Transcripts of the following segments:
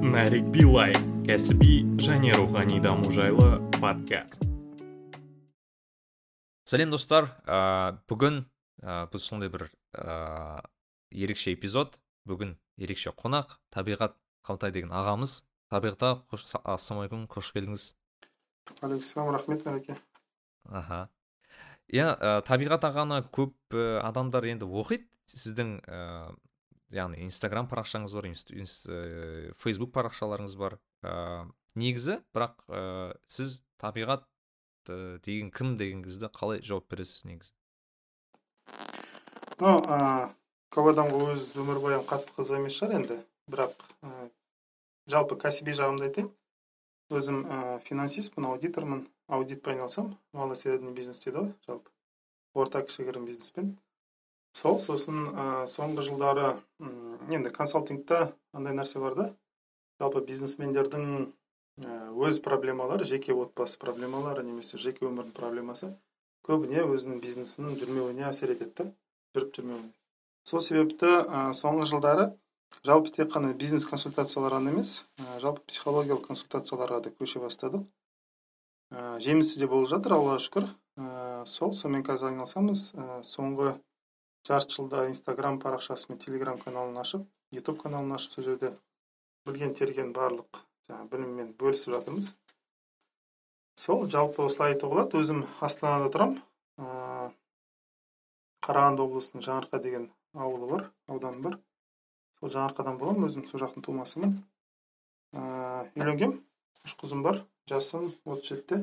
нарик билай кәсіби және рухани даму жайлы подкаст. Сәлем достар. Ә, бүгін ә, біз сондай бір ә, ерекше эпизод. Бүгін ерекше қонақ. Табиғат қалтай деген ағамыз. Табиғатқа қош ассалаумағалейкум қош келдіңіз. Алейкум рахмет нұреке аха. Иә ә, табиғат ағаны көп ә, адамдар енді оқиды сіздің ә, яғни инстаграм парақшаңыз бар ә, фейсбук парақшаларыңыз бар. Ә, негізі бірақ ә, сіз табиғат ә, деген кім деген кезде қалай жауап бересіз негізі? Ну ә, көп адамға өз өмірбаям қатты қызық емес шығар енді. Бірақ ә, жалпы кәсіби жағымды айтайын. Өзім ә, финансистпін аудитормын. Аудитпен айналысамын малый средний бизнес дейді ғой жалпы. Орта кішігірім бизнеспен. Сол сосын ә, соңғы жылдары енді консалтингта андай нәрсе бар да. Жалпы бизнесмендердің өз проблемалары жеке отбасы проблемалары немесе жеке өмірінің проблемасы көбіне өзінің бизнесінің жүрмеуіне әсер етеді да жүріп жүрмеуіне. Сол себепті ә, соңғы жылдары жалпы тек қана бизнес консультациялар ғана емес ә, жалпы психологиялық консультацияларға да көше бастадық. Ә, жемісті де болып жатыр аллаға шүкір. Ә, сол сонымен қазір айналысамыз. Ә, соңғы жарты жылда инстаграм парақшасы мен телеграм каналын ашып ютуб каналын ашып сол жерде білген терген барлық жаңағы біліммен бөлісіп жатырмыз. Сол жалпы осылай айтуға болады. Өзім астанада тұрамын. Ә, қарағанды облысының жаңарқа деген ауылы бар ауданы бар. Сол жаңарқадан боламын өзім сол жақтың тумасымын. Ә, үш қызым бар жасым отыз жетіде.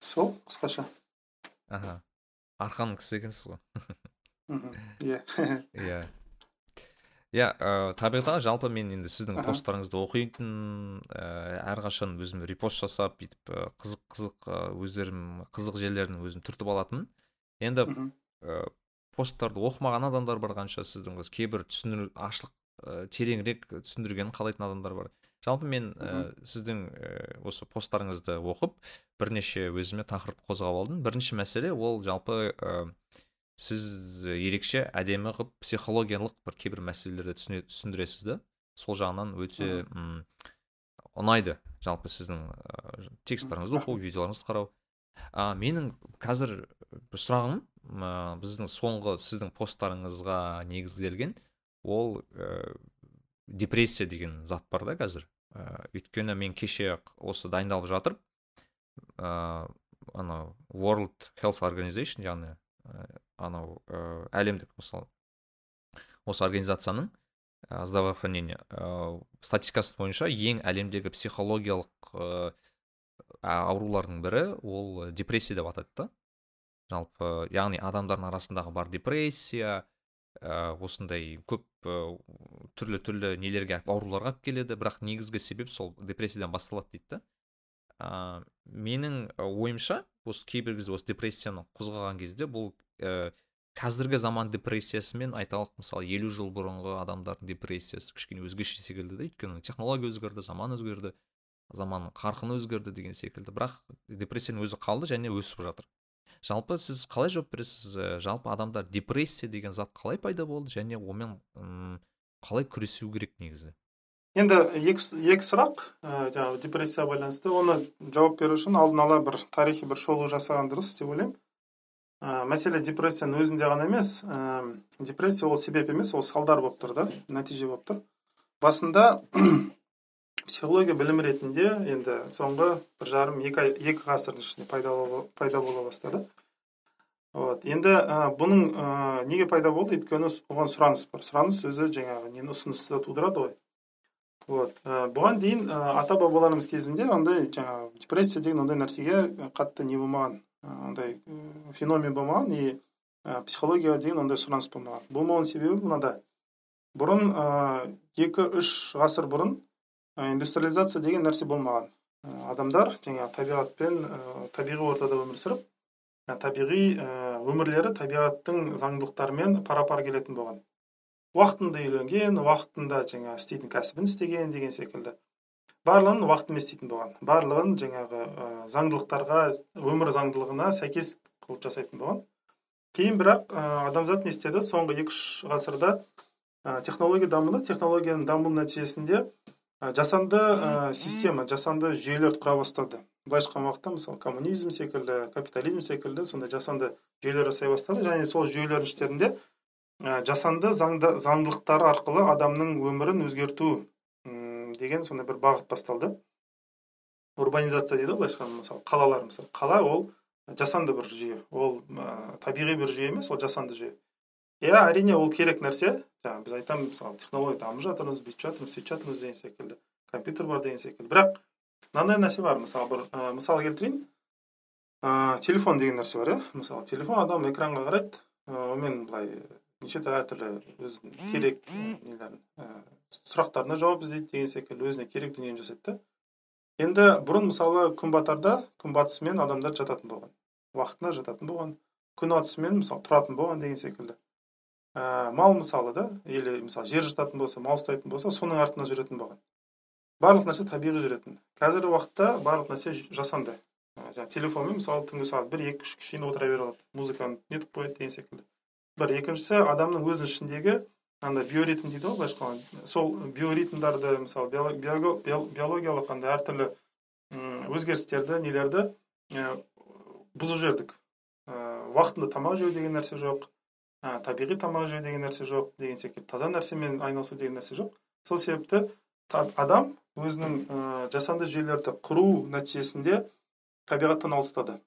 Сол қысқаша. Аха арқаның кісі екенсіз ғой. иә. Иә. Иә табиғат жалпы мен енді сіздің посттарыңызды оқитын ә, әрқашан өзім репост жасап бүйтіп қызық қызық өздерім қызық жерлерін өзім түртіп алатынмын. Енді ә, посттарды оқымаған адамдар бар қанша сіздің осы кейбір түсіндір ашылық ә, тереңірек түсіндіргенін қалайтын адамдар бар. Жалпы мен ә, сіздің ә, осы посттарыңызды оқып бірнеше өзіме тақырып қозғап алдым. Бірінші мәселе ол жалпы сіз ерекше әдемі қылып психологиялық бір кейбір мәселелерді түсіндіресіз да сол жағынан өте ұм, ұнайды. Жалпы сіздің ә, тексттарыңызды оқу видеоларыңызды қарау. А менің қазір бір сұрағым ә, біздің соңғы сіздің посттарыңызға негізделген ол ә, депрессия деген зат бар да қазір. Ә, өйткені мен кеше осы дайындалып жатыр. Ә, анау world health organization яғни анау ә, әлемдік мысалы осы организацияның ә, здравоохранение ә, статистикасы бойынша ең әлемдегі психологиялық ә, аурулардың бірі ол депрессия деп атайды да. Жалпы яғни адамдардың арасындағы бар депрессия ә, осындай көп түрлі түрлі нелерге ауруларға алып келеді. Бірақ негізгі себеп сол депрессиядан басталады дейді да. Ә, менің ойымша осы кейбір кезде осы депрессияны қозғаған кезде бұл ә, қазіргі заман депрессиясымен айталық мысалы елу жыл бұрынғы адамдардың депрессиясы кішкене өзгеше секілді да өйткені технология өзгерді заман өзгерді заманның қарқыны өзгерді деген секілді. Бірақ депрессияның өзі қалды және өсіп жатыр. Жалпы сіз қалай жауап бересіз? Жалпы адамдар депрессия деген зат қалай пайда болды және онымен қалай күресу керек негізі? Енді екі, екі сұрақ ә, жаңағы депрессияға байланысты. Оны жауап беру үшін алдын ала бір тарихи бір шолу жасаған дұрыс деп ойлаймын. Ә, мәселе депрессияның өзінде ғана емес ә, депрессия ол себеп емес ол салдар болып тұр да нәтиже болып тұр. Басында психология білім ретінде енді соңғы бір жарым екі, екі ғасырдың ішінде пайда, бола бастады. Вот енді ә, бұның ә, неге пайда болды? Өйткені оған сұраныс бар. Сұраныс өзі жаңағы нені ұсынысты тудырады ғой. Вот ә, бұған дейін ә, ата бабаларымыз кезінде ондай жаңағы депрессия деген ондай нәрсеге қатты не болмаған. Андай феномен болмаған и психологияға деген ондай сұраныс болмаған болмауының себебі мынада бұрын екі үш ғасыр бұрын индустриализация деген нәрсе болмаған адамдар жаңағы табиғатпен табиғи ортада өмір сүріп табиғи өмірлері табиғаттың заңдылықтарымен пара пар келетін болған. Уақытында үйленген уақытында жаңағы істейтін кәсібін істеген деген секілді. Барлығын уақытымен істейтін болған. Барлығын жаңағы ә, заңдылықтарға өмір заңдылығына сәйкес қылып жасайтын болған. Кейін бірақ ә, адамзат не істеді? Соңғы екі үш ғасырда ә, технология дамыды. Технологияның дамуының нәтижесінде ә, жасанды ә, система жасанды жүйелерді құра бастады. Былайша айтқан уақытта мысалы коммунизм секілді капитализм секілді сондай жасанды жүйелер жасай бастады. Және сол жүйелердің іштерінде ә, жасанды заңды заңдылықтары арқылы адамның өмірін өзгерту деген сондай бір бағыт басталды. Урбанизация дейді ғой былайша айтқанда мысалы қалалар. Мысалы қала ол жасанды бір жүйе. Ол ә, табиғи бір жүйе емес ол жасанды жүйе. Иә әрине ол керек нәрсе. Жаңағы біз айтамыз мысалы технология дамып жатырмыз бүйтіп жатырмыз сөйтіп жатырмыз деген секілді. Компьютер бар деген секілді. Бірақ мынандай нәрсе бар мысалы бір ә, мысал келтірейін. Ә, телефон деген нәрсе бар иә. Мысалы телефон адам экранға қарайды. Онымен былай неше түрлі әртүрлі өзінің керек нелерін сұрақтарына жауап іздейді деген секілді өзіне керек дүниені жасайды да. Енді бұрын мысалы күн батарда күн батысымен адамдар жататын болған уақытына жататын болған күн атысымен мысалы тұратын болған деген секілді. Ә, мал мысалы да или мысалы жер жыртатын болса мал ұстайтын болса соның артынан жүретін болған. Барлық нәрсе табиғи жүретін. Қазіргі уақытта барлық нәрсе жасанды. Ә, жаңағы телефонмен мысалы түнгі сағат бір екі үшке шейін отыра бере алады. Музыканы нетіп қояды деген секілді. Бір екіншісі адамның өз ішіндегі андай биоритм дейді ғой былайша сол биоритмдарды мысалы биологиялық андай әртүрлі өзгерістерді нелерді бұзып жібердік. Уақытында тамақ жеу деген нәрсе жоқ табиғи тамақ жеу деген нәрсе жоқ деген секілді таза нәрсемен айналысу деген нәрсе жоқ. Сол себепті адам өзінің жасанды жүйелерді құру нәтижесінде табиғаттан алыстады.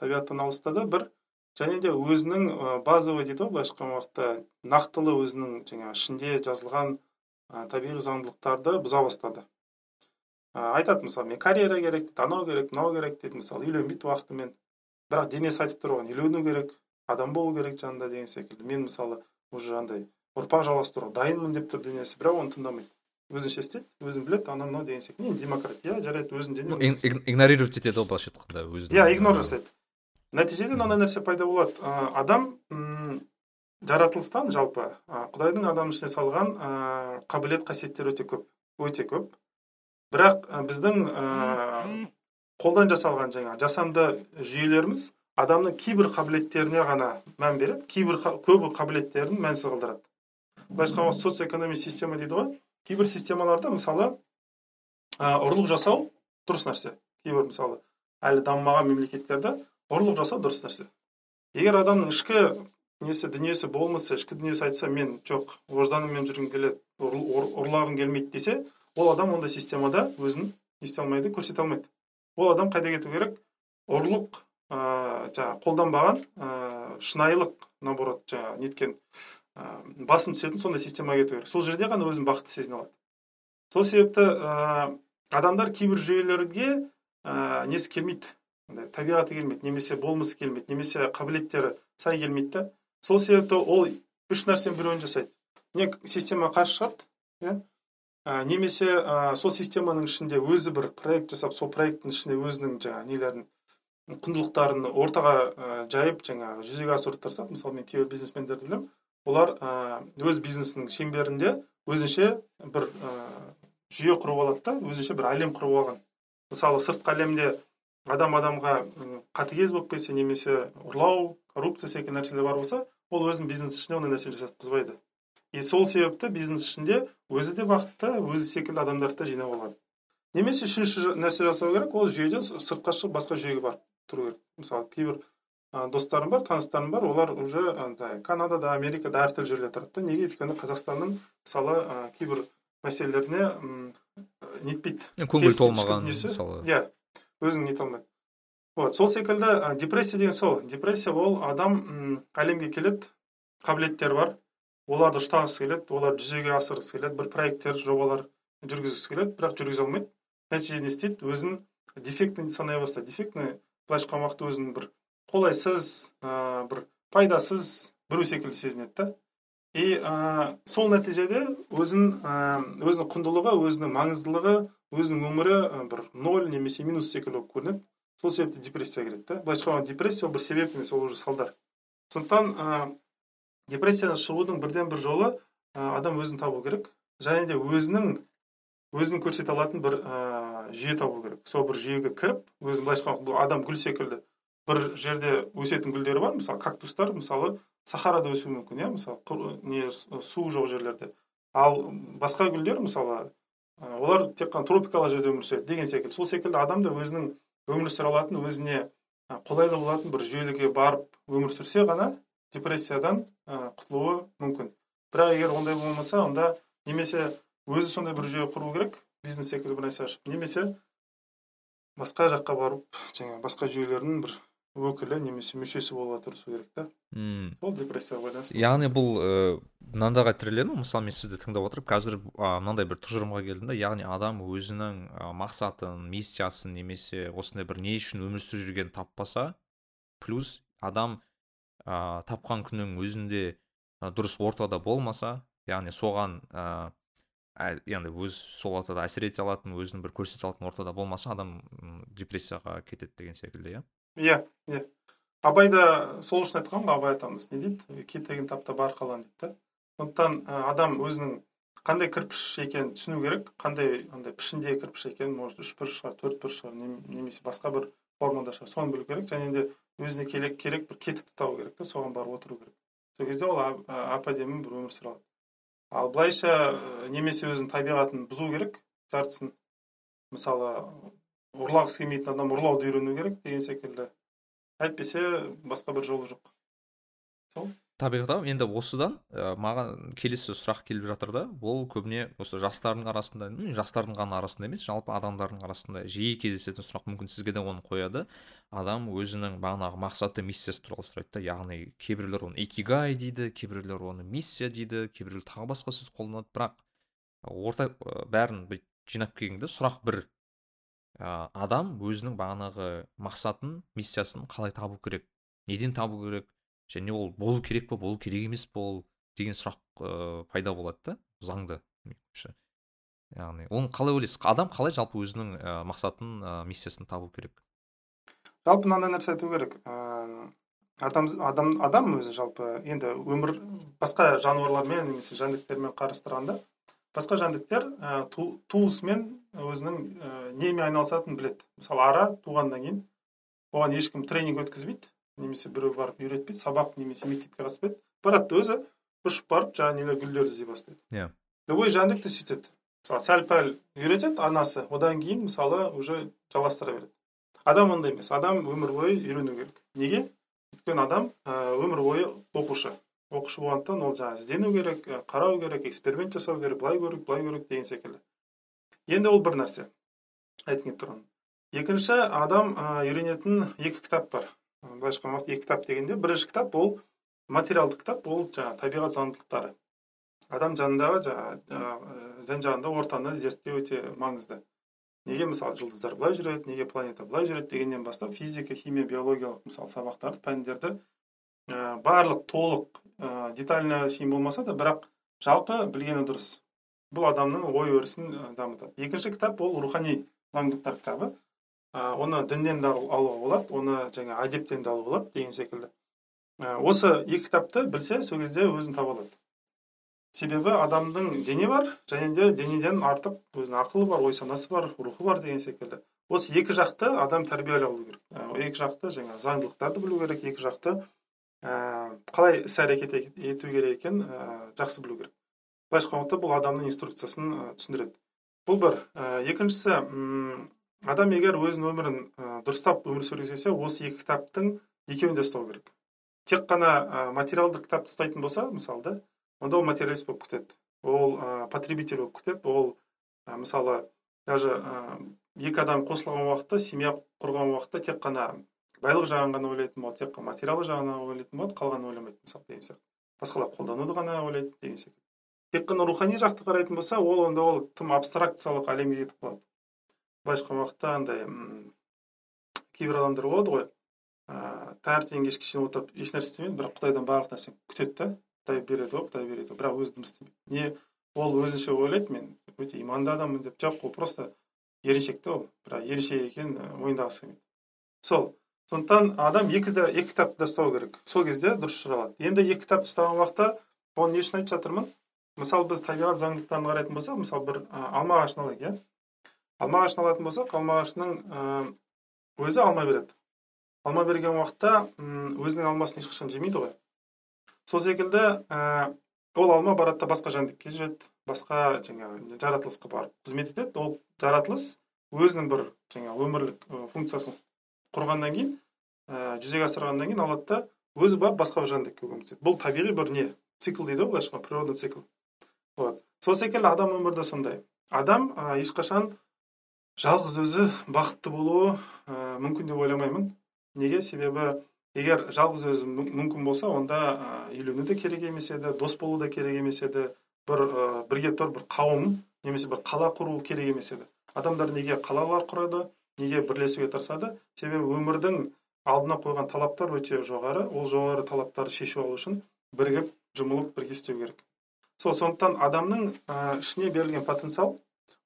Табиғаттан алыстады бір және де өзінің базовый дейді ғой былайша айтқан уақытта нақтылы өзінің жаңағы ішінде жазылған табиғи заңдылықтарды бұза бастады. Айтады мысалы мен карьера керек дейді анау керек мынау керек дейді мысалы үйленбейді уақытымен бірақ денесі айтып тұр оған үйлену керек адам болу керек жанында деген секілді. Мен мысалы уже андай ұрпақ жалғастыруға дайынмын деп тұр денесі бірақ оны тыңдамайды. Өзінше істейді өзін біледі анау мынау деген секілді. Енді демократ иә жарайды өзін дене игнорировать етеді ғой былайша айтқанда өзін иә игнор жасайды. Нәтижеде мынандай нәрсе пайда болады. Ә, адам жаратылыстан жалпы құдайдың адамның ішіне салған ә, қабілет қасиеттер өте көп өте көп. Бірақ біздің ә, қолдан жасалған жаңа жасанды жүйелеріміз адамның кейбір қабілеттеріне ғана мән береді кейбір көбі қабілеттерін мәнсіз қалдырады былайша айтқанда социоэкономия система дейді ғой. Кейбір системаларда мысалы ұрлық жасау дұрыс нәрсе. Кейбір мысалы әлі дамымаған мемлекеттерде ұрлық жасау дұрыс нәрсе. Егер адамның ішкі несі дүниесі болмысы ішкі дүниесі айтса мен жоқ ожданыммен жүргім келеді ұрлағым келмейді десе ол адам ондай системада өзін не істей алмайды көрсете алмайды. Ол адам қайда кету керек? Ұрлық ә, жаңағы қолданбаған ә, шынайылық наоборот жаңағы неткен ә, басым түсетін сондай системаға кету керек. Сол жерде ғана өзін бақытты сезіне алады. Сол себепті ә, адамдар кейбір жүйелерге ә, несі келмейді. Табиғаты келмейді немесе болмысы келмейді немесе қабілеттері сай келмейді да. Сол себепті ол үш нәрсенің біреуін жасайды. Не система қарсы шығады иә. Немесе ә, сол системаның ішінде өзі бір проект жасап сол проекттің ішінде өзінің жаңағы нелерін құндылықтарын ортаға ә, жайып жаңағы жүзеге асыруды тырысады мысалы мен кейбір бизнесмендерді білемін олар ә, өз бизнесінің шеңберінде өзінше бір ә, жүйе құрып алады да өзінше бір әлем құрып алған. Мысалы сыртқы әлемде адам адамға қатыгез болып кетсе немесе ұрлау коррупция секілді нәрселер бар болса ол өзінің бизнес ішінде ондай нәрсе жасатқызбайды и сол себепті бизнес ішінде өзі де бақытты өзі секілді адамдарды да жинап алады. Немесе үшінші нәрсе жасау керек ол жүйеден сыртқа шығып басқа жүйеге барып тұру керек. Мысалы кейбір ә, достарым бар таныстарым бар олар уже андай канадада америкада әртүрлі жерде тұрады да. Неге? Өйткені қазақстанның мысалы ә, кейбір мәселелеріне нетпейді. Көңіл толмаған мысалы. Иә. Өзің нете алмайды вот сол секілді ә, депрессия деген сол. Депрессия ол адам м, әлемге келеді қабілеттері бар. Оларды ұштағысы келеді оларды жүзеге асырғысы келеді бір проекттер жобалар жүргізгісі келеді бірақ жүргізе алмайды. Нәтижеде не істейді? Өзін дефектный санай бастайды. Дефектный былайша айтқан уақытта өзін бір қолайсыз ә, бір пайдасыз біреу секілді сезінеді да. И ә, сол нәтижеде өзін ә, өзінің құндылығы өзінің маңыздылығы өзінің өмірі бір ноль немесе минус секілді болып көрінеді. Сол себепті депрессияға кіреді да былайша айтқанда депрессия ол бір себеп емес ол уже салдар. Сондықтан ә, депрессиядан шығудың бірден бір жолы ә, адам өзін табу керек. Және де өзінің өзін көрсете алатын бір ә, жүйе табу керек. Сол бір жүйеге кіріп өзін былайша айтқанда бұл адам гүл секілді бір жерде өсетін гүлдері бар. Мысалы кактустар мысалы сахарада өсуі мүмкін иә. Мысалы не су жоқ жерлерде. Ал басқа гүлдер мысалы олар тек қана тропикалық жерде өмір сүреді деген секілді. Сол секілді адам да өзінің өмір сүре алатын өзіне қолайлы болатын бір жүйеліге барып өмір сүрсе ғана депрессиядан құтылуы мүмкін. Бірақ егер ондай болмаса онда немесе өзі сондай бір жүйе құру керек бизнес секілді бір нәрсе ашып немесе басқа жаққа барып жаңағы басқа жүйелердің бір өкілі немесе мүшесі болуға тырысу керек та. Мм. Сол депрессияға байланысты яғни бұл ыыы мынандайға тіреледі ма мысалы мен сізді тыңдап отырып қазір мынандай бір тұжырымға келдім да яғни адам өзінің мақсатын миссиясын немесе осындай бір не үшін өмір сүріп жүргенін таппаса плюс адам а, тапқан күннің өзінде дұрыс ортада болмаса яғни соған ә- яғни өз сол ортада әсер ете алатын өзін бір көрсете алатын ортада болмаса адам депрессияға кетеді деген секілді иә? Иә иә. Абай да сол үшін айтқан ғой абай атамыз не дейді? Кетегін тап та бар қалан дейді да. Сондықтан адам өзінің қандай кірпіш екенін түсіну керек. Қандай андай пішіндегі кірпіш екенін может үш бұрыш шығар төрт бұрыш шығар нем- немесе басқа бір формада шығар соны білу керек. Және де өзіне керек, керек бір кетікті табу керек та соған барып отыру керек. Сол кезде ол әп әдемі бір өмір сүре алады. Ал былайша немесе өзінің табиғатын бұзу керек жартысын. Мысалы ұрлағысы келмейтін адам ұрлауды үйрену керек деген секілді. Әйтпесе басқа бір жолы жоқ. Табиғат ағам енді осыдан ә, маған келесі сұрақ келіп жатыр да ол көбіне осы жастардың арасында жастардың ғана арасында емес жалпы адамдардың арасында жиі кездесетін сұрақ мүмкін сізге де оны қояды. Адам өзінің бағанағы мақсаты миссиясы туралы сұрайды да яғни кейбіреулер оны икигай дейді кейбіреулер оны миссия дейді кейбіреулер тағы басқа сөз қолданады. Бірақ орта бәрін жинап келгенде сұрақ бір. Ә, адам өзінің бағанағы мақсатын миссиясын қалай табу керек? Неден табу керек? Және ол болу керек па болу керек емес па ол деген сұрақ ә, пайда болады да заңды яғни оны қалай ойлайсыз? Адам қалай жалпы өзінің ә, мақсатын ә, миссиясын табу керек? Жалпы мынандай нәрсе айту керек. Ыыы адам адам өзі жалпы енді өмір басқа жануарлармен немесе жәндіктермен қарастырғанда басқа жәндіктер ә, ту, туысымен өзінің ә, немен айналысатынын біледі. Мысалы ара туғаннан кейін оған ешкім тренинг өткізбейді немесе біреу барып үйретпейді сабақ немесе мектепке қатыспайды барады өзі ұшып барып жаңағы нелер гүлдерді іздей бастайды. Иә. любой жәндік те сөйтеді. Мысалы сәл пәл үйретеді анасы одан кейін мысалы уже жалғастыра береді. Адам ондай емес. Адам өмір бойы үйрену керек. Неге? Өйткені адам ә, өмір бойы оқушы. Оқушы болғандықтан ол жаңағы іздену керек қарау керек эксперимент жасау керек былай көру былай көру деген секілді. Енді ол бір нәрсе. Айтқым келіп тұрған екінші адам үйренетін екі кітап бар. Былайша айтқан уақытта екі кітап дегенде бірінші кітап ол материалдық кітап ол жаңағы табиғат заңдылықтары. Адам жанындағы жаңағы жан жағында ортаны зерттеу өте маңызды. Неге мысалы жұлдыздар былай жүреді неге планета былай жүреді дегеннен бастап физика химия биологиялық мысалы сабақтарды пәндерді ә, барлық толық ә, детально шейін болмаса да бірақ жалпы білгені дұрыс. Бұл адамның ой өрісін ә, дамытады. Екінші кітап ол рухани заңдылықтар кітабы. Ә, оны діннен де ал- алуға болады оны жаңа әдептен де алуға болады деген секілді. Ә, осы екі кітапты білсе сол кезде өзін таба алады. Себебі адамдың дене бар және де денеден артық өзінің ақылы бар ой санасы бар рухы бар деген секілді. Осы екі жақты адам тәрбиелей алу керек. Екі жақты жаңа заңдылықтарды білу керек екі жақты қалай іс әрекет ет- ету керек екенін ә, жақсы білу керек. Былайша айтқан уақытта бұл адамның инструкциясын ә, түсіндіреді. Бұл бір. Екіншісі адам егер өзінің өмірін дұрыстап өмір сүргісі келсе осы екі кітаптың екеуін де ұстау керек. Тек қана материалдық кітапты ұстайтын болса мысалы да онда ол материалист болып кетеді ол ә, потребитель болып кетеді ол ә, мысалы даже ә, екі адам қосылған уақытта семья құрған уақытта тек қана байлық жағын ғана ойлайтын болады тек қана материалдық жағын ойлайтын болады қалғанын ойламайды мысалы деген сияқты. Басқалар қолдануды ғана ойлайды деген секілді тек қана рухани жақты қарайтын болса ол онда ол тым абстракциялық әлемге кетіп қалады. Былайша айтқан уақытта андай кейбір адамдар болады ғой ыыы таңертең кешке шейін отырып ешнәрсе істемейді бірақ құдайдан барлық нәрсені күтеді да құдай береді ғой құдай береді ғой бірақ өзі дым істемейді. Не ол өзінше ойлайды мен өте иманды адаммын деп жоқ ол просто еріншек та ол бірақ еріншек екенін мойындағысы келмейді. Сол сондықтан адам екі екі кітапты да ұстау керек. Сол кезде дұрыс алады. Енді екі кітапты ұстаған уақытта оны не үшін айтып жатырмын? Мысалы біз табиғат заңдылықтарын қарайтын болсақ мысалы бір ә, алма ағашын алайық иә? Алма ағашын алатын болсақ алма ағашының өзі алма береді. Алма берген уақытта өзінің алмасын ешқашан жемейді ғой. Сол секілді ә, ол алма барады да басқа жәндікке жүреді басқа жаңағы жаратылысқа барып қызмет етеді. Ол жаратылыс өзінің бір жаңағы өмірлік функциясын құрғаннан кейін ә, жүзеге асырғаннан кейін алады да өзі барып басқа бір жәндікке көмектеседі. Бұл табиғи бір не? Цикл дейді ғой былайша природный цикл. Вот. Сол секілді адам өмірде сондай. Адам ә, ешқашан жалғыз өзі бақытты болуы ә, мүмкін деп ойламаймын. Неге? Себебі егер жалғыз өзі мүмкін болса онда ә, үйлену де керек емес еді дос болу да керек емес еді. Бір ә, бірге тұр бір қауым немесе бір қала құру керек емес еді. Адамдар неге қалалар құрады? Неге бірлесуге тырысады? Себебі өмірдің алдына қойған талаптар өте жоғары. Ол жоғары талаптарды шешу алу үшін бірігіп жұмылып бірге істеу керек. Сол сондықтан адамның ә, ішіне берілген потенциал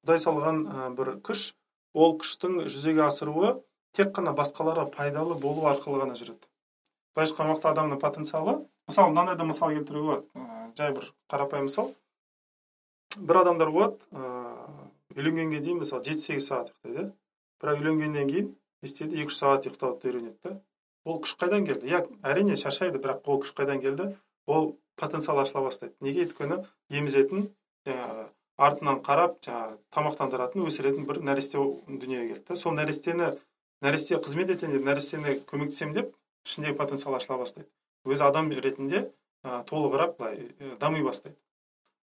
құдай салған бір күш ол күштің жүзеге асыруы тек қана басқаларға пайдалы болу арқылы ғана жүреді. Былайша айтқан уақытта адамның потенциалы мысалы мынандай да мысал келтіруге болады. Жай бір қарапайым мысал. Бір адамдар болады ыыы үйленгенге дейін мысалы жеті сегіз сағат ұйықтайды бірақ үйленгеннен кейін не істейді екі үш сағат ұйықтауды үйренеді да ол күш қайдан келді? Иә әрине шаршайды бірақ ол күш қайдан келді? Ол потенциал ашыла бастайды. Неге өйткені емізетін жаңағы артынан қарап жаңағы тамақтандыратын өсіретін бір нәресте дүниеге келді сол нәрестені нәресте қызмет етемін деп нәрестені көмектесемін деп ішіндегі потенциал ашыла бастайды. Өзі адам ретінде ә, толығырақ былай дами бастайды.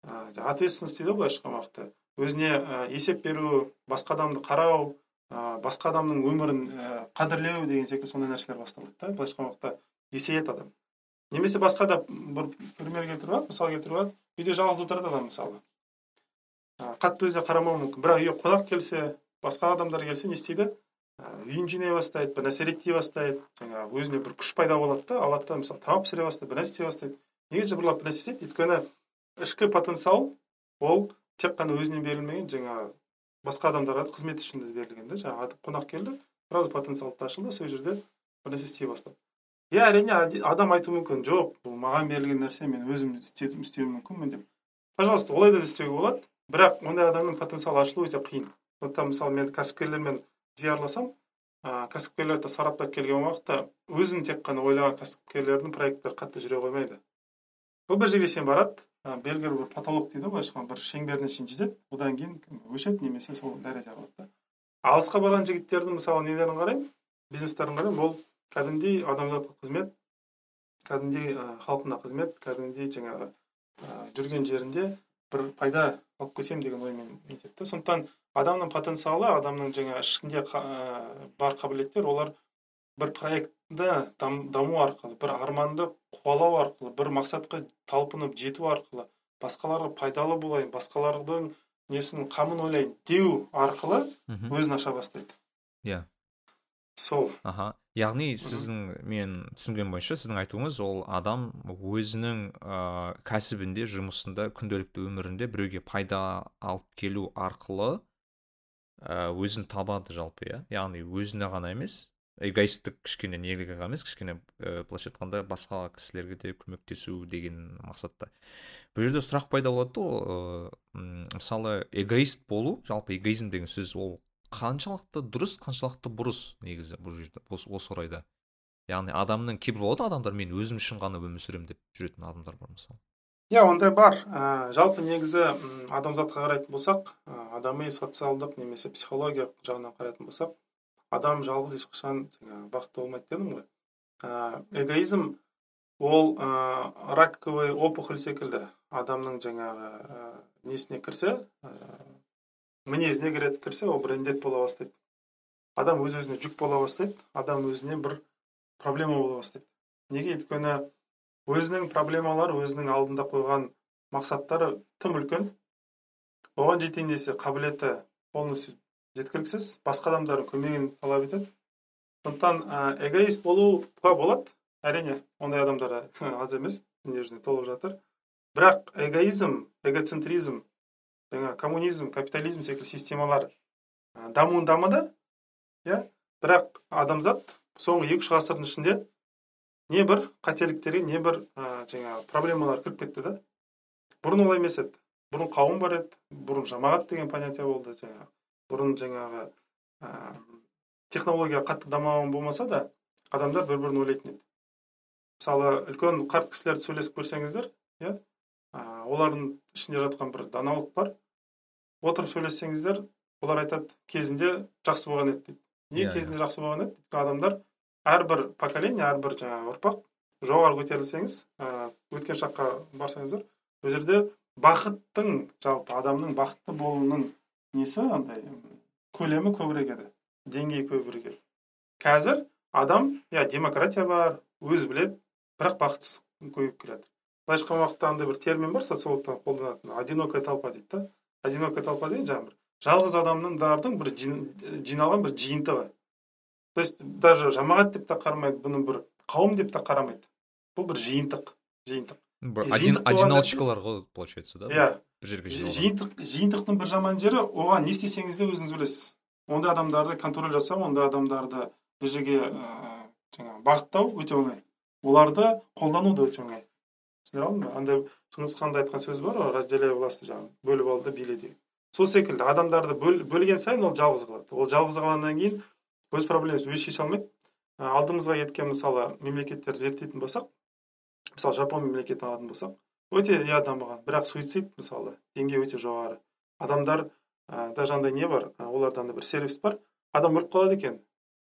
Ә, ответственность дейді ғой былайша айтқан уақытта. Өзіне ә, есеп беру басқа адамды қарау ә, басқа адамның өмірін ә, қадірлеу деген секілді сондай нәрселер басталады да. Былайша айтқан уақытта есейеді адам. Немесе басқа да бір пример келтіріп алады мысал келтіріп алады. Үйде жалғыз отырады адам мысалы. Қатты өзіне қарамауы мүмкін. Бірақ үйге қонақ келсе басқа адамдар келсе не істейді? Үйін жинай бастайды бір нәрсе реттей бастайды. Жаңағы өзіне бір күш пайда болады да. Алады да мысалы тамақ пісіре бастайды бір нәрсе істей бастайды. Неге жыбырлап бір нәрсе істейді? Өйткені ішкі потенциал ол тек қана өзіне берілмеген жаңағы басқа адамдарға қызмет үшін де берілген да жаңағы қонақ келді сразу потенциал ашылды сол жерде бір нәрсе істей бастады. Иә әрине адам айтуы мүмкін. Жоқ бұл маған берілген нәрсе мен өзім істеуім мүмкінмін деп пожалуйста олай да істеуге болады. Бірақ ондай адамның потенциалы ашылу өте қиын. Сондықтан мысалы мен кәсіпкерлермен жиі араласамын ә, кәсіпкерлерді сараптап келген уақытта өзін тек қана ойлаған кәсіпкерлердің проекттері қатты жүре қоймайды. Бір жерге шейін барады белгілі бір потолок дейді ғой былайша бір шеңберіне шейін жетеді одан кейін өшеді немесе сол дәреже қалады да. Алысқа барған жігіттердің мысалы нелерін қараймын? Бизнестерін қараймын. Ол кәдімгідей адамзатқа қызмет кәдімгідей халқына қызмет кәдімгідей жаңағы жүрген жерінде бір пайда алып келсем деген оймен нетеді да. Сондықтан адамның потенциалы адамның жаңа ішінде бар қабілеттер олар бір проектті даму арқылы бір арманды қуалау арқылы бір мақсатқа талпынып жету арқылы басқаларға пайдалы болайын басқалардың несін қамын ойлайын деу арқылы өзін аша бастайды. Иә. Сол. Аха. Яғни сіздің мен түсінгенім бойынша сіздің айтуыңыз ол адам өзінің ә, кәсібінде жұмысында күнделікті өмірінде біреуге пайда алып келу арқылы ә, өзін табады жалпы иә? Яғни өзіне ғана емес эгоисттік кішкене неге емес кішкене ә, былайша айтқанда басқа кісілерге де көмектесу деген мақсатта. Бұл жерде сұрақ пайда болады да ә, мысалы эгоист болу жалпы эгоизм деген сөз ол қаншалықты дұрыс қаншалықты бұрыс негізі бұл жерде осы орайда. Яғни адамның кейбір болады адамдар мен өзім үшін ғана өмір сүремін деп жүретін адамдар бар мысалы. Иә ондай бар. Ә, жалпы негізі адамзатқа қарайтын болсақ ә, адами социалдық немесе психологиялық жағынан қарайтын болсақ адам жалғыз ешқашан жаңағы бақытты болмайды дедім ғой. Ә, эгоизм ол ә, раковый опухоль секілді адамның жаңағы ә, несіне кірсе мінезіне кіреді кірсе ол бір індет бола бастайды. Адам өз өзіне жүк бола бастайды адам өзіне бір проблема бола бастайды. Неге? Өйткені өзінің проблемалары өзінің алдында қойған мақсаттары тым үлкен. Оған жетейін десе қабілеті полностью жеткіліксіз. Басқа адамдардың көмегін талап етеді. Сондықтан эгоист болуға болады. Әрине ондай адамдар аз емес. Дүние толып жатыр. Бірақ эгоизм эгоцентризм жаңа коммунизм капитализм секілді системалар дамуын дамыды иә. Бірақ адамзат соңғы екі үш ғасырдың ішінде не бір қателіктерге не бір ә, жаңағы проблемалар кіріп кетті да. Бұрын олай емес еді. Бұрын қауым бар еді. Бұрын жамағат деген понятие болды жаңағы бұрын жаңағы ә, технология қатты дамыған болмаса да адамдар бір бірін ойлайтын еді. Мысалы үлкен қарт кісілерді сөйлесіп көрсеңіздер иә олардың ішінде жатқан бір даналық бар. Отырып сөйлессеңіздер олар айтады кезінде жақсы болған еді дейді. Неге Иә, кезінде жақсы болған еді? өйткені адамдар әрбір поколение әрбір жаңағы ұрпақ жоғары көтерілсеңіз ә, өткен шаққа барсаңыздар ол жерде бақыттың жалпы адамның бақытты болуының несі андай көлемі көбірек еді деңгейі көбірек еді. Қазір адам иә демократия бар өзі біледі бірақ бақытсыз көбейіп келе жатыр былайша айтқан уақытта андай бір термин бар социологтар қолданатын. Одинокая толпа дейді да. Одинокая толпа деген жаңағы бір. Жалғыз адамдардың бір жин- жиналған бір жиынтығы то есть даже жамағат деп те қарамайды бұны бір қауым деп те қарамайды. Бұл бір жиынтық жиынтық. Бір одиночкалар ғой получается да? Иә. Бір жерге жиынтық жиынтықтың бір жаман жері оған не істесеңіз де өзіңіз білесіз. Ондай адамдарды контроль жасау ондай адамдарды бір жерге ыыы жаңағы бағыттау өте оңай. Оларды қолдану да өте оңай. Түсіндіре алдым ба? Андай шыңғыс ханның да айтқан сөзі бар ғой разделяй власть жаңағы бөліп ал да биле деген. Сол секілді адамдарды бөл, бөлген сайын ол жалғыз қалады. Ол жалғыз қалғаннан кейін өз проблемасын өзі шеше алмайды. Алдымызға кеткен мысалы мемлекеттерді зерттейтін болсақ мысалы жапон мемлекетін алатын болсақ өте иә дамыған. Бірақ суицид мысалы деңгейі өте жоғары. Адамдар ә, даже андай не бар ә, оларда андай бір сервис бар. Адам өліп қалады екен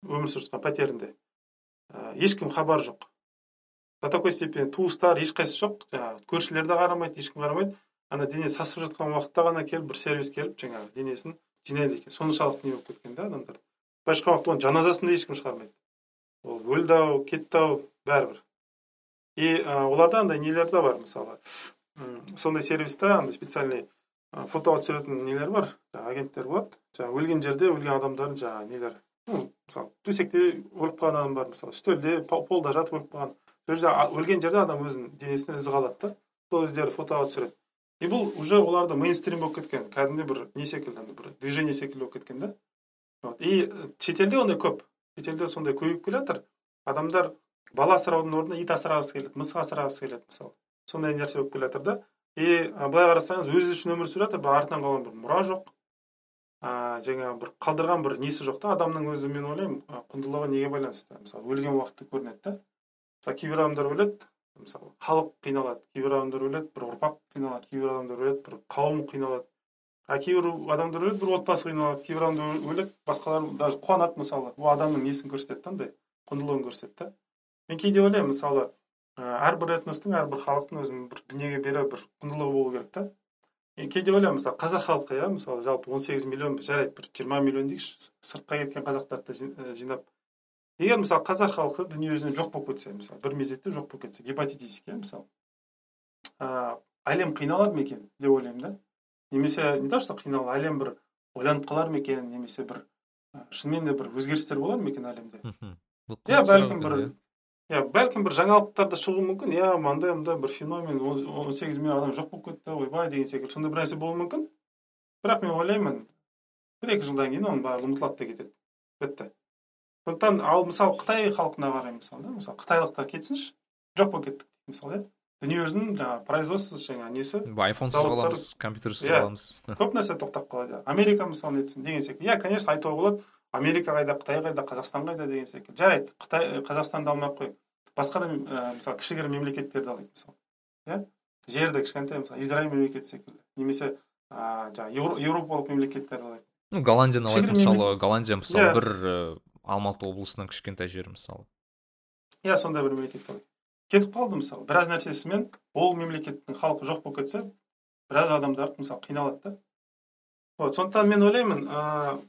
өмір сүріп жатқан пәтерінде. Ә, ешкім хабар жоқ. До такой степени туыстар ешқайсысы жоқ. Жаңағы көршілер де қарамайды ешкім қарамайды. Ана дене сасып жатқан уақытта ғана келіп бір сервис келіп жаңағы денесін жинайды екен. Соншалықты не болып кеткен да адамдар. Былайша айтқан уақытта оның жаназасын да ешкім шығармайды. Ол өлді ау кетті ау бәрібір. И оларда андай нелер де бар мысалы. Сондай сервисте андай специальный фотоға түсіретін нелер бар агенттер болады. Жаңағы өлген жерде өлген адамдардың жаңағы нелер. Ну мысалы төсекте өліп қалған адам бар мысалы үстелде по- полда жатып өліп қалған. Сол жерде өлген жерде адам өзінің денесіне із қалады да. Сол іздерді фотоға түсіреді. И бұл уже оларда мейнстрим болып кеткен кәдімгідей бір не секілді бір движение секілді болып кеткен да. Вот. И э, шетелде ондай көп. Шетелде сондай көбейіп келе жатыр адамдар бала асыраудың орнына ит асырағысы келеді мысық асырағысы келеді мысалы. Сондай нәрсе болып келе жатыр да. И былай қарасаңыз өзі үшін өмір сүріп жатыр бірақ артынан қалған бір мұра жоқ. А, жаңағы бір қалдырған бір несі жоқ та адамның өзі мен ойлаймын құндылығы неге байланысты? Мысалы өлген уақытта көрінеді да. Мысалы кейбір адамдар өледі мысалы халық қиналады кейбір адамдар өледі бір ұрпақ қиналады кейбір адамдар өледі бір қауым қиналады. А кейбір адамдар өледі бір отбасы қиналады кейбір адамдар өледі басқалар даже қуанады мысалы. Ол адамның несін көрсетеді да андай құндылығын көрсетеді да. Мен кейде ойлаймын мысалы ә, әрбір этностың әрбір халықтың өзінің бір дүниеге берер бір құндылығы болу керек та. Кейде ойлаймын мысалы қазақ халқы иә мысалы жалпы 18 миллион жарайды бір 20 миллион дейікші сыртқа кеткен қазақтарды да жинап. Егер мысалы қазақ халқы дүние жүзінен жоқ болып кетсе мысалы бір мезетте жоқ болып кетсе гепатитический иә мысалы ә, әлем қиналады ма екен деп ойлаймын да. Немесе не то что қиналады әлем бір ойланып қалар ма екен немесе бір шынымен де бір өзгерістер болар ма екен әлемде? Иә бәлкім бір екен, иә бәлкім бір жаңалықтар да шығуы мүмкін иә мындай мындай бір феномен он сегіз миллион адам жоқ болып кетті ойбай деген секілді сондай бір нәрсе болуы мүмкін бірақ мен ойлаймын бір екі жылдан кейін оның барлығы ұмытылады да кетеді бітті сондықтан ал мысалы қытай халқына қарай мысалы да мысалы қытайлықтар кетсінші жоқ болып кеттік мысалы иә дүние жүзінің жаңағы производствосы жаңағы несі айфонсыз қаламыз компьютерсіз қаламыз көп нәрсе тоқтап қалады америка мысалы нетсін деген секілді иә конечно айтуға болады америка қайда қытай қайда қазақстан қайда деген секілді жарайды қытай қазақстанды алмай ақ қояйық. Басқа да ә, мысалы кішігірім мемлекеттерді алайық мысалы иә? Жерді кішкентай мысалы израиль мемлекеті секілді. Немесе ә, жаңағы Еуро- европалық мемлекеттерді алайық. Ну голландияны алайық мысалы. голландия мысалы Иә. бір ә, алматы облысынан кішкентай жер мысалы. Иә сондай бір мемлекет алайық кетіп қалды мысалы. Біраз нәрсесімен ол мемлекеттің халқы жоқ болып кетсе біраз адамдар мысалы қиналады да. Вот сондықтан мен ойлаймын ыыы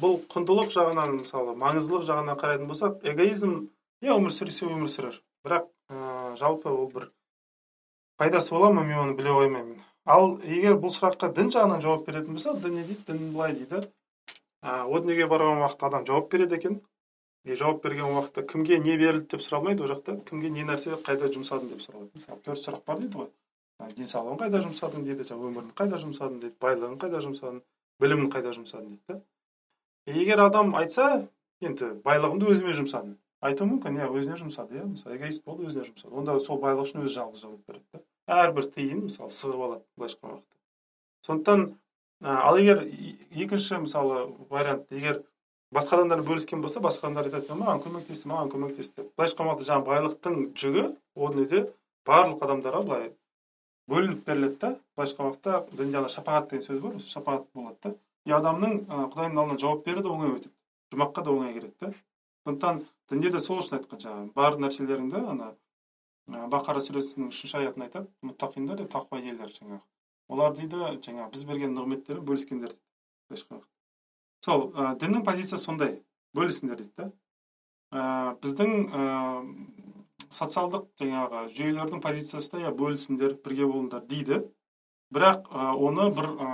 бұл құндылық жағынан мысалы маңыздылық жағынан қарайтын болсақ эгоизм иә өмір сүрсе өмір сүрер. Бірақ ыыы жалпы ол бір пайдасы бола ма мен оны біле қоймаймын. Ал егер бұл сұраққа дін жағынан жауап беретін болсақ дін не дейді? Дін былай дейді. Ә, о дүниеге барған уақытта адам жауап береді екен? И жауап берген уақытта кімге не берілді деп сұралмайды ол жақта? Кімге не нәрсе қайда жұмсадың деп сұралады мысалы төрт сұрақ бар дейді ғой. Ә, денсаулығын қайда жұмсадың дейді жаңағы өмірін қайда жұмсадың дейді байлығын қайда жұмсадың білімін қайда жұмсадың дейді да егер адам айтса енді байлығымды өзіме жұмсадым. Айтуы мүмкін иә өзіне жұмсады иә мысалы эгоист болды өзіне жұмсады. Онда сол байлық үшін өзі жалғыз жауап береді да. Әрбір тиын мысалы сығып алады былайша айтқан уақытта сондықтан ә, ал егер екінші мысалы вариант егер басқа адамдар бөліскен болса басқа адамдар айтады маған көмектесті маған көмектесті деп былайша айтқан уақытта жаңағы байлықтың жүгі ол дүниеде барлық адамдарға былай бөлініп беріледі да. Былайша айтқан уақытта дінде ана шапағат деген сөз бар шапағат болады да. И адамның құдайдың алдына жауап беру де оңай өтеді жұмаққа да оңай кіреді да сондықтан дінде де сол үшін айтқан жаңағы бар нәрселеріңді ана бақара сүресінің үшінші аятында айтады мұттақиндар тақуа иелер жаңағы олар дейді жаңағы біз берген нығметтерін бөліскендер дейді сол ә, діннің позициясы сондай бөлісіңдер дейді да ә, біздің ә, социалдық жаңағы жүйелердің позициясы да иә бөлісіңдер бірге болыңдар дейді бірақ ә, оны бір ә,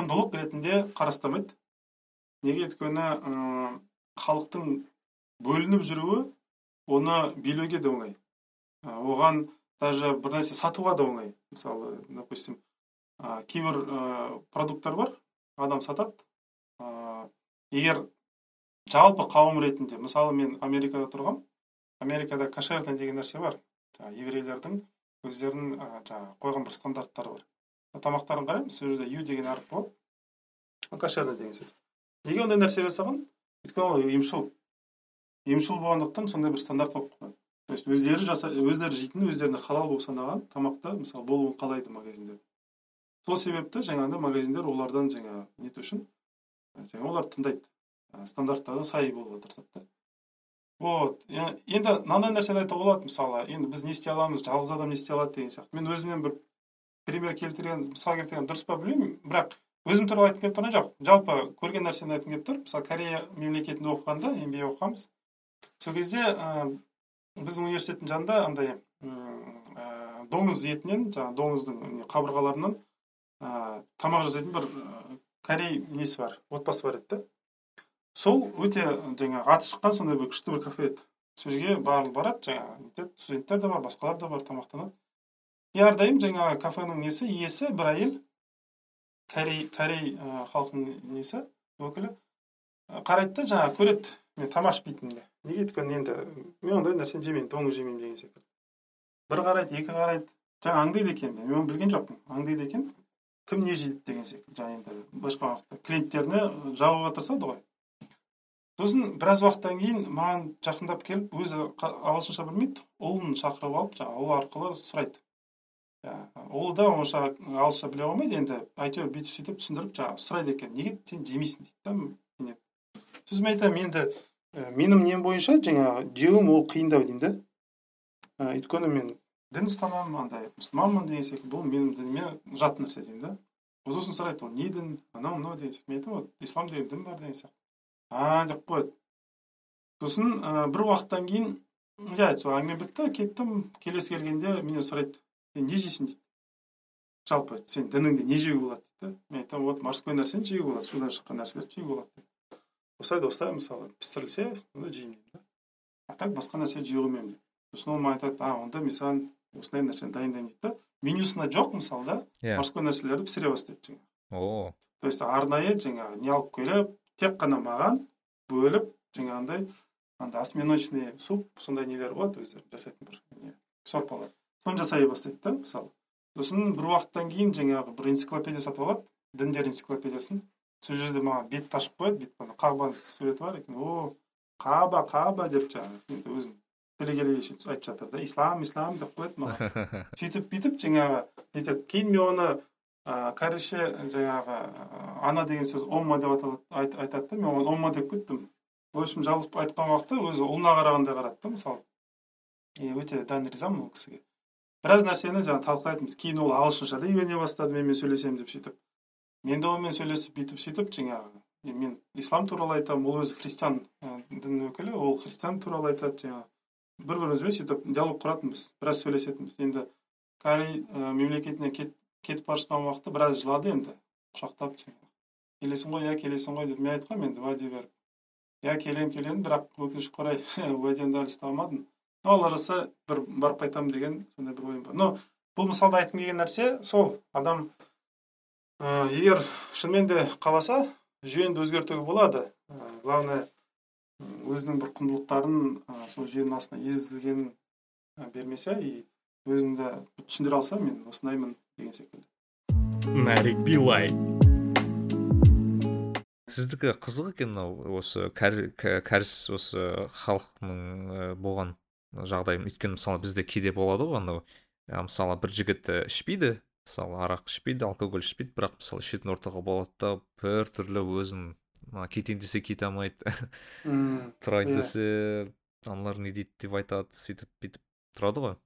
құндылық ретінде қарастырмайды неге өйткені халықтың бөлініп жүруі оны билеуге де оңай. Оған даже бір нәрсе сатуға да оңай. Мысалы допустим кейбір ә, продукттар бар адам сатады. Егер жалпы қауым ретінде мысалы мен америкада тұрғам америкада кошерный деген нәрсе бар. Еврейлердің өздерінің жаңағы қойған бір стандарттары бар. Тамақтарын қараймыз сол жерде ю деген әріп болады кошерный деген сөз. Неге ондай нәрсе жасаған? Өйткені ол емшіл. Емшіл болғандықтан сондай бір стандарт болып қойған то есть өздері жаса өздері жейтін өздеріне халал болып санаған тамақты мысалы болуын қалайды магазинде сол себепті жаңағыдай магазиндер олардан жаңа нету үшін жаңа оларды тыңдайды. Стандарттарға сай болуға тырысады да вот. Енді мынандай нәрсені айтуға болады мысалы енді біз не істей аламыз жалғыз адам не істей алады деген сияқты. Мен өзімнен бір пример келтірген мысал келтірген дұрыс па білмеймін. Бірақ өзім туралы айтқым келіп тұрған жоқ жалпы көрген нәрсені айтқым келіп тұр. Мысалы корея мемлекетінде оқығанда мба оқығанбыз. Сол кезде біздің университеттің жанында андай ә, доңыз етінен жаңағы доңыздың қабырғаларынан ә, тамақ жасайтын бір ә, корей несі бар отбасы бар еді да сол өте жаңағы аты шыққан сондай бір күшті бір кафе еді. Сол жерге барлығы барады жаңағы студенттер де бар басқалар да бар тамақтанады. Әрдайым жаңағы кафенің несі иесі бір әйел корей корей халқының несі өкілі. Қарайды да жаңағы көреді мен тамақ ішпейтінімді. Неге өйткені енді мен ондай нәрсені жемеймін доңыз жемеймін деген секілді. Бір қарайды екі қарайды. Жаңа аңдиды екен мен оны білген жоқпын. Аңдиды екен. Кім не жейді деген секілді. Жаңа енді былайша айтқанда клиенттеріне жағуға тырысады ғой. Сосын біраз уақыттан кейін маған жақындап келіп өзі ағылшынша білмейді ұлын шақырып алып жаңағы ұлы арқылы сұрайды. Ұлы да онша ағылшынша біле қоймайды енді әйтеуір бүйтіп сөйтіп түсіндіріп жаңағы сұрайды екен. Неге сен жемейсің дейді да сосын мен айтамын енді Э, менің нем бойынша жаңағы жеуім ол қиындау деймін да. Ә, өйткені мен дін ұстанамын андай мұсылманмын деген секілді бұл менің дініме жат нәрсе деймін да. Сосын сұрайды ол не дін? Анау мынау деген сияқты. Мен айтамын вот ислам деген дін бар деген сияқты. А деп қояды сосын ә, бір уақыттан кейін иә сол әңгіме бітті кеттім. Келесі келгенде менен сұрайды сен не жейсің дейді. Жалпы сен дініңде не жеуге болады дейді да? Мен айтамын вот морской нәрсені жеуге болады судан шыққан нәрселерді жеуге болады деп. Осылай да осылай мысалы пісірілсе онда жеймін да. А так басқа нәрсе жей қоймаймын деп. Сосын ол маған айтады а онда мен саған осындай нәрсені дайындаймын дейді да. Менюсында жоқ мысалы да иә. морской нәрселерді пісіре бастайды жаңағы. О. То есть арнайы жаңағы не алып келіп тек қана маған бөліп жаңағындай андай осьминочный суп сондай нелер болады өздері жасайтын бір не сорпалар. Соны жасай бастайды да мысалы. Сосын бір уақыттан кейін жаңағы бір энциклопедия сатып алады діндер энциклопедиясын. Сол жерде маған бетті ашып қояды бүйтіп қағбаның суреті бар екен. О қаба қаба деп жаңағы енді өзін тілі келгенше айтып жатыр да. Ислам ислам деп қояды маған. Сөйтіп бүйтіп жаңағы нетеді кейін мен оны ыыы корейше жаңағы ана деген сөз омма деп аталады айтады да. Мен оған омма деп кеттім в общем жалпы айтқан уақытта өзі ұлына қарағандай қарады да мысалы. И өте дән ризамын ол кісіге. Біраз нәрсені жаңағы талқылайтынбыз. Кейін ол ағылшынша да үйрене бастады менімен сөйлесемін деп сөйтіп. Мен де онымен сөйлесіп бүйтіп сөйтіп жаңағы мен ислам туралы айтамын ол өзі христиан дін өкілі ол христиан туралы айтады жаңағы. Бір бірімізбен сөйтіп диалог құратынбыз біраз сөйлесетінбіз. Енді корей ә, мемлекетіне кет, кетіп бара жатқан уақытта біраз жылады енді құшақтап келесің ғой иә келесің ғой деп мен айтқанмын енді уәде беріп. Иә келемін келемін бірақ өкінішке орай уәдемді әлі ұстай алла жазса бір барып қайтамын деген сондай бір ойым бар. Но бұл мысалда айтқым келген нәрсе сол адам ә, егер шынымен де қаласа жүйені өзгертуге болады. Ә, главное өзінің бір құндылықтарын ә, сол жүйенің астына езілгенін бермесе и өзіңді түсіндіре алса мен осындаймын деген секілді. Нарик билай. Сіздікі қызық екен мынау осы кәріс осы халықтың болған жағдайы өйткені мысалы бізде кейде болады ғой анау мысалы бір жігіт ішпейді мысалы арақ ішпейді алкоголь ішпейді бірақ мысалы ішетін ортаға болады да бір түрлі өзін кетейін десе кете алмайды тұрайын иә. десе аналар не дейді деп айтады сөйтіп бүйтіп тұрады ғой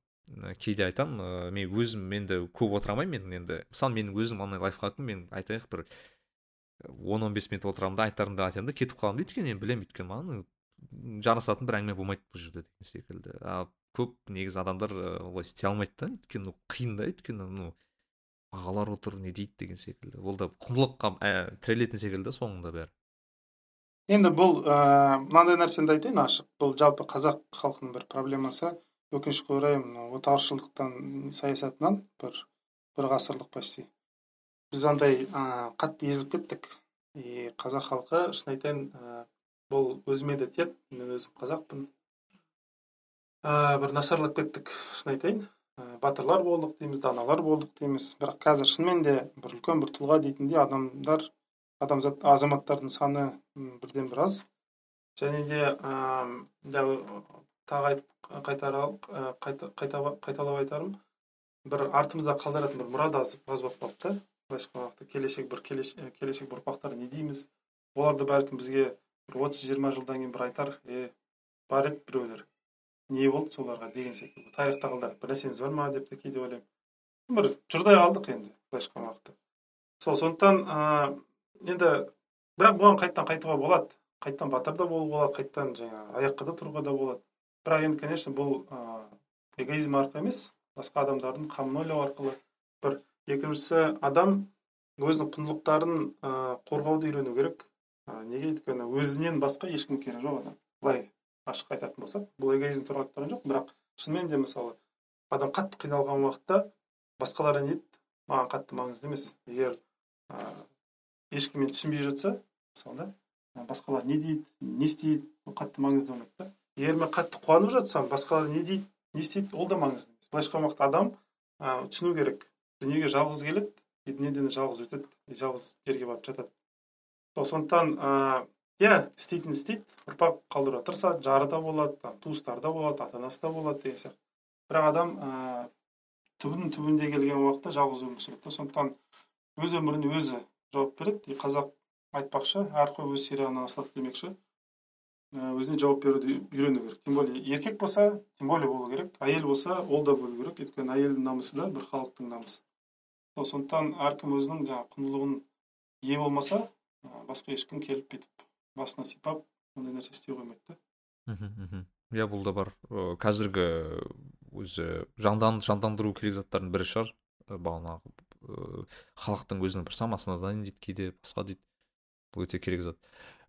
кейде айтамын ыыы мен өзім енді көп отыра алмаймын мен енді мысалы менің өзім андай лайфхакым мен айтайық бір он он бес минут отырамын да айтарымды айтамын да кетіп қаламын да өйткені мен білемін өйткені маған жарасатын бір әңгіме болмайды бұл жерде деген секілді. А көп негізі адамдар олай істей алмайды да өйткені қиын да өйткені ну ағалар отыр не дейді деген секілді. Ол да құндылыққа ә, тірелетін секілді соңында бәрі. Енді бұл ыыы мынандай нәрсені айтайын ашық. Бұл жалпы қазақ халқының бір проблемасы. Өкінішке орай мынау отаршылдықтан саясатынан бір бір ғасырлық почти. Біз андай ыыы қатты езіліп кеттік. И қазақ халқы шын айтайын бұл өзіме де тиеді мен өзім қазақпын. Ә, бір нашарлап кеттік шын айтайын. Ә, батырлар болдық дейміз даналар болдық дейміз. Бірақ қазір шынымен де бір үлкен бір тұлға дейтіндей адамдар адамзат азаматтардың саны бірден бір аз. Және де ыыы тағы айтып қайта, қайталап айтарым. Бір артымызда қалдыратын бір мұрат аз, аз болып қалыпты. Былайша келешек бір келешек, келешек бір ұрпақтар не дейміз? Олар да бәлкім бізге бір отыз жиырма жылдан кейін бір айтар е бар еді біреулер не болды соларға? деген секілді тарихта қалдырады. Бір нәрсеміз бар ма? деп те кейде ойлаймын. Бір жұрдай қалдық енді былайша айтқан уақытта сол сондықтан ыыы енді бірақ бұған қайтадан қайтуға болады. Қайтадан батыр да болуға болады қайтадан жаңағы аяққа да тұруға да болады. Бірақ енді конечно бұл ыыы эгоизм арқылы емес басқа адамдардың қамын ойлау арқылы бір. Екіншісі адам өзінің құндылықтарын ыыы қорғауды үйрену керек. Неге өйткені өзінен басқа ешкім керегі жоқ адам. Былай ашық айтатын болсақ бұл эгоизм туралы айтып тұрған жоқ бірақ шынымен де мысалы адам қатты қиналған уақытта басқалар не дейді маған қатты маңызды емес. Егер ешкім мені түсінбей жатса мысалы да басқалар не дейді не істейді қатты маңызды болмайды да. Егер мен қатты қуанып жатсам басқалар не дейді не істейді ол да маңызды емес. Былайша айтқан уақытта адам ә, түсіну керек. Дүниеге жалғыз келеді и дүниеден жалғыз өтеді жалғыз жерге барып жатады. Сол сондықтан иә істейтін істейді. Ұрпақ қалдыруға тырысады жары да болады туыстары да болады ата анасы да болады деген сияқты. Бірақ адам ыыы түбінің түбінде келген уақытта жалғыз өмір сүреді да. Сондықтан өз өмірін өзі жауап береді. И қазақ айтпақшы әр қой өз сирағынан асылады демекші. Өзіне жауап беруді үйрену керек. Тем более еркек болса тем более болу керек. Әйел болса ол да болу керек. Өйткені әйелдің намысы да бір халықтың намысы. Сол сондықтан әркім өзінің жаңағы құндылығын ие болмаса басқа ешкім келіп бүйтіп басына сипап ондай нәрсе істей қоймайды да иә бұл да бар қазіргі өзі жандан жандандыру керек заттардың бірі шығар бағанағы халықтың өзінің бір самосознание дейді кейде басқа дейді бұл өте керек зат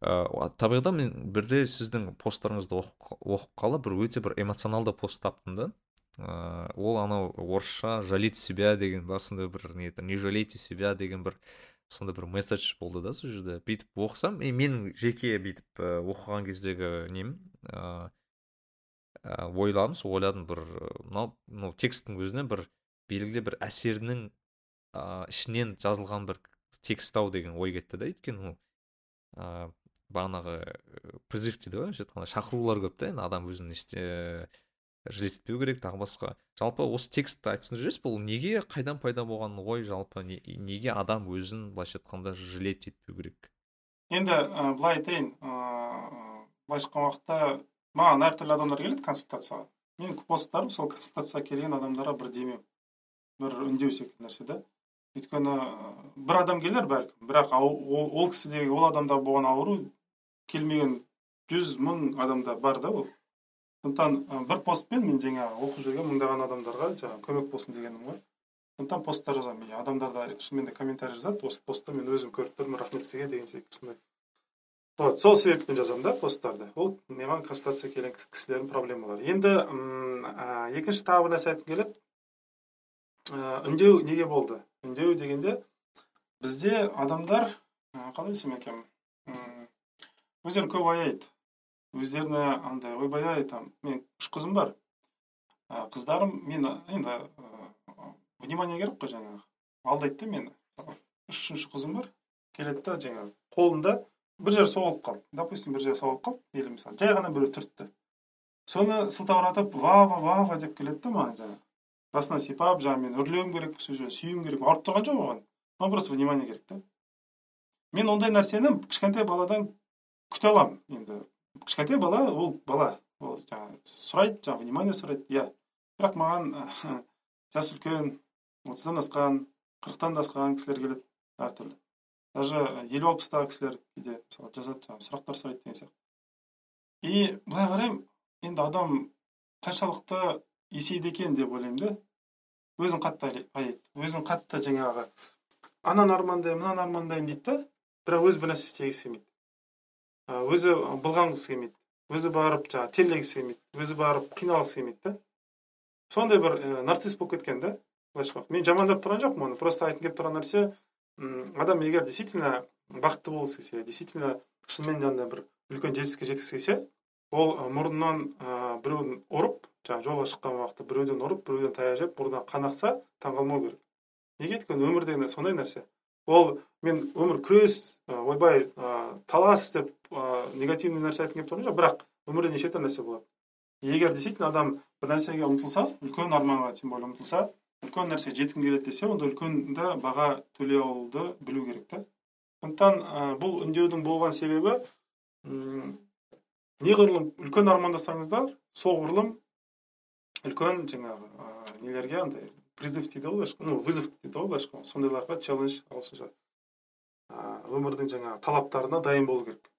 ыыы табиғда мен бірде сіздің посттарыңызды оқып қалып бір өте бір эмоционалды пост таптым да ыыы ол анау орысша жалеть себя деген бар сондай бір не не жалейте себя деген бір сондай бір месседж болды да сол жерде. Бүйтіп оқысам и менің жеке бүйтіп оқыған кездегі нем ыыы ойладым сол ойладым бір мынау мынау тексттің өзіне бір белгілі бір әсерінің ішінен жазылған бір текст ау деген ой кетті да өйткені ыыы бағанағы призыв дейді ғой айтқанда шақырулар көп та енді адам өзін етпеу керек тағы басқа. Жалпы осы текстті айтып түсіндіріп бұл неге қайдан пайда болған ой жалпы неге адам өзін былайша айтқанда жалеть етпеу керек? Енді ә, былай айтайын ыыы былайша айтқан уақытта маған әртүрлі адамдар келеді консультацияға. Менің посттарым сол консультацияға келген адамдарға бір демеу бір үндеу секілді нәрсе да өйткені бір адам келер бәлкім бірақ ол, ол кісідегі ол адамда болған ауру келмеген жүз мың адамда бар да ол. Сондықтан бір постпен мен жаңағы оқып жүрген мыңдаған адамдарға жаңағы көмек болсын дегенім ғой. сондықтан посттар жазамын. Адамдар да шынымен де комментарий жазады. Осы постты мен өзім көріп тұрмын. Рахмет сізге деген секілді сондай. Вот сол себеппен жазамын да посттарды. Ол маған консультация келген кісілердің проблемалары. Енді екінші тағы бір нәрсе айтқым келеді. Үндеу неге болды? Үндеу дегенде бізде адамдар қалай десем екен? Өздерін көп аяйды. Өздеріне андай ойбай ай там мен үш қызым бар қыздарым мен енді внимание керек қой жаңағы. Алдайды да мені. Үшінші қызым бар. Келеді да жаңағы қолында бір жері соғылып қалды. Допустим бір жері соғылып қалды или мысалы. Жай ғана біреу түртті. Соны сылтауратып вава вава деп келеді да маған жаңағы. Басынан сипап жаңағы мен үрлеуім керек сол жерде сүюім керек ауырып тұрған жоқ оған. Оған просто внимание керек та. Мен ондай нәрсені кішкентай баладан күте аламын. Енді кішкентай бала ол бала ол жаңағы сұрайды жаңағы внимание сұрайды. Иә бірақ маған жасы үлкен отыздан асқан қырықтан да асқан кісілер келеді әртүрлі даже елу алпыстағы кісілер кейде мысалы жазады жаңағы сұрақтар сұрайды деген сияқты. И былай қараймын енді адам қаншалықты есейді екен деп ойлаймын да. Өзін қатты аяйды өзін қатты жаңағы ананы армандаймын мынаны армандаймын дейді да. Бірақ өзі бір нәрсе істегісі келмейді. Өзі былғанғысы келмейді өзі барып жаңағы терлегісі келмейді өзі барып қиналғысы келмейді да. Сондай бір ә, нарцисс болып кеткен да. Былайша мен жамандап тұрған жоқпын оны. Просто айтқым келіп тұрған нәрсе адам егер действительно бақытты болғысы келсе действительно шынымен андай бір үлкен жетістікке жеткісі келсе ол мұрнынан ә, біреуін ұрып жаңағы жолға шыққан уақытта біреуден ұрып біреуден таяқ жеп мұрнынан қан ақса таңқалмау керек. Неге? өйткені өмір деген сондай нәрсе. Ол мен өмір күрес ойбай талас деп негативный нәрсе айтқым келіп тұрған жоқ бірақ өмірде неше түрлі нәрсе болады. Егер действительно адам бір нәрсеге ұмтылса үлкен арманға тем более ұмтылса үлкен нәрсеге жеткім келеді десе онда үлкенді баға төлей алуды білу керек та. Сондықтан бұл үндеудің болған себебі неғұрлым үлкен армандасаңыздар соғұрлым үлкен жаңағы нелерге андай призыв дейді ғой былайша ну вызов дейді ғой былайша сондайларға челлендж ағылшынша өмірдің жаңағы талаптарына дайын болу керек.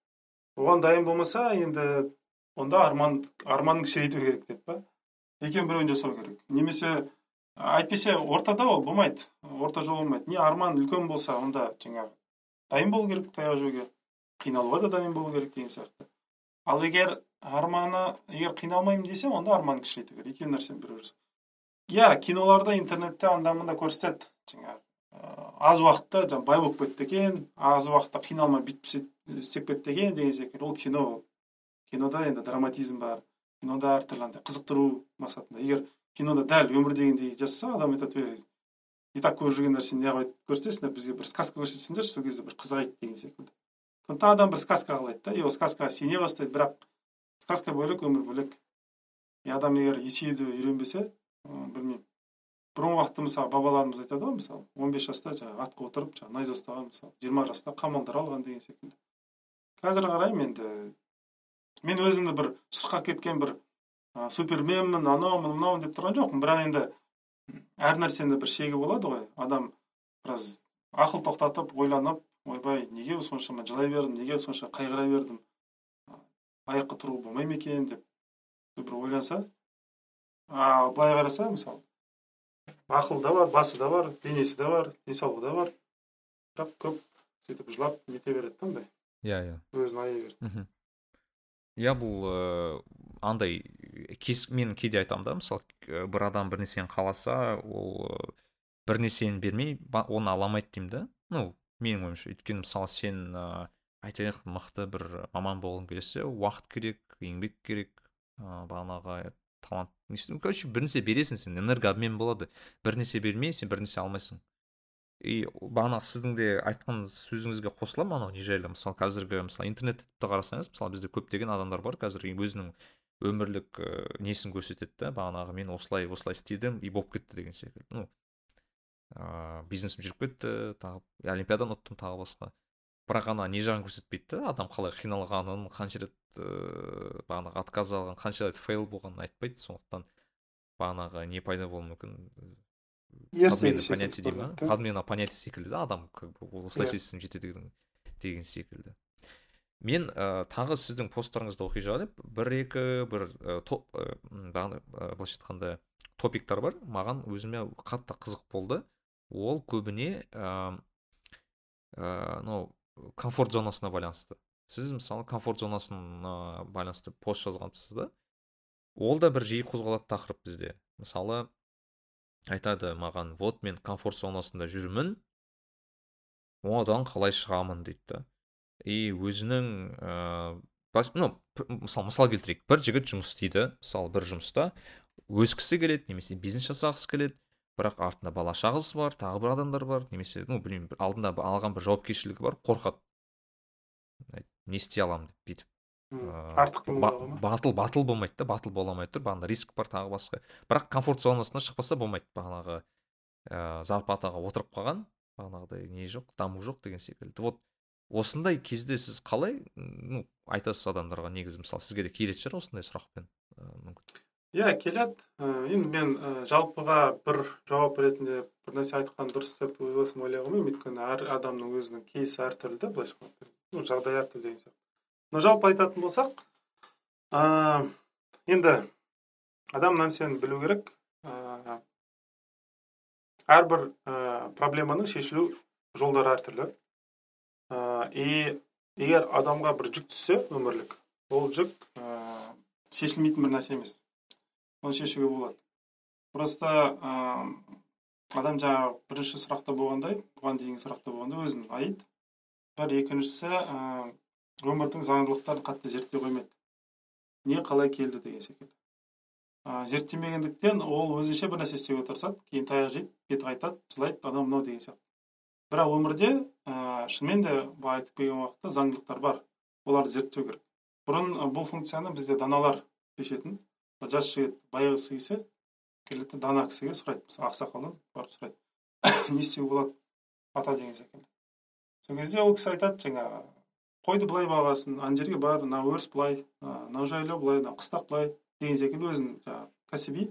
Оған дайын болмаса енді онда арман арманын кішірейту керек деп па? Екеуін біреуін жасау керек. Немесе әйтпесе ортада ол болмайды. Орта жол болмайды. Не арман үлкен болса онда жаңағы дайын болу керек таяқ жеуге. Қиналуға да дайын болу керек деген сияқты. Ал егер арманы егер қиналмаймын десе онда арманын кішірейту керек. Екеуі нәрсенің біреуі иә киноларда интернетте анда көрсетеді жаңағы аз уақытта жаңағы бай болып кетті екен аз уақытта қиналмай бүйтіп істеп кетті екен деген секілді ол кино кинода енді драматизм бар кинода әртүрлі андай қызықтыру мақсатында егер кинода дәл өмірдегіндей жасаса адам айтады ей и так көріп жүрген нәрсені неғып көрсетесіңдер бізге бір сказка көрсетсеңдерші сол кезде бір қызығайық деген секілді сондықтан адам бір сказка қалайды да и ол сказкаға сене бастайды бірақ сказка бөлек өмір бөлек и адам егер есеюді үйренбесе білмеймін. Бұрынғы уақытта мысалы бабаларымыз айтады ғой мысалы он бес жаста жаңағы атқа отырып жаңағы найза ұстаған мысалы жиырма жаста қамалдар алған деген секілді. Қазір қараймын енді мен өзімді бір шырқап кеткен бір ә, суперменмін анаумын мынаумын деп тұрған жоқпын. Бірақ енді әр нәрсенің бір шегі болады ғой. Адам біраз ақыл тоқтатып ойланып ойбай неге соншама жылай бердім неге сонша қайғыра бердім? Аяққа тұруға болмай ма екен деп бір ойланса а былай қараса мысалы ақылы да бар басы да бар денесі де бар денсаулығы да бар. Бірақ көп сөйтіп жылап нете береді да андай иә иә. Өзін аяй береді. Иә бұл ыыы андай кез мен кейде айтамын да мысалы бір адам бір нәрсені қаласа ол бір нәрсені бермей оны ала алмайды деймін да. Ну менің ойымша өйткені мысалы сен ыыы айтайық мықты бір маман болғың келсе уақыт керек еңбек керек ыыы бағанағы талант короче бір нәрсе бересің сен энергообмен болады. Бір нәрсе бермей сен бір нәрсе алмайсың. И бағанағы сіздің де айтқан сөзіңізге қосыламын анау не жайлы. Мысалы қазіргі мысалы интернетті қарасаңыз мысалы бізде көптеген адамдар бар қазір өзінің өмірлік ә, несін көрсетеді да бағанағы мен осылай осылай істедім и болып кетті деген секілді. Ну ыыы бизнесім жүріп кетті тағы олимпиаданы ұттым тағы басқа. Бірақ ана не жағын көрсетпейді да адам қалай қиналғанын қанша рет ыыы бағанағы отказ алған қанша рет фейл болғанын айтпайды сондықтан бағанағы не пайда болуы мүмкін понятие дей ма? подмена понятие секілді да адам как бы осылай істесем жетеді деген секілді. Мен ә, тағы сіздің посттарыңызды оқи жатып бір екі бір ә, топ ә, былайша айтқанда топиктар бар. Маған өзіме қатты қызық болды. Ол көбіне ыыы мынау комфорт зонасына байланысты. Сіз мысалы комфорт зонасына байланысты пост жазғансыз да? Ол да бір жиі қозғалатын тақырып бізде. Мысалы айтады маған вот мен комфорт зонасында жүрмін одан қалай шығамын? дейді и өзінің ыыы ну мысалы мысал келтірейік. Бір жігіт жұмыс істейді мысалы бір жұмыста өскісі келеді немесе бизнес жасағысы келеді бірақ артында бала шағасы бар тағы бір адамдар бар немесе ну білмеймін алдында алған бір жауапкершілігі бар қорқады. Не істей аламын деп бүйтіп артық батыл батыл болмайды да батыл бола алмай тұр бағана риск бар тағы басқа. Бірақ комфорт зонасынан шықпаса болмайды бағанағы ыыы зарплатаға отырып қалған бағанағыдай не жоқ даму жоқ деген секілді. Вот осындай кезде сіз қалай ну айтасыз адамдарға негізі мысалы сізге де келетін шығар осындай сұрақпен мүмкін. Иә келеді. Ә, енді мен ә, жалпыға бір жауап ретінде бір нәрсе айтқан дұрыс деп өз басым ойлай қоймаймын. Өйткені әр адамның өзінің кейсі әртүрлі да былайша ну әртүрлі деген сияқты но жалпы айтатын болсақ ә, енді адам нәрсені білу керек. Ә, әрбір ә, проблеманың шешілу жолдары әртүрлі. Ә, и егер адамға бір жүк түссе өмірлік ол жүк ә, шешілмейтін бір нәрсе емес. Оны шешуге болады. Просто ә, адам жаңағы бірінші сұрақта болғандай бұған дейінгі сұрақта болғандай өзін айт бір екіншісі ә, өмірдің заңдылықтарын қатты зерттей қоймайды. Не қалай келді деген секілді. Ә, зерттемегендіктен ол өзінше бір нәрсе істеуге тырысады. Кейін таяқ жейді беті қайтады жылайды анау мынау деген сияқты. Бірақ өмірде ә, шынымен де былай айтып келген уақытта заңдылықтар бар. Оларды зерттеу керек. Бұрын бұл функцияны бізде даналар шешетін жас жігіт байығысы келсе келеді да дана кісіге сұрайды. Мысалы ақсақалдан барып сұрайды. Не істеуге болады? Ата деген секілді. Сол кезде ол кісі айтады жаңағы қойды былай бағасын ана жерге бар мына өріс былай мынау жайлау былай мынау қыстақ былай деген секілді өзінің жаңағы кәсіби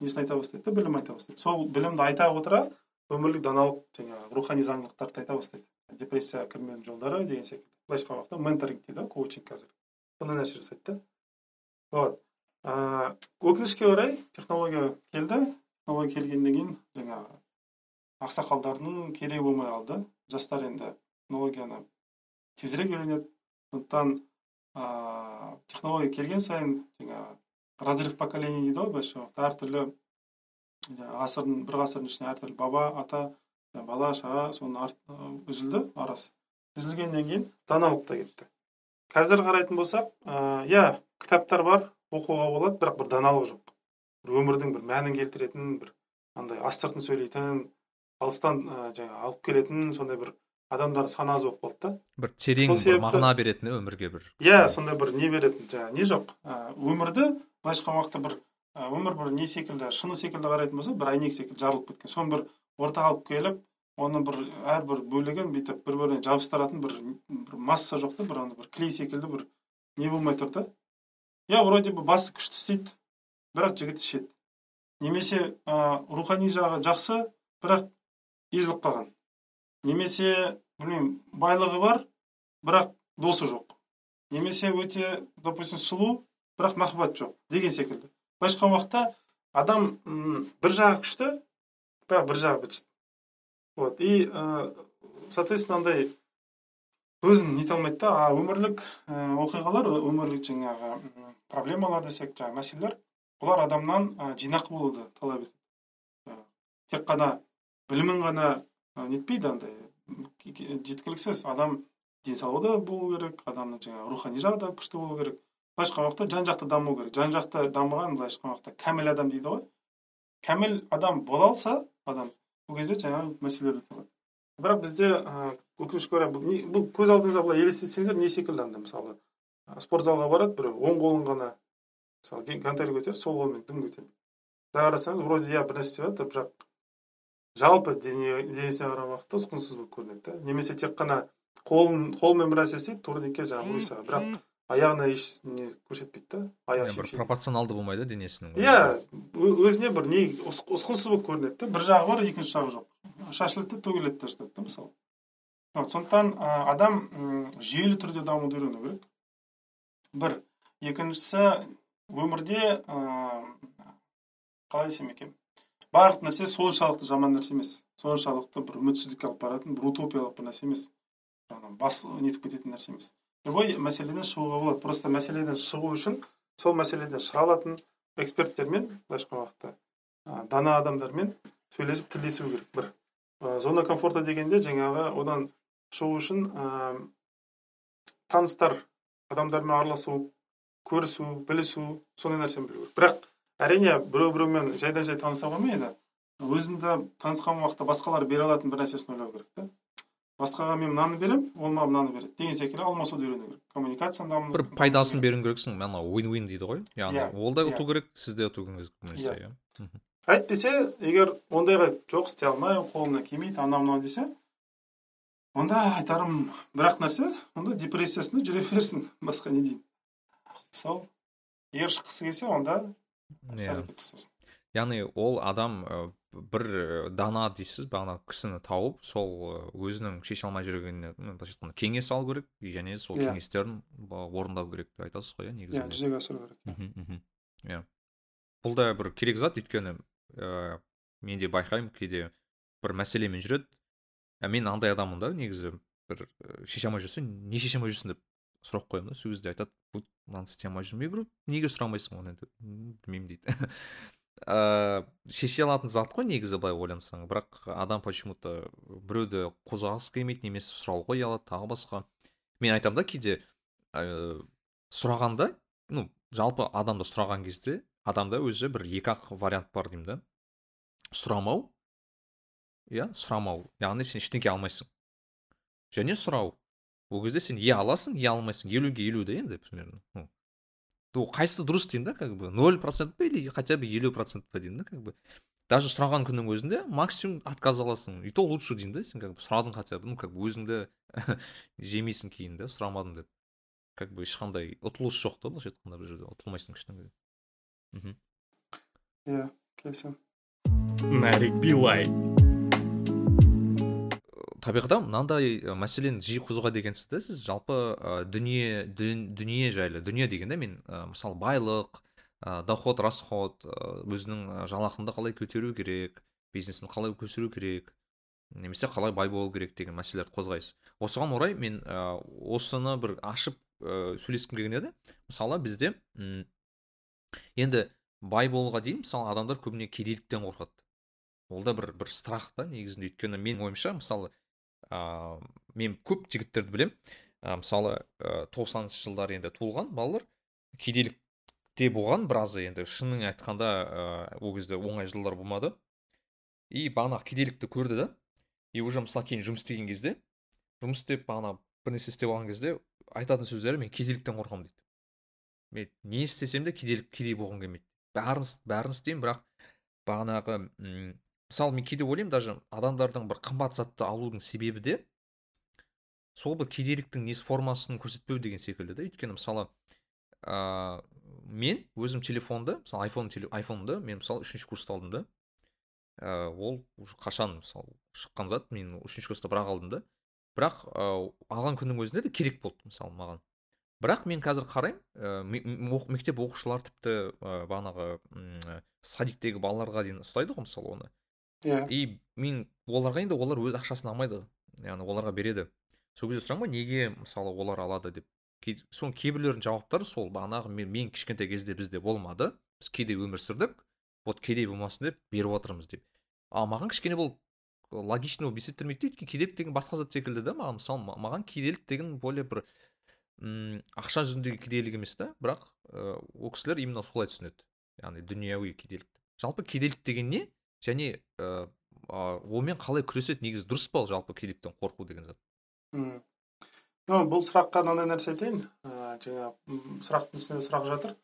несін айта бастайды да білім айта бастайды. Сол білімді айта отыра өмірлік даналық жаңағы рухани заңдылықтарды айта бастайды. Депрессияға кірмеудің жолдары деген секілді. Былайша айтқан уақытта менторинг дейді ғой коучинг қазір. Сондай нәрсе жасайды да. Вот. Өкінішке орай технология келді. Технология келгеннен кейін жаңағы ақсақалдардың керегі болмай қалды. Жастар енді технологияны тезірек үйренеді сондықтан ыыы технология келген сайын жаңағы разрыв поколений дейді ғой былайша әртүрлі ғасырдың бір ғасырдың ішінде әртүрлі баба ата бала шаға соның үзілді арасы үзілгеннен кейін даналық та кетті. Қазір қарайтын болсақ иә кітаптар бар оқуға болады бірақ бір даналық жоқ. Бір өмірдің бір мәнін келтіретін бір андай астыртын сөйлейтін алыстан ә, жаңағы алып келетін сондай бір адамдар саны аз болып қалды да. бір терең бір мағына беретін өмірге бір иә сондай бір не беретін жаңағы не жоқ. Ә, өмірді былайша айтқан уақытта бір ә, өмір бір не секілді шыны секілді қарайтын болса бір әйнек секілді жарылып кеткен. Соны бір ортаға алып келіп оны бір әрбір бөлігін бүйтіп бір біріне жабыстыратын бір, бір масса жоқ та бір бір клей секілді бір не болмай тұр да иә вроде бы басы күшті істейді бірақ жігіт ішеді. Немесе ә, рухани жағы жақсы бірақ езіліп қалған. Немесе білмеймін байлығы бар бірақ досы жоқ. Немесе өте допустим сұлу бірақ махаббат жоқ деген секілді. Былайша айтқан уақытта адам м, бір жағы күшті бірақ бір жағы бітшіт вот и ә, соответственно андай өзін нете алмайды да. А өмірлік ә, оқиғалар өмірлік жаңағы проблемалар десек жаңағы мәселелер бұлар адамнан ә, жинақы болуды талап етеді. Тек қана білімін ғана нетпейді андай. Жеткіліксіз адам денсаулығы да болу керек адамның жаңағы рухани жағы да күшті болу керек. Былайша айтқан уақытта жан жақты даму керек. Жан жақты дамыған былайша айтқан уақытта кәміл адам дейді ғой. Кәміл адам бола алса адам ол кезде жаңағы мәселелер өте бірақ бізде ә, өкінішке орай бұл, бұл көз алдыңызға былай елестетсеңіздер не секілді андай мысалы спорт залға барады бір оң қолын ғана мысалы гантель көтереді сол қолымен дым көтереді. Былай қарасаңыз вроде иә бір нәрсе істеп жатыр бірақ жалпы дене денесіне қараған уақытта ұсқынсыз болып көрінеді да. Немесе тек қана қолын қолымен бір нәрсе істейді турникке жаңағы ойса бірақ аяғына еш не көрсетпейді да. Аяғы бір пропорционалды болмайды денесінің иә өзіне бір не ұс- ұсқынсыз болып көрінеді да. Бір жағы бар екінші жағы жоқ. Шашылады да төгіледі да жатады да мысалы. Вот сондықтан адам жүйелі түрде дамуды үйрену керек. Бір. Екіншісі өмірде ә, қалай десем екен? Барлық нәрсе соншалықты жаман нәрсе емес. Соншалықты бір үмітсіздікке алып баратын бір утопиялық бір нәрсе емес. Бас нетіп кететін нәрсе емес. Любой мәселеден шығуға болады. Просто мәселеден шығу үшін сол мәселеден шыға алатын эксперттермен былайша айтқан уақытта дана адамдармен сөйлесіп тілдесу керек. Бір зона комфорта дегенде жаңағы одан шығу үшін ә, таныстар адамдармен араласу көрісу білісу сондай нәрсені білу керек. Бірақ әрине біреу біреумен жайдан жай таныса қоймайды. Өзіңді танысқан уақытта басқалар бере алатын бір нәрсесін ойлау керек та басқаға мен мынаны беремін ол маған мынаны береді. Деген секілді алмасуды үйрену керек. Коммуникацияны дамыту бір пайдасын беруің керексің ана уин уин дейді ғой. Яғни Иә, ол да иә. ұту керек сіз де ұту керексіз Иә. иә. Әйтпесе егер ондайға жоқ істей алмай қолына келмейді анау мынау десе онда айтарым бір ақ нәрсе онда депрессиясында жүре берсін. Басқа не дейін. Сол. Егер шыққысы келсе онда иә. яғни ол адам бір дана дейсіз бағана кісіні тауып сол өзінің шеше алмай жүргеніне былайша айтқанда кеңес алу керек и және сол Иә. кеңестерін орындау керек деп айтасыз ғой иә иә негізінде. жүзеге асыру керек. Иә. Бұл да бір керек зат өйткені ә, мен де байқаймын кейде бір мәселемен жүреді. Ә, мен андай адаммын да негізі бір шеше алмай жүрсең не шеше алмай жүрсің деп. Сұрақ қоямын да сол кезде айтады «Вот мынаны істей я говорю неге сұрамайсың оны? Деп «М, білмеймін дейді. Ыыы шеше алатын зат қой негізі былай ойлансаң бірақ адам почему то біреуді қозғағысы келмейді немесе сұрауға ұялады тағы басқа. Мен айтамын да кейде ыыы сұрағанда ну жалпы адамды сұраған кезде адамда өзі бір екі ақ вариант бар деймін да. Сұрамау иә сұрамау. Яғни сен ештеңе алмайсың. Және сұрау. Ол кезде сен иә аласың иә алмайсың. елуге елу да енді примерно ну. Ну қайсысы дұрыс деймін да как бы ноль процент па или хотя бы елу процент па деймін да как бы. Даже сұраған күннің өзінде максимум отказ аласың. И то лучше деймін да сен как бы сұрадың хотя бы ну как бы өзіңді жемейсің кейін да сұрамадым деп. Как бы ешқандай ұтылыс жоқ та былайша айтқанда бұл жерде ұтылмайсың ештеңеде мхм. Иә келісемін. Нарик билай. Табиғатта мынандай мәселені жиі қозғайды екенсіз да сіз жалпы ә, дүние дүн- дүние жайлы дүние дегенде мен ә, мысалы байлық ә, доход расход өзінің жалақында қалай көтеру керек бизнесін қалай көтеру керек немесе қалай бай болу керек деген мәселелерді қозғайсыз. осыған орай мен ә, осыны бір ашып ә, сөйлескім келген еді. мысалы бізде м, енді бай болуға дейін мысалы адамдар көбіне кедейліктен қорқады. ол да бір бір страх та негізінде. өйткені менің ойымша мысалы ыыы мен көп жігіттерді білем ә, мысалы тоқсаныншы жылдары енді туылған балалар кедейлікте болған біразы енді шынын айтқанда ыыы ол кезде оңай жылдар болмады. И бағанағы кедейлікті көрді да и уже мысалы кейін жұмыс істеген кезде жұмыс істеп бағана бір нәрсе істеп алған кезде айтатын сөздері мен кедейліктен қорқамын дейді. Мен не істесем де кедейлік кедей болғым келмейді. Бәрін бәрін істеймін бірақ бағанағы мысалы мен кейде ойлаймын даже адамдардың бір қымбат затты алудың себебі де сол бір кедейліктің несі формасын көрсетпеу деген секілді да өйткені мысалы ыыы мен өзім телефонды мысалы айфон айфонды мен мысалы үшінші курста алдым да. Ыыы ол уже қашан мысалы шыққан зат? Мен үшінші курста бірақ алдым да. Бірақ ыыы алған күннің өзінде де керек болды мысалы маған. Бірақ мен қазір қараймын ә, мектеп оқушылары тіпті ә, бағанағы м, садиктегі балаларға дейін ұстайды ғой мысалы оны. Иә. И мен оларға енді олар өз ақшасын алмайды яғни оларға береді. Сол кезде сұраймын ғой неге мысалы олар алады деп. Кей- соның жауаптары сол бағанағы мен, мен кішкентай кезде бізде болмады. Біз кедей өмір сүрдік вот кедей болмасын деп беріп отырмыз деп. Ал маған кішкене бұл логичный болып есептелмейді да өйткені кедейлік деген басқа зат секілді да маған мысалы ма- маған кедейлік деген более бір м ақша жүзіндегі кедейлік емес та бірақ ол кісілер именно солай түсінеді. Яғни дүнияуи кедейлік жалпы кедейлік деген не? Және ыыы онымен қалай күреседі негізі? Дұрыс па жалпы кедейліктен қорқу деген зат? Ну бұл сұраққа мынандай нәрсе айтайын. Ә, жаңа м, сұрақтың үстіне сұрақ жатыр.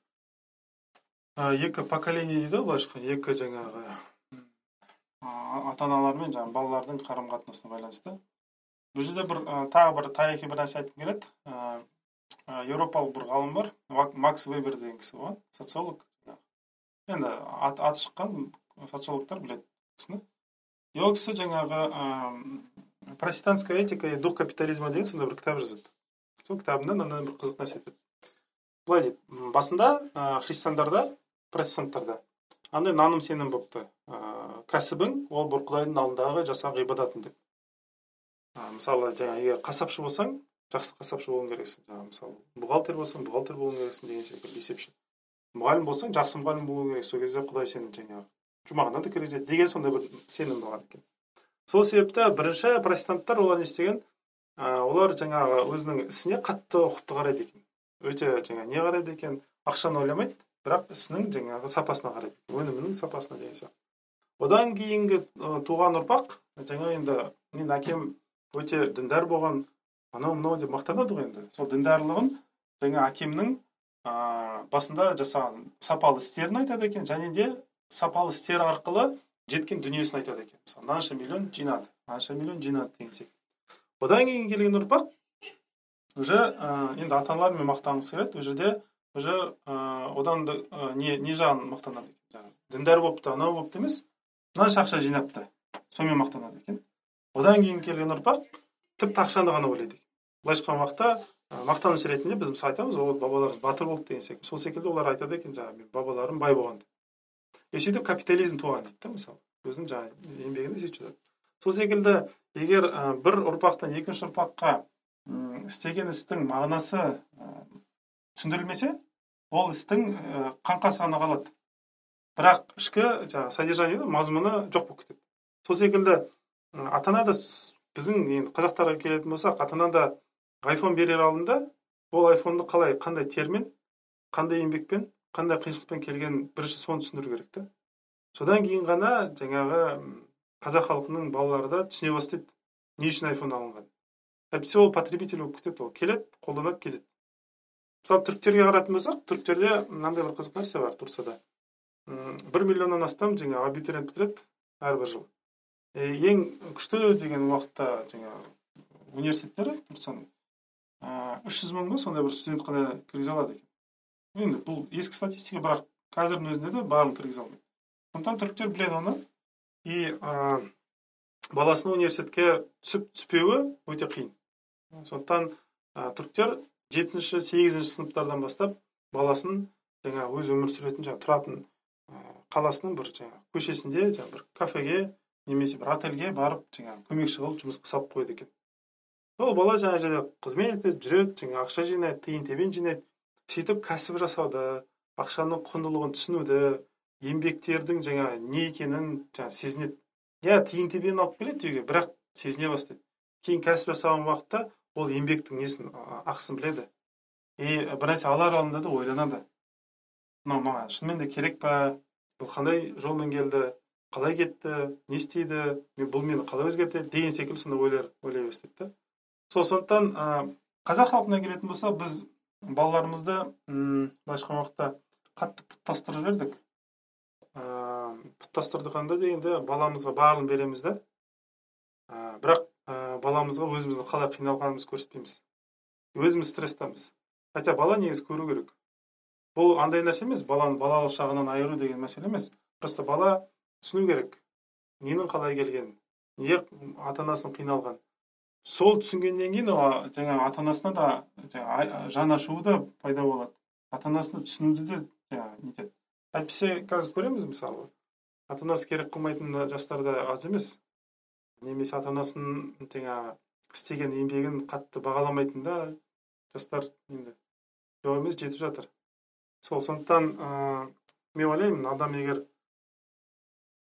Ә, екі поколение дейді ғой былайша екі жаңағы ата аналар мен жаңағы балалардың қарым қатынасына байланысты. Бұл жерде бір ә, тағы бір тарихи бір нәрсе айтқым келеді. Ә, ә, еуропалық бір ғалым бар. Макс вебер деген кісі болған социолог. Енді аты шыққан социологтар біледі кісіні и ол кісі жаңағы ә, протестантская этика и дух капитализма деген сондай бір кітап жазады. Сол кітабында мынандай бір қызық нәрсе айтады. Былай дейді басында ә, христиандарда протестанттарда. Андай наным сенім болыпты ә, кәсібің ол бір құдайдың алдындағы жасаған ғибадатың деп. Ә, мысалы жаңағы егер қасапшы болсаң жақсы қасапшы болуың керексің. Жаңағы мысалы бухгалтер болсаң бухгалтер болуың керексің деген секілді есепші мұғалім болсаң жақсы мұғалім болуың керек. Сол кезде құдай сені жаңағы жұмағына да кіргізеді деген сондай бір сенім болған екен. Сол себепті бірінші протестанттар олар не істеген? Ә, олар жаңағы өзінің ісіне қатты ұқыпты қарайды екен. Өте жаңа не қарайды екен? Ақшаны ойламайды бірақ ісінің жаңағы сапасына қарайды өнімінің сапасына деген сияқты. Одан кейінгі туған ұрпақ жаңа енді менің әкем өте діндар болған анау мынау деп мақтанады ғой енді. Сол діндарлығын жаңа әкемнің ә, басында жасаған сапалы істерін айтады екен және де сапалы істер арқылы жеткен дүниесін айтады екен. Мысалы мынанша миллион жинады мынанша миллион жинады деген секілді. Одан кейін келген ұрпақ уже ә, енді ата аналармен мақтанғысы келеді ол жерде уже ә, одан да ә, не не жағын мақтанады екен. Жаңағы діндар болыпты анау болыпты емес мынанша ақша жинапты. Сонымен мақтанады екен. Одан кейін келген ұрпақ тіпті ақшаны ғана ойлайды екен. Былайша айтқан уақытта мақтаныш ретінде біз мысалы айтамыз ол бабаларымыз батыр болды деген секілді. Сол секілді олар айтады екен жаңағы менің бабаларым бай болған деп и сөйтіп капитализм туған дейді да мысалы өзінің жаңағы еңбегінде сөйтіп жазады сол секілді егер ә, бір ұрпақтан екінші ұрпаққа істеген істің мағынасы ә, түсіндірілмесе ол істің ә, қаңқасы ғана қалады бірақ ішкі жаңағы содержание мазмұны жоқ болып кетеді. Сол секілді ата ана да біздің енді қазақтарға келетін болсақ ата ана да айфон берер алдында ол айфонды қалай қандай термен қандай еңбекпен қандай қиыншылықпен келгенін бірінші соны түсіндіру керек та. Содан кейін ғана жаңағы қазақ халқының балалары да түсіне бастайды. Не үшін айфон алынған әйтпесе ол потребитель болып кетеді ол келеді қолданады кетеді. Мысалы түріктерге қарайтын болсақ түріктерде мынандай бір қызық нәрсе бар турцияда. Бір миллионнан астам жаңағы абитуриент бітіреді әрбір жыл. Ең күшті деген уақытта жаңағы университеттері турцияның. Үш жүз мың ба сондай бір студент қана кіргізе алады екен. Енді бұл ескі статистика бірақ қазірдің өзінде де барлығын кіргізе алмайды сондықтан түріктер біледі оны и ә, баласының университетке түсіп түспеуі өте қиын. Сондықтан ә, түріктер жетінші сегізінші сыныптардан бастап баласын жаңа өз өмір сүретін жаңағы тұратын қаласының бір жаңағы көшесінде жаңағы бір кафеге немесе бір отельге барып жаңағы көмекші қылып жұмысқа салып қояды екен. Ол бала жаңағы жерде қызмет етіп жүреді жаңағы ақша жинайды тиын тебен жинайды. Сөйтіп кәсіп жасауды ақшаның құндылығын түсінуді еңбектердің жаңа не екенін жаңа сезінеді. Иә тиын тебен алып келеді үйге бірақ сезіне бастайды. Кейін кәсіп жасаған уақытта ол еңбектің несін ақысын біледі. И бір нәрсе алар алдында да ойланады. Мынау маған шынымен де керек па? Бұл қандай жолмен келді? Қалай кетті? Не істейді? Бұл мені қалай өзгертеді деген секілді сондай ойлар ойлай бастайды да. Сол сондықтан ә, қазақ халқына келетін болсақ біз балаларымызды былайша айтқан уақытта қатты пұттастырып жібердік. Пұттастырдықанда дегенде баламызға барлығын береміз да. Бірақ баламызға өзіміздің қалай қиналғанымызды көрсетпейміз. Өзіміз стресстамыз. Хотя бала негізі көру керек. Бұл андай нәрсе емес баланы балалық шағынан айыру деген мәселе емес. Просто бала түсіну керек. Ненің қалай келгенін неге ата анасының қиналған сол түсінгеннен кейін ол жаңағы ата анасына да жан ашуы да пайда болады. Ата анасына түсінуді де жаңағы нетеді әйтпесе қазір көреміз мысалы. Ата анасы керек қылмайтын жастар да аз емес. Немесе ата анасының жаңағы істеген еңбегін қатты бағаламайтын да жастар енді жоқ емес жетіп жатыр. Сол сондықтан ә, мен ойлаймын адам егер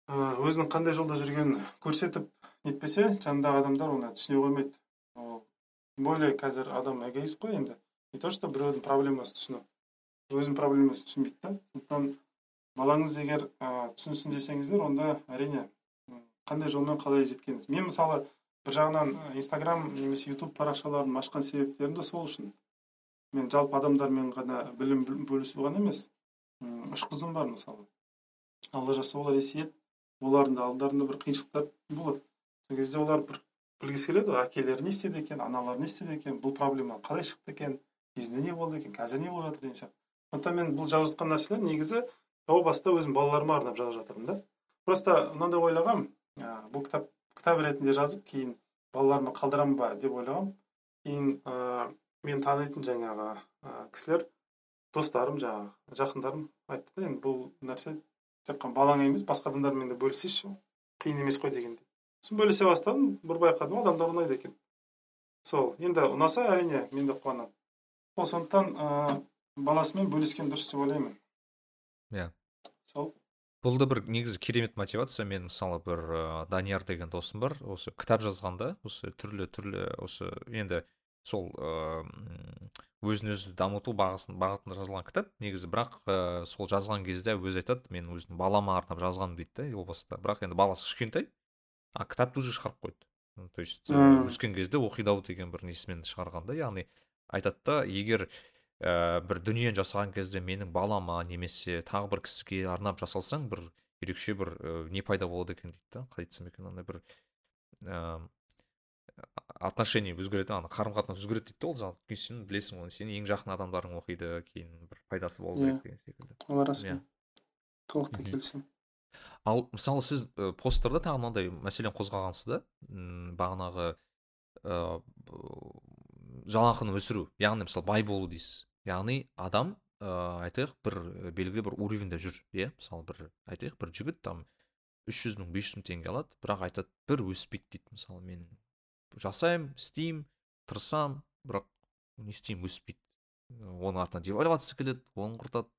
өзінің қандай жолда жүргенін көрсетіп нетпесе жанындағы адамдар оны түсіне қоймайды. Ол тем более қазір адам эгоист қой енді. Не то что біреудің проблемасын түсіну. Өзінің проблемасын түсінбейді да. Сондықтан балаңыз егер ә, түсінсін десеңіздер онда әрине қандай жолмен қалай жеткеніңіз. Мен мысалы бір жағынан инстаграм немесе ютуб парақшаларын ашқан себептерім де сол үшін. Мен жалпы адамдармен ғана білім бөлісу ғана емес үш қызым бар мысалы. Алла жазса олар есейеді. Олардың да алдарында бір қиыншылықтар болады. Сол кезде олар бір білгісі келеді ғой әкелері не істеді екен аналары не істеді екен бұл проблема қалай шықты екен кезінде не болды екен қазір не болып жатыр деген сияқты. Сондықтан мен бұл жазып жатқан нәрселер негізі о баста өзім балаларыма арнап жазып жатырмын да. Просто мынандай ойлағанмын бұл кітап кітап ретінде жазып кейін балаларыма қалдырамын ба деп ойлағанмын кейін ә, мен танитын жаңағы ә, кісілер достарым жаңағы жақындарым айтты да енді бұл нәрсе тек қана балаңа емес басқа адамдармен де бөлісейші қиын емес қой дегендей. Сосын бөлісе бастадым бір байқадым адамдар ұнайды екен сол енді ұнаса әрине мен де қуанамын. Сол сондықтан ыыы баласымен бөліскен дұрыс деп ойлаймын. Иә. Сол. Бұл да бір негізі керемет мотивация. Мен мысалы бір ә, данияр деген досым бар. Осы кітап жазғанда осы түрлі түрлі осы енді сол ыыы өзін өзі дамыту бағысын бағытында жазылған кітап. Негізі бірақ ә, сол жазған кезде өзі айтады мен өзім балама арнап жазғаным дейді да о баста бірақ енді баласы кішкентай. А кітапты уже шығарып қойды то есть э, өскен кезде оқиды ау деген бір несімен шығарған да яғни айтады да егер ә, бір дүниені жасаған кезде менің балама немесе тағы бір кісіге арнап жасалсаң бір ерекше бір ә, не пайда болады екен дейді да қалай айтсам екен андай бір ә, отношение өзгереді ана қарым қатынас өзгереді дейді да ол өйткені сен білесің ғой сенің ең жақын адамдарың оқиды кейін бір пайдасы болу керек деген секілді. Ол рас Иә. толықтай келісемін. Ал мысалы сіз ә, посттарда тағы мынандай мәселені қозғағансыз да бағанағы ә, жалақыны өсіру яғни мысалы бай болу дейсіз. Яғни адам ә, айтайық бір белгілі бір уровеньде жүр иә? Мысалы бір айтайық бір жігіт там үш жүз мың бес жүз мың теңге алады бірақ айтады бір өспейді дейді мысалы мен жасаймын істеймін тырысамын бірақ не істеймін өспейді оның артынан девальвация келеді оны құртады.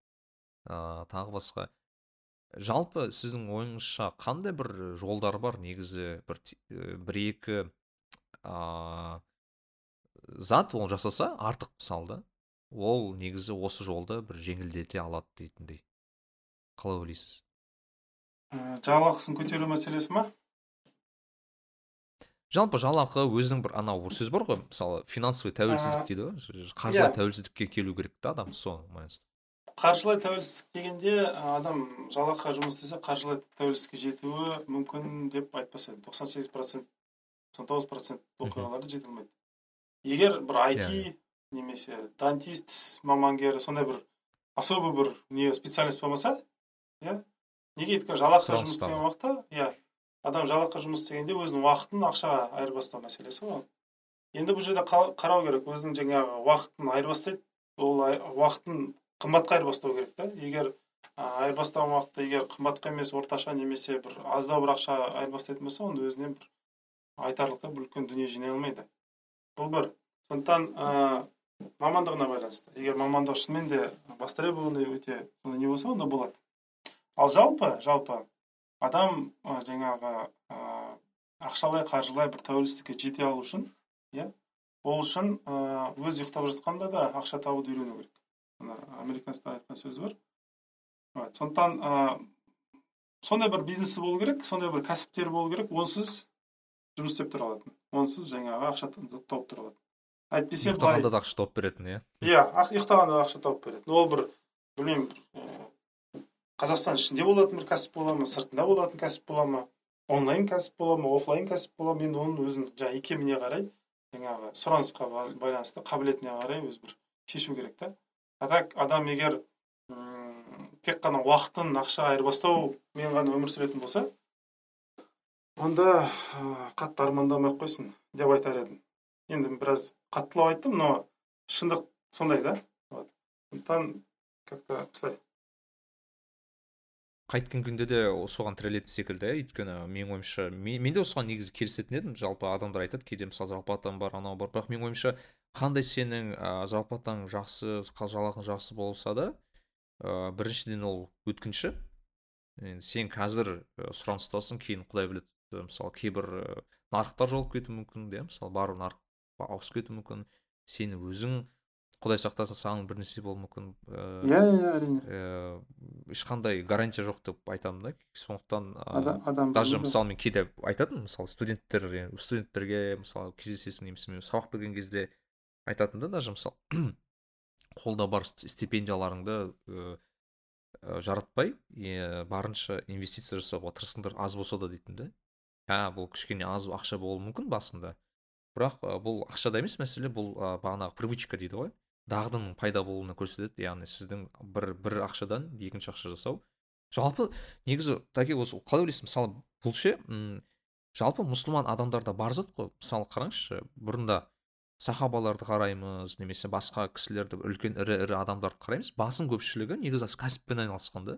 Ә, тағы басқа жалпы сіздің ойыңызша қандай бір жолдар бар? Негізі бір ә, бір екі а, зат ол жасаса артық мысалы да ол негізі осы жолды бір жеңілдете алады дейтіндей. Қалай ойлайсыз? Ә, жалақысын көтеру мәселесі ма? Жалпы жалақы өзінің бір анау бір сөз бар ғой мысалы финансовый тәуелсіздік А, дейді ғой қаржылай иә. тәуелсіздікке келу керек та адам сол маңызды қаржылай тәуелсіздік дегенде адам жалақыға жұмыс істесе қаржылай тәуелсіздікке жетуі мүмкін деп айтпас едім тоқсан сегіз процент тоқсан тоғыз процент оқиғаларда жете алмайды. Егер бір Иә, IT немесе дантист мамангері сондай бір особый бір не специалист болмаса иә неге өйткені жалақыға жұмыс істеген уақытта иә адам жалақыға жұмыс істегенде өзінің уақытын ақшаға айырбастау мәселесі ғой. Енді бұл жерде қа- қарау керек өзінің жаңағы уақытын айырбастайды ол уақытын қымбатқа айырбастау керек та. Егер айырбастаған уақытта егер қымбатқа емес орташа немесе бір аздау бір ақша айырбастайтын болса онда өзіне бір айтарлықтай бір үлкен дүние жинай алмайды. Бұл бір. Сондықтан ә, мамандығына байланысты. Егер мамандығы шынымен де востребованный өте не болса онда болады. Ал жалпы жалпы адам жаңағы ә, ақшалай қаржылай бір тәуелсіздікке жете алу үшін иә ол үшін өз ұйықтап жатқанда да ақша табуды үйрену керек. Американецтер айтқан сөзі бар. Сондықтан ә, сондай бір бизнесі болу керек сондай бір кәсіптері болу керек онсыз жұмыс істеп тұра алатын онсыз жаңағы ақша та- тауып тұра алатын. Әйтпесе ұйықтағанда да ақша тауып беретін иә? Иә ұйықтағанда да ақша тауып беретін. Ол бір білмеймін бір қазақстан ішінде болатын бір кәсіп бола ма сыртында болатын кәсіп бола ма онлайн кәсіп бола ма офлайн кәсіп бола ма? Енді оның өзінің жаңағы икеміне қарай жаңағы сұранысқа ба- байланысты қабілетіне қарай өзі бір шешу керек та. А так адам егер тек қана уақытын ақшаға айырбастаумен ғана өмір сүретін болса онда ә, қатты армандамай ақ қойсын деп айтар едім. Енді біраз қаттылау айттым но шындық сондай да. Вот. Сондықтан как то осылай. Қайткен күнде де соған тірелетін секілді иә өйткені менің ойымша мен, мен де осыған негізі келісетін едім. Жалпы адамдар айтады кейде мысалы зарплатам бар анау бар. Бірақ менің ойымша қандай сенің ә, зарплатаң жақсы жалақың жақсы болса да ә, біріншіден ол өткінші. Енді сен қазір ә, сұраныстасың кейін құдай біледі. Ә, мысалы кейбір ә, нарықтар жолып кетуі мүмкін иә мысалы бар нарық ауысып кетуі мүмкін. Сен өзің құдай сақтасын саған бір нәрсе болуы мүмкін. Ә, иә иә әрине. ешқандай гарантия жоқ деп айтамын да. Сондықтан ә, адам даже мысалы мен кейде айтатынмын мысалы студенттер студенттерге мысалы кездесесің немесе мен сабақ берген кезде айтатынмын да даже мысалы қолда бар ст- стипендияларыңды ә, ә, жаратпай е, барынша инвестиция жасауға тырысыңдар аз болса да дейтін да ә бұл кішкене аз ақша болуы мүмкін басында. Бірақ ә, бұл ақшада емес мәселе бұл ә, бағанағы привычка дейді ғой. Дағдының пайда болуына көрсетеді яғни сіздің бір бір ақшадан екінші ақша жасау. Жалпы негізі таки осы қалай ойлайсың мысалы бұл ше жалпы мұсылман адамдарда бар зат қой. Мысалы қараңызшы бұрында сахабаларды қараймыз немесе басқа кісілерді үлкен ірі ірі адамдарды қараймыз. Басым көпшілігі негізі кәсіппен айналысқан да.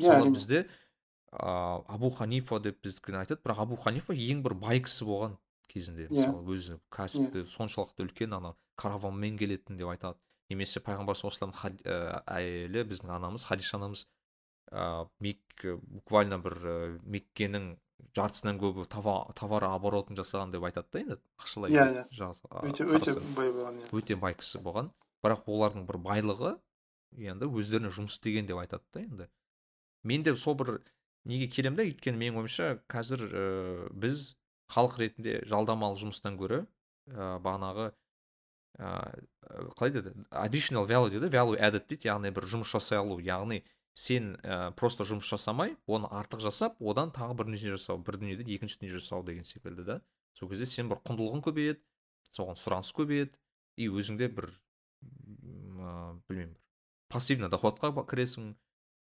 Иә, мысалы бізде ә, абу ханифа деп біздікін айтады. Бірақ абу ханифа ең бір бай кісі болған кезінде. Иә. мысалы өзі кәсіпті соншалықты үлкен ана караванмен келетін деп айтады. Немесе пайғамбар саллаллаху алейхи әйелі біздің анамыз хадиша анамыз ә, мек буквально бір ә, меккенің жартысынан көбі товар оборотын жасаған деп айтады да енді ақшалай Иә, иә. өте бай болған иә. Өте бай кісі болған. Бірақ олардың бір байлығы енді өздеріне жұмыс істеген деп айтады да енді. Мен де сол бір неге келемін да өйткені менің ойымша қазір ә, біз халық ретінде жалдамалы жұмыстан гөрі ә, бағанағы ә, қалай деді? Additional value дейді value added дейді яғни бір жұмыс жасай алу яғни сен ә, просто жұмыс жасамай оны артық жасап одан тағы бір нәрсе жасау бір дүниеден екінші дүние жасау деген секілді да. Сол кезде сен бір құндылығың көбейеді соған сұраныс көбейеді и өзіңде бір ә, білмеймін пассивный доходқа кіресің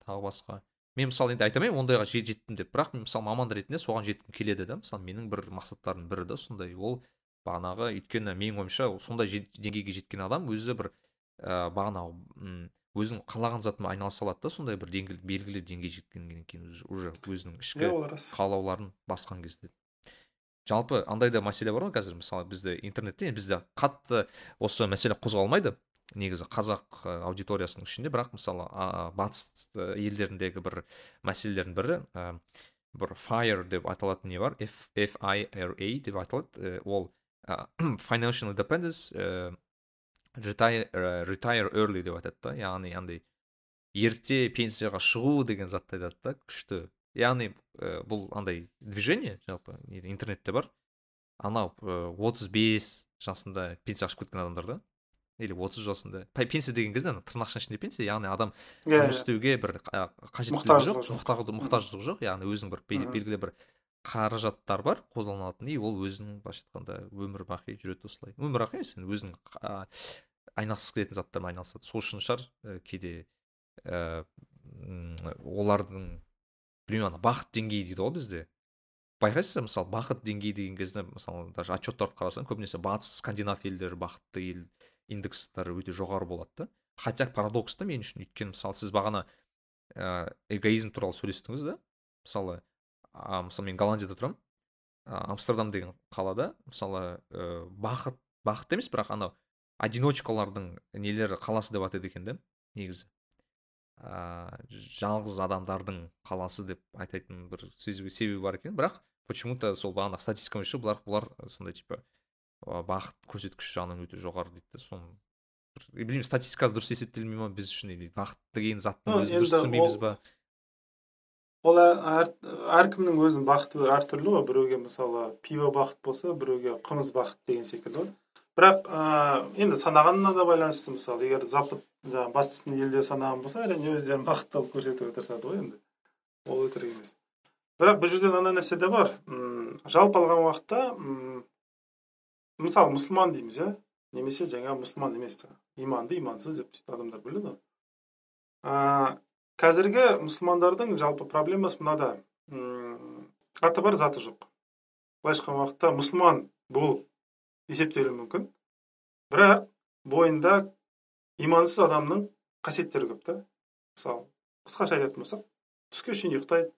тағы басқа. Мен мысалы енді айта алмаймын ондайға жеттім деп. Бірақ мен мысалы маман ретінде соған жеткім келеді да. Мысалы менің бір мақсаттардың бірі да сондай. Ол бағанағы өйткені менің ойымша сондай деңгейге жеткен адам өзі бір ә, бағанағы өзінің қалаған затымен айналыса алады да сондай бір деңгей, белгілі деңгей жеткеннен кейін уже өзінің ішкі иә қалауларын басқан кезде. Жалпы андай да мәселе бар ғой қазір мысалы бізде интернетте бізде қатты осы мәселе қозғалмайды. Негізі қазақ аудиториясының ішінде бірақ мысалы батыс елдеріндегі бір мәселелердің бірі ә, бір fire деп аталатын не бар? F, f i r a деп аталады. Ол financial independence ә, retire, retire early деп айтады да яғни андай ерте пенсияға шығу деген затты айтады да күшті. Яғни ә, бұл андай движение жалпы интернетте бар. Анау отыз бес жасында пенсияға шығып кеткен адамдар да или отыз жасында пенсия деген кезде ана тырнақшаның ішінде пенсия яғни адам иә жұмыс істеуге бір қажеттілігі жоқ мұқтаждығы жоқ яғни өзінің бір белгілі бір қаражаттар бар қолданылатын. И ол өзінің былайша айтқанда өмір бақи жүреді осылай. Өмір бақи емес енді өзінің айналысқысы келетін заттармен айналысады. Сол үшін шығар кейде ә, олардың білмеймін ана бақыт деңгейі дейді ғой бізде. Байқайсыз ба мысалы бақыт деңгейі деген кезде мысалы даже отчеттарды қарасаң көбінесе батыс скандинав елдері бақытты ел индекстері өте жоғары болады да. Хотя парадокс та мен үшін. Өйткені мысалы сіз бағана ә, эгоизм туралы сөйлестіңіз да. Мысалы а, мысалы мен голландияда тұрамын. Амстердам деген қалада мысалы ә, бақыт бақыт емес бірақ анау одиночкалардың нелері қаласы деп атайды екен да негізі. Ә, жалғыз адамдардың қаласы деп айтатын бір себебі бар екен. Бірақ почему то сол бағана статистика бойынша бұлар бұлар сондай типа бақыт көрсеткіші жағынан өте жоғары дейді да соны білмеймін статистикасы дұрыс есептелмей ма біз үшін или бақыт деген заттың өзін дұрыс түсінбейміз ба? Ол әр, әркімнің өзінің бақыты әртүрлі ғой. Біреуге мысалы пиво бақыт болса біреуге қымыз бақыт деген секілді ғой. Бірақ ә, енді санағанына да байланысты мысалы егер запад жаңағы бастысын елде санаған болса әрине өздерін бақытты қылып көрсетуге тырысады ғой енді. Ол өтірік емес. Бірақ бұл жерде мынандай нәрсе де бар. М жалпы алған уақытта м мысалы мұсылман дейміз иә? Немесе жаңа мұсылман емес иманды имансыз деп сөйтіп адамдар бөледі ғой. Қазіргі мұсылмандардың жалпы проблемасы мынада. Аты бар заты жоқ. Былайша айтқан уақытта мұсылман болып есептелуі мүмкін. Бірақ бойында имансыз адамның қасиеттері көп та. Мысалы қысқаша айтатын болсақ түске шейін ұйықтайды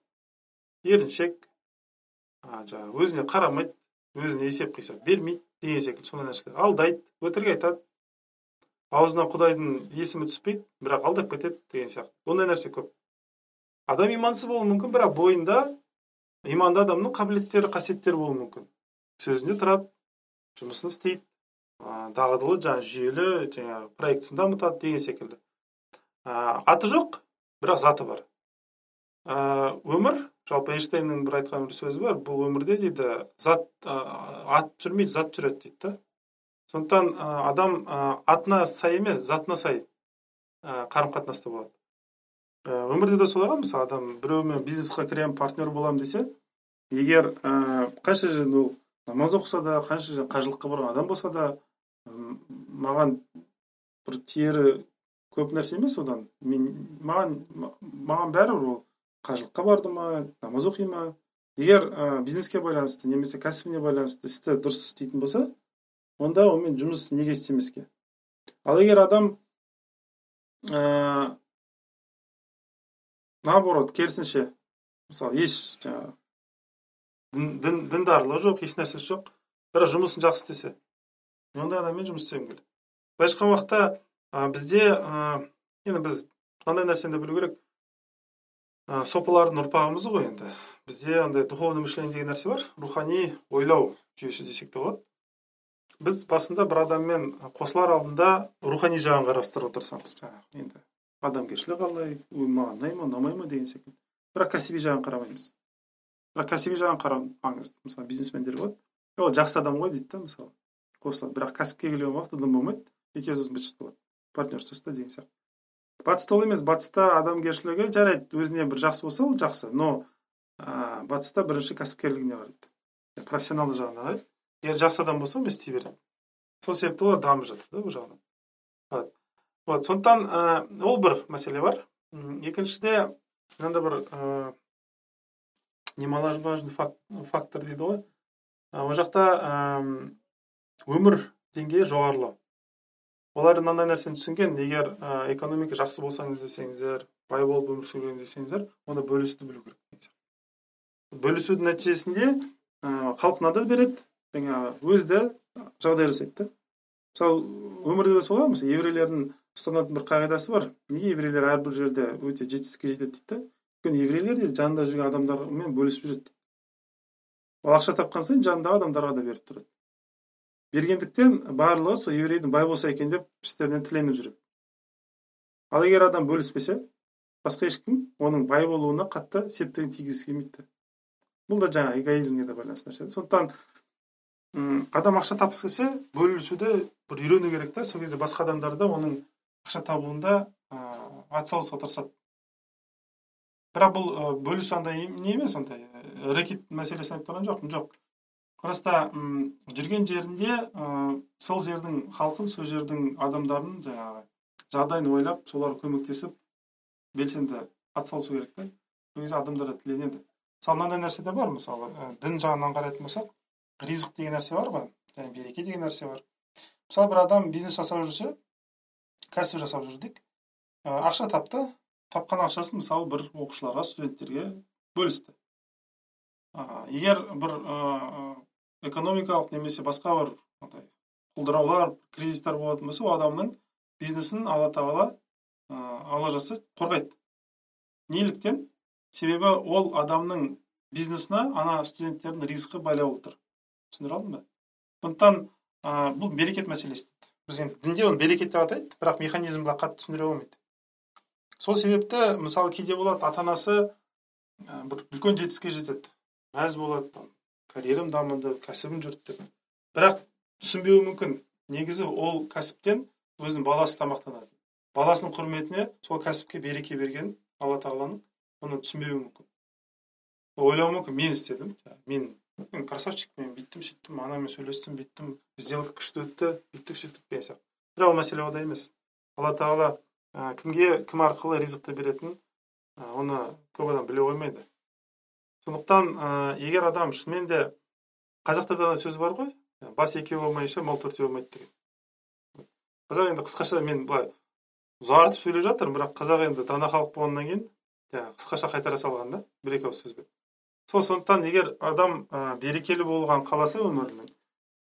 еріншек жаңағы өзіне қарамайды өзіне есеп қисап бермейді деген секілді сондай нәрселер. Алдайды өтірік айтады. Аузына құдайдың есімі түспейді бірақ алдап кетеді деген сияқты. Ондай нәрсе көп. Адам имансыз болуы мүмкін бірақ бойында иманды адамның қабілеттері қасиеттері болуы мүмкін. Сөзінде тұрады жұмысын істейді дағдылы жаңағы жүйелі жаңағы проектісін дамытады деген секілді. Аты жоқ бірақ заты бар. Өмір жалпы эйнштейннің бір айтқан бір сөзі бар бұл өмірде дейді зат ат жүрмейді зат жүреді дейді да. Сондықтан адам атына сай емес затына сай қарым қатынаста болады. Өмірде де солай ғой мысалы адам біреумен бизнесқа кіремін партнер боламын десе егер қанша жыл ол намаз оқыса да қанша жыл қажылыққа барған адам болса да маған бір тиері көп нәрсе емес одан. Мен маған маған бәрібір ол қажылыққа барды ма намаз оқи ма? Егер ә, бизнеске байланысты немесе кәсібіне байланысты істі дұрыс істейтін болса онда онымен жұмыс неге істемеске ал егер адам ә, наоборот керісінше мысалы еш жаңағы дін, діндарлығы жоқ еш жоқ бірақ жұмысын жақсы істесе ондай адаммен жұмыс істегім келеді былайша айтқан уақытта ә, бізде ә, енді біз мынандай нәрсені де білу керек. Ә, сопылардың ұрпағымыз ғой енді. Бізде андай духовный мышление деген нәрсе бар. Рухани ойлау жүйесі десек те болады. Біз басында бір адаммен қосылар алдында рухани жағын қарастыруға тырысамыз жаңағы енді адамгершілігі қалай маған ұнай ма ұнамай ма деген секілді. бірақ кәсіби жағын қарамаймыз. бірақ кәсіби жағын қарау маңызды мысалы бизнесмендер болады. Ол жақсы адам ғой дейді да мысалы. Қосылады бірақ кәсіпке келген уақытта дым болмайды екеуі сосын быт шыт болады. Партнерствоста деген сияқты. Батыста ол емес батыста адамгершілігі жарайды. Өзіне бір жақсы болса ол жақсы. Но ә, батыста бірінші кәсіпкерлігіне қарайды профессионалды жағына қарайды. Егер жақсы адам болса онымен істей береді сол себепті олар дамып жатыр да бұл жағынан вот вот сондықтан ә, ол бір мәселе бар екіншіде мынандай бір ә, немаловажный фак, фактор дейді ғой. Ол жақта өмір деңгейі жоғарылау. Олар мынандай нәрсені түсінген. Егер ә, экономика жақсы болсаңыз десеңіздер бай болып өмір сүрген десеңіздер онда бөлісуді білу керек. Бөлісудің нәтижесінде халқына да береді. Жаңағы өзі де жағдай жасайды да мысалы өмірде де солай мысалы еврейлердің ұстанатын бір қағидасы бар. Неге еврейлер әрбір жерде өте жетістікке жетеді дейді да өйткені еврейлер де жанында жүрген адамдармен бөлісіп жүреді дейді. Ол ақша тапқан сайын жанындағы адамдарға да беріп тұрады. Бергендіктен барлығы сол еврейдің бай болса екен деп іштерінен тіленіп жүреді. Ал егер адам бөліспесе басқа ешкім оның бай болуына қатты септігін тигізгісі келмейді бұл да жаңағы эгоизмге де байланысты нәрсе. Сондықтан адам ақша тапқысы келсе бөлісуді бір үйрену керек та. Сол кезде басқа адамдар да оның ақша табуында ыыы атсалысуға тырысады. Бірақ бұл ы, бөлісу андай не емес андай рэкет мәселесін айтып тұрған жоқпын. Жоқ. Просто жүрген жерінде ы, сол жердің халқын сол жердің адамдарын жаңағы жағдайын ойлап соларға көмектесіп белсенді атсалысу керек та. Сол кезде адамдар да тіленеді. Мысалы мынандай нәрсе де бар мысалы дін жағынан қарайтын болсақ ризық деген нәрсе бар ғой және береке деген нәрсе бар. Мысалы бір адам бизнес жасап жүрсе кәсіп жасап жүр дейік. Ы, ақша тапты тапқан ақшасын мысалы бір оқушыларға студенттерге бөлісті. Егер бір экономикалық немесе басқа бір андай құлдыраулар кризистер болатын болса ол адамның бизнесін алла тағала алла жазса қорғайды. Неліктен? Себебі ол адамның бизнесіне ана студенттердің ризқы байлап отыр түсіндіре алдым ба сондықтан ыыы бұл берекет мәселесі дейді. Біз енді дінде оны берекет деп атайды бірақ механизмін былай қатты түсіндіре болмайды сол себепті мысалы кейде болады ата анасы ә, бір үлкен жетістікке жетеді. Мәз болады там карьерам дамыды кәсібім жүрді деп. Бірақ түсінбеуі мүмкін. Негізі ол кәсіптен өзінің баласы тамақтанады. Баласының құрметіне сол кәсіпке береке берген алла тағаланың оны түсінбеуі мүмкін. Ойлауы мүмкін. Мен істедім. Мен мен красавчик мен бүйттім сөйттім анаммен сөйлестім бүйттім сделка күшті өтті бүйттік сөйттік деген сияқты бірақ ол мәселе онда емес алла тағала ә, кімге кім арқылы ризықты беретінін ә, оны көп адам біле қоймайды. Сондықтан ә, егер адам шынымен де қазақта да сөз бар ғой бас екеу болмайынша мал төртеу болмайды деген. Қазақ енді қысқаша мен былай ұзартып сөйлеп жатырмын бірақ қазақ енді дана халық болғаннан кейін қысқаша қайтара салған да бір екі ауыз сөзбен. Сол сондықтан егер адам ә, берекелі болған қаласа өмірінің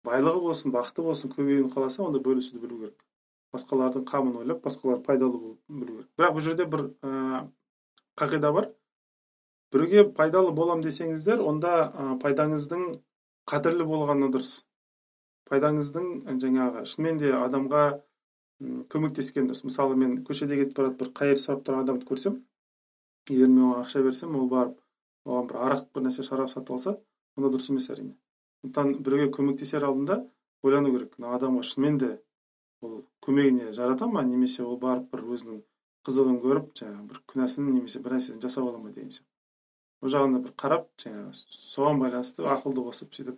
байлығы болсын бақыты болсын көбеюін қаласа онда бөлісуді білу керек. Басқалардың қамын ойлап басқалар пайдалы болуды білу керек. Бірақ бұл жерде бір ә, қағида бар. Біреуге пайдалы болам десеңіздер онда ә, пайдаңыздың қадірлі болғаны дұрыс. Пайдаңыздың жаңағы шынымен де адамға көмектескен дұрыс. Мысалы мен көшеде кетіп бара жатып бір қайыр сұрап тұрған адамды көрсем егер мен оған ақша берсем ол барып оған бір арақ бір нәрсе шарап сатып алса онда дұрыс емес әрине. Сондықтан біреуге көмектесер алдында ойлану керек. Мына адамға шынымен де ол көмегіне жарата ма? Немесе ол барып бір өзінің қызығын көріп жаңағы бір күнәсін немесе бір нәрсені жасап ала ма деген сияқты. Ол жағына бір қарап жаңағы соған байланысты ақылды қосып сөйтіп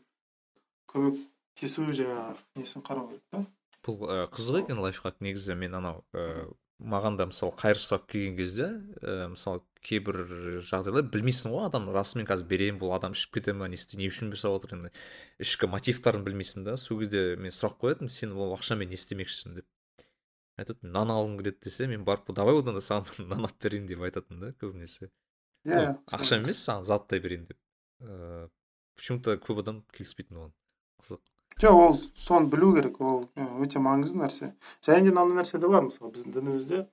көмектесу жаңағы несін қарау керек та. Бұл қызық екен лайфхак негізі. Мен анау ә, маған да мысалы қайыр сұрап келген кезде ә, мысалы кейбір жағдайлар білмейсің ғой адам. Расымен қазір беремін бұл адам ішіп кете ма не не үшін жасап отыр енді. Ішкі мотивтарын білмейсің да. Сол кезде мен сұрақ қоятынмын сен ол ақшамен не істемекшісің деп. Айтады нан алғым келеді десе мен барып давай одан да саған нан алып берейін деп айтатын да көбінесе. Иә ақша емес саған заттай берейін деп. Ыыы почему то көп адам келіспейтін оған. Қызық. Жоқ ол соны білу керек. Ол өте маңызды нәрсе. Және де мынандай нәрсе де бар мысалы біздің дінімізде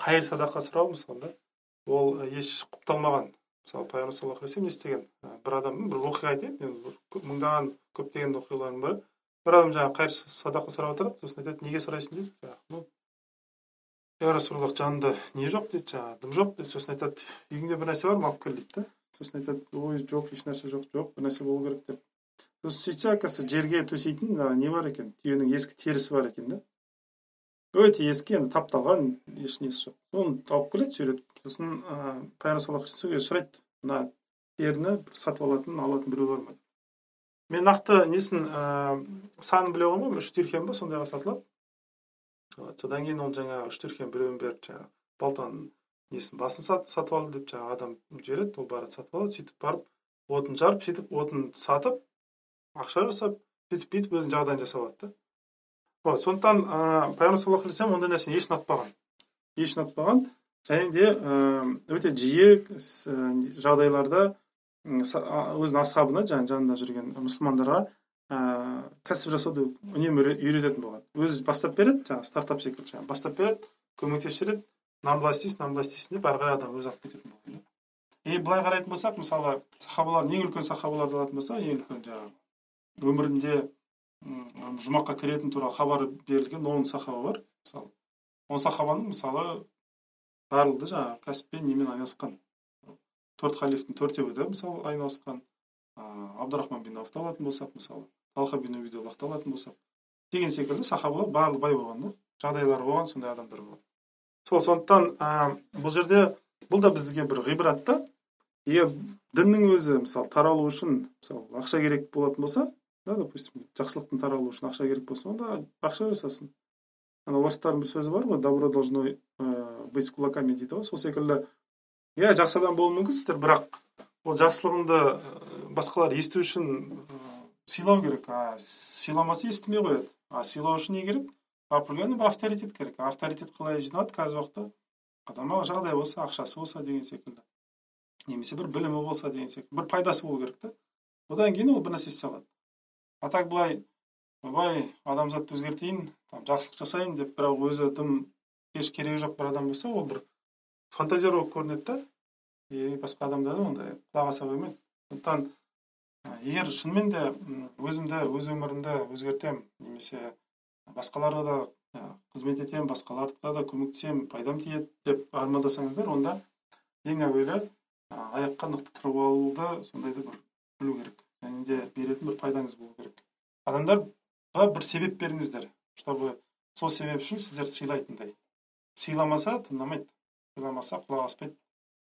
қайыр садақа сұрау мысалы да. Ол ы, еш құпталмаған. Мысалы пайғамбар саллаллаху алейхи не істеген ы, бір адам бір оқиға айтайын енді мыңдаған көптеген оқиғалардың бірі. Бір адам жаңағы қайыр садақа сұрап отырады сосын айтады неге сұрайсың? дейді жаңағы ну я расулаллах жанымда не жоқ? дейді жаңағы дым жоқ? дейді сосын айтады үйіңде бір нәрсе бар ма алып кел дейді да сосын айтады ой жоқ ешнәрсе жоқ жоқ бір нәрсе болу керек деп. Сосын сөйтсе оказывается жерге төсейтін не бар екен? Түйенің ескі терісі бар екен да. Өте ескі енді тапталған еш несі жоқ. Соны алып келеді сүйретіп сосын ыыы пайғамбар сұрайды. Мына теріні сатып алатын алатын біреу бар ма? Деп мен нақты несін ыыы санын біле қоймаймын үш дирхем ба сондайға сатылады. Вот содан кейін ол жаңағы үш дирхем біреуін беріп жаңағы балтаның несін басын сат, сатып алды деп жаңағы адам жібереді. Ол барады сатып алады сөйтіп барып отын жарып сөйтіп отын сатып ақша жасап сөйтіп бүйтіп өзінің жағдайын жасап алады да. Вот сондықтан ыыы пайғамбар саллаллаху алейхи ондай нәрсені еш ұнатпаған еш ұнатпаған. Және де өте жиі жағдайларда өзінің асхабына жаңағы жанында жүрген мұсылмандарға ыыы кәсіп жасауды үнемі үйрететін болған өзі бастап береді жаңағы стартап секілді жаңағы бастап береді көмектесіп жібереді мынаны былай істейсің мынаны былай істейсің деп ары қарай адам өзі алып кететін болған и былай қарайтын болсақ мысалы сахабалар ең үлкен сахабаларды алатын болсақ ең үлкен жаңағы өмірінде жұмаққа кіретіні туралы хабар берілген он сахаба бар мысалы. Он сахабаның мысалы барлығы жаңағы кәсіппен немен айналысқан? Төрт халифтің төртеуі де мысалы айналысқан. Ыыы абдурахман бин ауфты алатын болсақ мысалы талха бин убидуллахты алатын болсақ. Деген секілді сахабалар барлығы бай болған да жағдайлары болған сондай адамдар болған. Сол сондықтан ыыы бұл жерде бұл да бізге бір ғибрат та. Егер діннің өзі мысалы таралу үшін мысалы ақша керек болатын болса да допустим жақсылықтың таралуы үшін ақша керек болса онда ақша жасасын. Ана орыстардың бір сөзі бар ғой добро должно с кулаками дейді ғой сол секілді. Иә жақсы адам болуы мүмкінсіздер бірақ ол жақсылығыңды басқалар есту үшін сыйлау керек. А сыйламаса естімей қояды. А сыйлау үшін не керек? Определенный бір авторитет керек. Авторитет қалай жиналады қазіргі уақытта? Адамға жағдай болса ақшасы болса деген секілді. Немесе бір білімі болса деген секілді. Бір пайдасы болу керек та. Одан кейін ол бір нәрсе істей алады. А так былай ойбай адамзатты өзгертейін там жақсылық жасайын деп бірақ өзі тым еш керегі жоқ бір адам болса ол бір фантазер болып көрінеді да. И басқа адамдар да ондай құлақ аса қоймайды сондықтан егер шынымен де өзімді өз өмірімді өзгертемін немесе басқаларға да қызмет етемін басқаларға да көмектесемін пайдам тиеді деп армандасаңыздар онда ең әуелі аяққа нықты тұрып алуды сондайды бір білу керек. Және де беретін бір пайдаңыз болу керек. Адамдарға бір себеп беріңіздер. Чтобы сол себеп үшін сіздерді сыйлайтындай. Сыйламаса тыңдамайды сыйламаса құлақ аспайды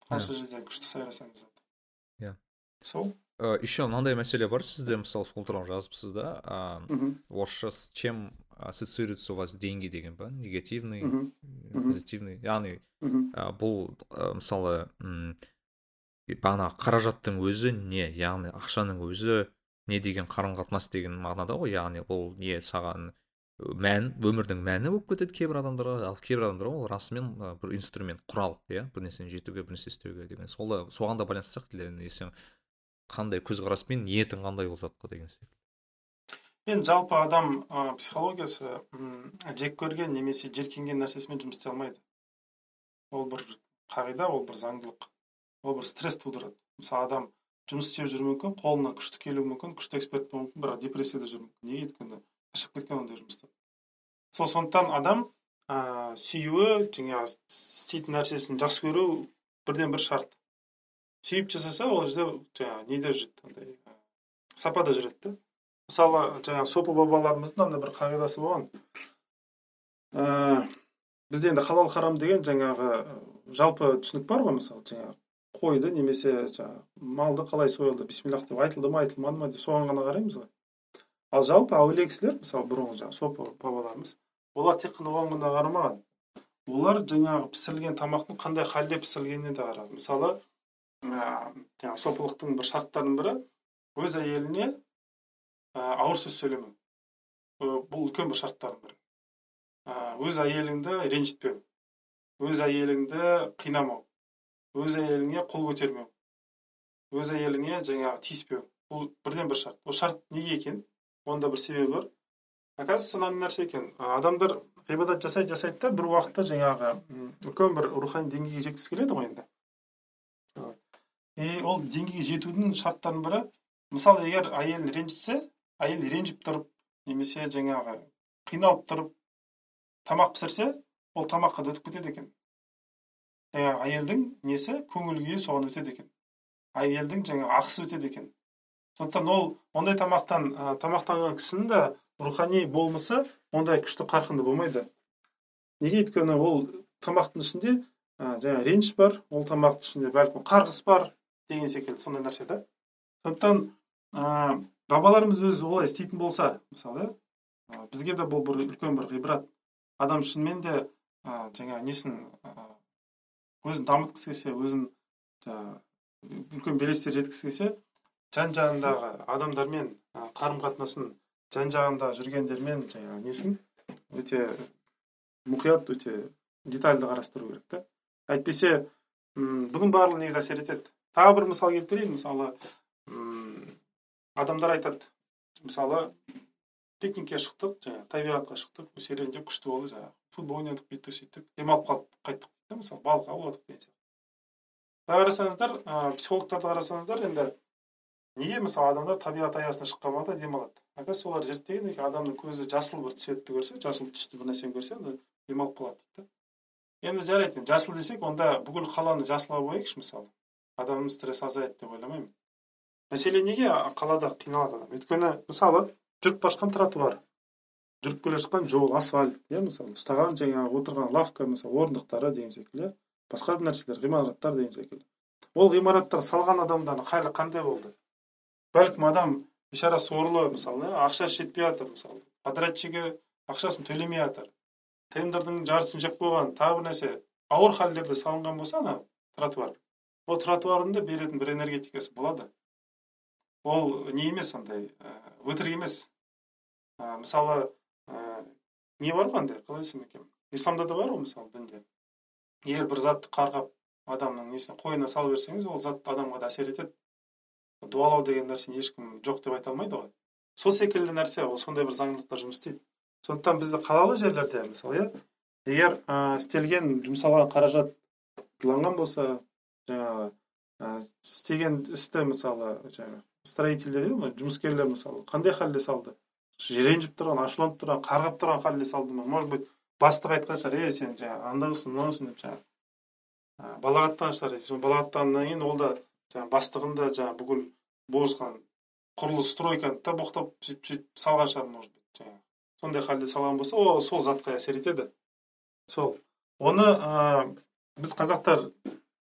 қанша жерде күшті сайрасаңыз да иә сол? Еще мынандай мәселе бар сізде мысалы сол туралы жазыпсыз да орысша с чем ассоциируются у вас деньги деген ба негативный позитивный яғни бұл мысалы бағанағы қаражаттың өзі не яғни ақшаның өзі не деген қарым қатынас деген мағынада ғой яғни бұл не саған мән өмірдің мәні болып кетеді кейбір адамдарға. Ал кейбір адамдарға ол расымен бір инструмент құрал иә? Бір нәрсені жетуге бір нәрсе істеуге деген. Сол соған да байланысты сияқты сен қандай көзқараспен ниетің қандай ол затқа деген секілді енді жалпы адам ә, психологиясы жек көрген немесе жеркенген нәрсесімен жұмыс істей алмайды. Ол бір қағида ол бір заңдылық ол бір стресс тудырады. Мысалы адам жұмыс істеп жүруі мүмкін қолына күшті келуі мүмкін күшті эксперт болуы мүмкін бірақ депрессияда жүруі мүмкін. Неге өйткені шаршап кеткен ондай жұмыстан сол сондықтан адам ә, сүюі жаңағы істейтін нәрсесін жақсы көру бірден бір шарт. Сүйіп жасаса ол жерде жаңағы неде жүреді андай сапада жүреді да. Мысалы жаңағы сопы бабаларымыздың андай бір қағидасы болған. Ә, бізде енді халал харам деген жаңағы жалпы түсінік бар ғой мысалы жаңағы қойды немесе жаңағы малды қалай сойылды бисмиллах деп айтылды ма айтылмады ма деп соған ғана қараймыз ғой. Ал жалпы әулие кісілер мысалы бұрынғы жаңағы сопы бабаларымыз олар тек қана оған ғана қарамаған олар жаңағы пісірілген тамақтың қандай халде пісірілгеніне де қарады мысалы жаңағы сопылықтың бір шарттарының бірі өз әйеліне ауыр сөз сөйлемеу бұл үлкен бір шарттардың бірі өз әйеліңді ренжітпеу өз әйеліңді қинамау өз әйеліңе қол көтермеу өз әйеліңе жаңағы тиіспеу бұл бірден бір шарт ол шарт неге екен оның да бір себебі бар. Оказывается мынандай нәрсе екен. Адамдар ғибадат жасайды жасайды да бір уақытта жаңағы үлкен бір рухани деңгейге жеткісі келеді ғой енді. И ол деңгейге жетудің шарттарының бірі мысалы егер әйелін ренжітсе әйел ренжіп тұрып немесе жаңағы қиналып тұрып тамақ пісірсе ол тамаққа да өтіп кетеді екен. Жаңағы әйелдің несі? көңіл күйі соған өтеді екен. Әйелдің жаңағы ақысы өтеді екен. Сондықтан ол ондай тамақтан ә, тамақтанған кісінің де рухани болмысы ондай күшті қарқынды болмайды. Неге өйткені ол тамақтың ішінде ә, жаңағы реніш бар ол тамақтың ішінде бәлкім қарғыс бар деген секілді сондай нәрсе да. Сондықтан ә, бабаларымыз өзі олай істейтін болса мысалы ә, бізге де бұл бір үлкен бір ғибрат. Адам шынымен де ә, жаңағы несін ә, өзін дамытқысы келсе өзін жаңағы үлкен белестер жеткізгісі келсе жан жағындағы адамдармен қарым қатынасын жан жағында жүргендермен жаңағы несін өте мұқият өте детальді қарастыру керек та. Әйтпесе бұның барлығы негізі әсер етеді. Тағы бір мысал келтірейін мысалы адамдар айтады. Мысалы пикникке шықтық жаңағы табиғатқа шықтық серуендеп күшті болды жаңағы футбол ойнадық бүйттік сөйттік демалып қалдық қайттық дейді мысалы балық ауладық деген сияқты. Қарасаңыздар ә, психологтарды қарасаңыздар енді неге мысалы адамдар табиғат аясына шыққан уақытта демалады? Оказывается олар зерттеген екен адамның көзі жасыл бір цветті көрсе жасыл түсті бір нәрсені көрсе демалып қалады дейді да енді жарайды енді жасыл десек онда бүкіл қаланы жасылға бояйықшы мысалы. Адамның стресс азаяды деп ойламаймын. Мәселе неге қалада қиналады адам? Өйткені мысалы жүріп бара жатқан тротуар жүріп келе жатқан жол асфальт иә мысалы ұстаған жаңағы отырған лавка мысалы орындықтары деген секілді басқа да нәрселер ғимараттар деген секілді. Ол ғимараттар салған адамдардың халі қандай болды? Бәлкім адам бейшара сорлы мысалы ақшасы жетпей жатыр мысалы. Подрядчигі ақшасын төлемей жатыр. Тендердің жартысын жеп қойған тағы бір нәрсе ауыр халдерде салынған болса ана тротуар. Ол тротуардың да беретін бір энергетикасы болады. Ол не емес андай өтірік емес. Ә, мысалы не бар ғой андай қалай айтсам екен? Исламда да бар ғой мысалы дінде. Егер бір затты қарғап адамның несіне қойнына салып жіберсеңіз ол зат адамға да әсер етеді. Дуалау деген нәрсені ешкім жоқ деп айта алмайды ғой. Сол секілді нәрсе ол сондай бір заңдылықтар жұмыс істейді. Сондықтан бізде қалалы жерлерде мысалы иә егер ә, істелген жұмсалған қаражат ұрланған болса жаңағы ә, істеген істі мысалы жаңағы строительдер жұмыскерлер мысалы қандай халде салды? Ренжіп тұрған ашуланып тұрған қарғап тұрған халде салды ма? Может быть бастық айтқан шығар ей сен жаңағы андаусың мынаусың деп жаңағы балағаттаған шығар. Балағаттағаннан кейін ол да жаңағы бастығын да жаңағы бүкіл бозған құрылыс стройканы да боқтап сөйтіп сөйтіп салған шығар может быть жаңағы. Сондай халде салған болса ол сол затқа әсер етеді. Сол. Оны ә, біз қазақтар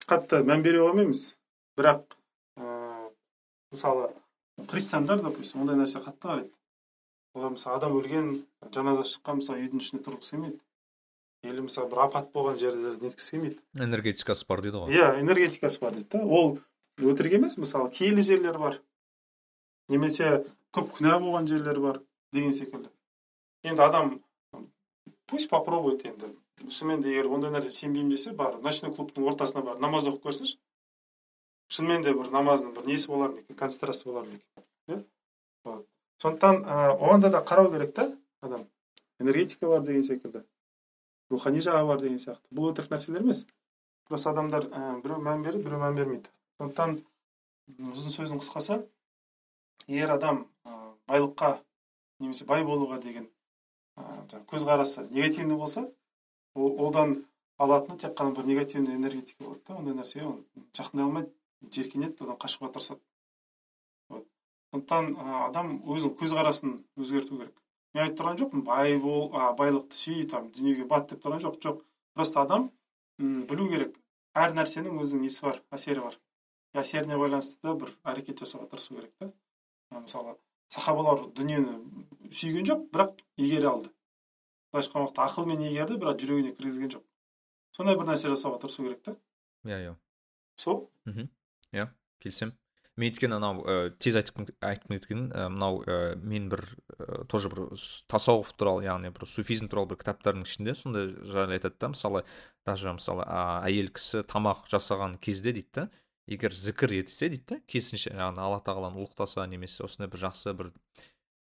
қатты мән бере қоймаймыз бірақ ә, мысалы христиандар допустим ондай нәрсе қатты қарайды. Олар мысалы адам өлген жаназа шыққан мысалы үйдің ішіне тұрғысы келмейді. Или мысалы бір апат болған жерлерде неткісі келмейді. Энергетикасы бар дейді ғой. Иә энергетикасы бар дейді да ол өтірік емес мысалы киелі жерлер бар немесе көп күнә болған жерлер бар деген секілді. Енді адам пусть попробует енді. Шынымен де егер ондай нәрсе сенбеймін десе бар ночной клубтың ортасына барып намаз оқып көрсінші. Шынымен де бір намаздың бір несі болар ма екен концентрация болар ма екен иә сондықтан оған да қарау керек та адам. Энергетика бар деген секілді рухани жағы бар деген сияқты. Бұл өтірік нәрселер емес. Просто адамдар ә, біреу мән береді біреу мән бермейді. Сондықтан ұзын сөздің қысқасы егер адам байлыққа немесе бай болуға деген көзқарасы негативный болса одан алатыны тек қана бір негативный энергетика болады да ондай нәрсеге ол жақындай алмайды жеркенеді одан қашуға тырысады. Сондықтан адам өзінің көзқарасын өзгерту керек. Мен айтып тұрған жоқпын бай бол байлықты сүй там дүниеге бат деп тұрған жоқ жоқ просто адам білу керек. Әр нәрсенің өзінің несі бар әсері бар. Әсеріне байланысты да бір әрекет жасауға тырысу керек та. Мысалы сахабалар дүниені сүйген жоқ бірақ игере алды. Былайша айтқан уақытта ақылмен игерді бірақ жүрегіне кіргізген жоқ. Сондай бір нәрсе жасауға тырысу керек та. Иә иә. Сол. Мхм. Иә келісемін. Мен өйткені анау ә, тез айтып айтқым келгені ә, мынау ә, мен бір ә, тоже бір тасауф туралы яғни бір суфизм туралы бір кітаптардың ішінде сондай жайлы айтады да. Мысалы даже мысалы ә, әйел кісі тамақ жасаған кезде дейді да егер зікір етсе дейді да керісінше яғни алла тағаланы ұлықтаса немесе осындай бір жақсы бір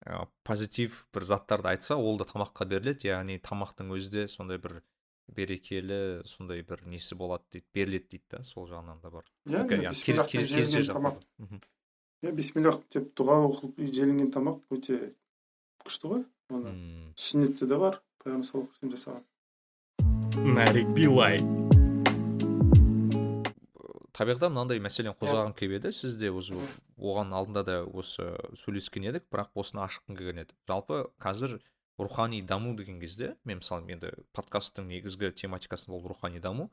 ә, позитив бір заттарды айтса ол да тамаққа беріледі. Яғни тамақтың өзі де сондай бір берекелі сондай бір несі болады дейді беріледі дейді да сол жағынан да бар. Иә иә бисмиллах деп дұға оқылып желінген тамақ өте күшті ғой. Оны сүннетте де бар пайғамбар саллаллаху алейhi жасаған. Нарик билай. Табиғатта мынандай мәселені қозғағым келіп еді. Сіз де уже оған алдында да осы сөйлескен едік бірақ осыны ашқым келген еді. Жалпы қазір рухани даму деген кезде мен мысалы енді подкасттың негізгі тематикасы бұл рухани даму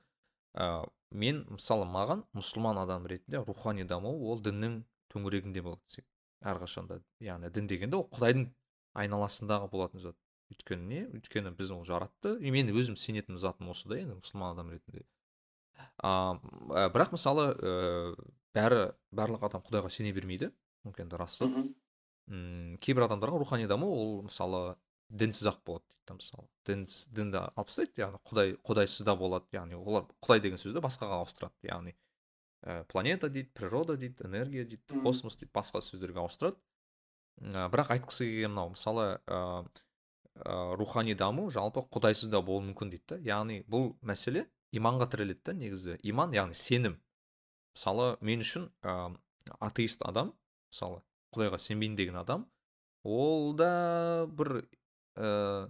ә, мен мысалы маған мұсылман адам ретінде рухани даму ол діннің төңірегінде болады әрқашанда яғни дін дегенде ол құдайдың айналасындағы болатын зат. Өйткені не? Өйткені бізді ол жаратты. И мен өзім сенетін затым осы да енді мұсылман адам ретінде. А, бірақ мысалы ә, бәрі барлық адам құдайға сене бермейді. Мүмкін енді рас кейбір адамдарға рухани даму ол мысалы дінсіз ақ болады дейді мысалы. Дін дінді алып тастайды яғни құдай құдайсыз да болады яғни олар құдай деген сөзді басқаға ауыстырады. Яғни ә, планета дейді природа дейді энергия дейді космос дейді басқа сөздерге ауыстырады. Ә, бірақ айтқысы келген мынау мысалы ә, ә, рухани даму жалпы құдайсыз да болуы мүмкін дейді да яғни бұл мәселе иманға тіреледі да негізі. Иман яғни сенім. Мысалы мен үшін ә, атеист адам мысалы құдайға сенбеймін деген адам ол да бір ә,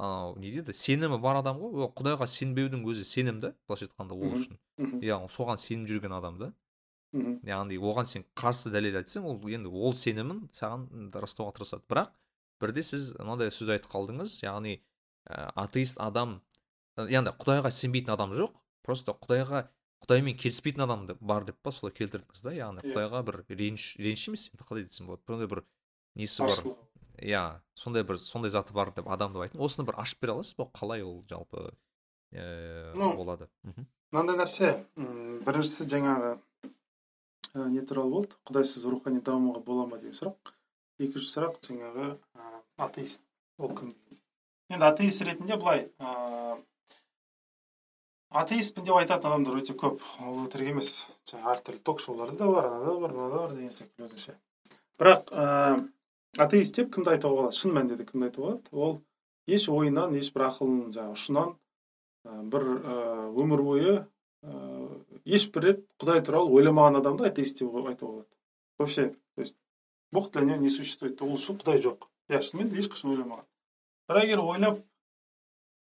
анау не дейді? Сенімі бар адам ғой. Ол құдайға сенбеудің өзі сенім да былайша айтқанда ол үшін. Яғни соған сеніп жүрген адам да. Яғни оған сен қарсы дәлел айтсаң ол енді ол сенімін саған растауға тырысады. Бірақ бірде сіз мынандай сөз айтып қалдыңыз. Яғни ә, атеист адам яғни құдайға сенбейтін адам жоқ просто құдайға құдаймен келіспейтін адам бар деп па солай келтірдіңіз да яғни иә. құдайға бір реніш реніш емес енді қалай десем болады бір несі бар иә сондай бір сондай заты бар деп адам деп айттым. Осыны бір ашып бере аласыз ба? Қалай ол жалпы ә, ну, болады? Мынандай нәрсе біріншісі жаңағы ә, не туралы болды? Құдайсыз рухани дамуға бола ма деген сұрақ. Екінші сұрақ жаңағы ә, атеист ол кім? Енді атеист ретінде былай ә, атеистпін деп айтатын адамдар өте көп. Ол өтірік емес. Жаңағы әртүрлі ток шоуларда да бар анада бар мынада бар деген секілді өзінше. Бірақ атеист деп кімді айтуға болады? Шын мәнінде де кімді айтуға болады? Ол еш ойынан ешбір ақылының жаңағы ұшынан бір өмір бойы ешбір рет құдай туралы ойламаған адамды атеист деп айтуға болады. Вообще то есть бог для него не существует. Ол үшін құдай жоқ. Иә шынымен де ешқашан ойламаған. Бірақ егер ойлап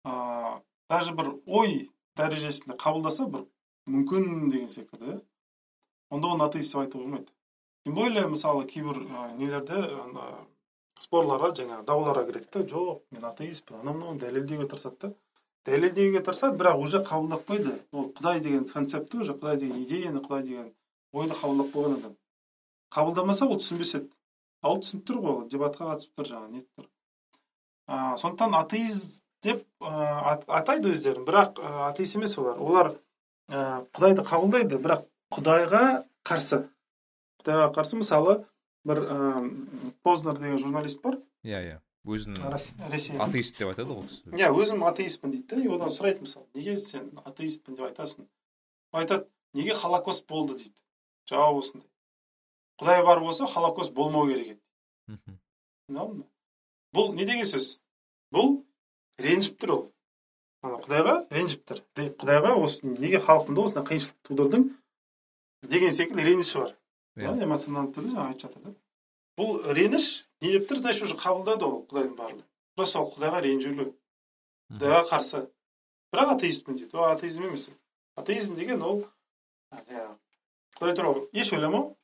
ыыы даже бір ой дәрежесінде қабылдаса бір мүмкін деген секілді. Иә онда оны атеист деп айтуға болмайды. Тем более мысалы кейбір нелерде ана спорларға жаңағы дауларға кіреді да жоқ мен атеистпін анау мынауын дәлелдеуге тырысады да дәлелдеуге тырысады бірақ уже қабылдап қойды. Ол құдай деген концептті уже құдай деген идеяны құдай деген ойды қабылдап қойған адам қабылдамаса ол түсінбес еді. Ал түсініп тұр ғой ол дебатқа қатысып тұр жаңағы нетіп тұр. Сондықтан атеист деп ә, атайды өздерін. Бірақ ә, атеист емес олар олар ә, құдайды қабылдайды бірақ құдайға қарсы. Құдайға қарсы мысалы бір познер деген журналист бар. Иә иә. Өзін атеист деп айтады ғой иә өзім атеистпін дейді да и одан сұрайды мысалы неге сен атеистпін деп айтасың? Айтады неге холокост болды дейді. Жауабы осындай. Құдай бар болса холокост болмау керек еді. Бұл не деген сөз? Бұл ренжіп тұр ол құдайға ренжіп тұр құдайға осы неге халқымда осындай қиыншылық тудырдың деген секілді реніші бар. Иә. Эмоционалды түрде жаңағы айтып жатыр да. Бұл реніш не деп тұр? Значит уже қабылдады ол құдайдың барлығын. Просто ол құдайға ренжулі. Құдайға қарсы. Бірақ атеистпін дейді. Ол атеизм емес атеизм деген ол құдай туралы еш ойламау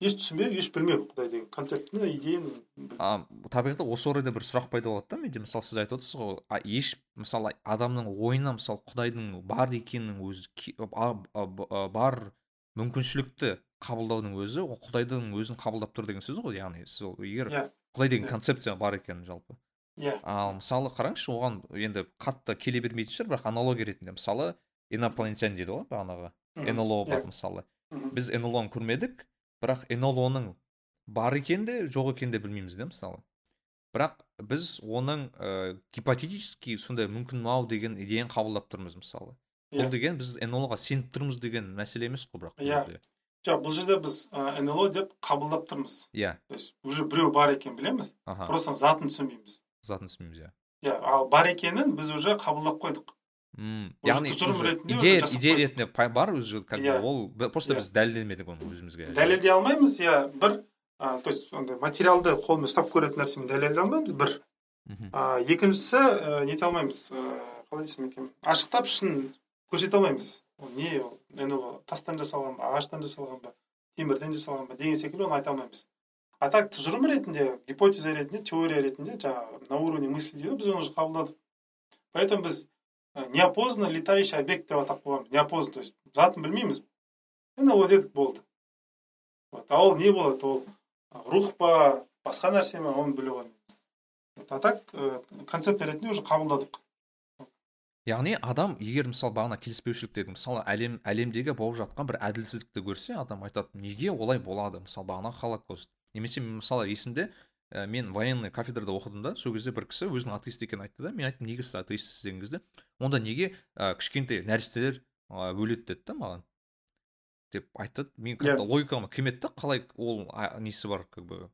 еш түсінбеу еш білмеу құдай деген концептіні идеяны табиғатта осы орайда бір сұрақ пайда болады да менде мысалы сіз айтып отырсыз ғой еш мысалы адамның ойына мысалы құдайдың бар екенінің өзі бар мүмкіншілікті қабылдаудың өзі ол құдайдың өзін қабылдап тұр деген сөз ғой яғни сіз ол егер yeah. Иә. құдай деген yeah. концепция бар екен жалпы иә yeah. ал мысалы қараңызшы оған енді қатты келе бермейтін шығар бірақ аналогия ретінде мысалы инопланетян дейді ғой бағанағы нло бар мысалы біз нлоны көрмедік бірақ нлоның бар екен де жоқ екен де білмейміз да мысалы. Бірақ біз оның ә, гипотетически сондай мүмкін ау деген идеяны қабылдап тұрмыз мысалы. Бұл деген біз нлоға сеніп тұрмыз деген мәселе емес қой бірақ иә. жоқ бұл жерде біз ә, нло деп қабылдап тұрмыз. Иә. То есть уже біреу бар екенін білеміз. Аха. Просто затын түсінбейміз. Затын түсінбейміз иә. Иә ал бар екенін біз уже қабылдап қойдық. Мм. Яғни идея идея ретінде бар уже как бы ол просто біз дәлелдемедік оны өзімізге. Дәлелдей алмаймыз. Иә бір то есть андай материалды қолмен ұстап көретін нәрсемен дәлелдей алмаймыз. Бір. Екіншісі нете алмаймыз. Қалай десем екен? Ашықтап шын көрсете алмаймыз. Ол не ол енді ол тастан жасалған ба ағаштан жасалған ба темірден жасалған ба деген секілді оны айта алмаймыз. А так тұжырым ретінде гипотеза ретінде теория ретінде жаңағы на уровне мысли дейді біз оны уже қабылдадық. Поэтому біз неопознанно летающий объект деп атап қойғанбыз неопознанно то есть затын білмейміз енді ол дедік болды вот а ол не болады ол рух па басқа нәрсе ма оны біле қоймаймыз а так концепт ретінде уже қабылдадық. Яғни адам егер мысалы бағана келіспеушілік дедім мысалы әлем әлемдегі болып жатқан бір әділсіздікті көрсе адам айтады неге олай болады? Мысалы бағана холокост немесе мысалы есімде ә, мен военный кафедрада оқыдым да. Сол кезде бір кісі өзінің атеист екенін айтты да. Мен айттым неге сіз атеистсіз деген кезде онда неге ә, кішкентай нәрестелер ә, өледі деді да маған. Деп айтты. Мен как то логикама келмеді да. Қалай ол несі бар как бы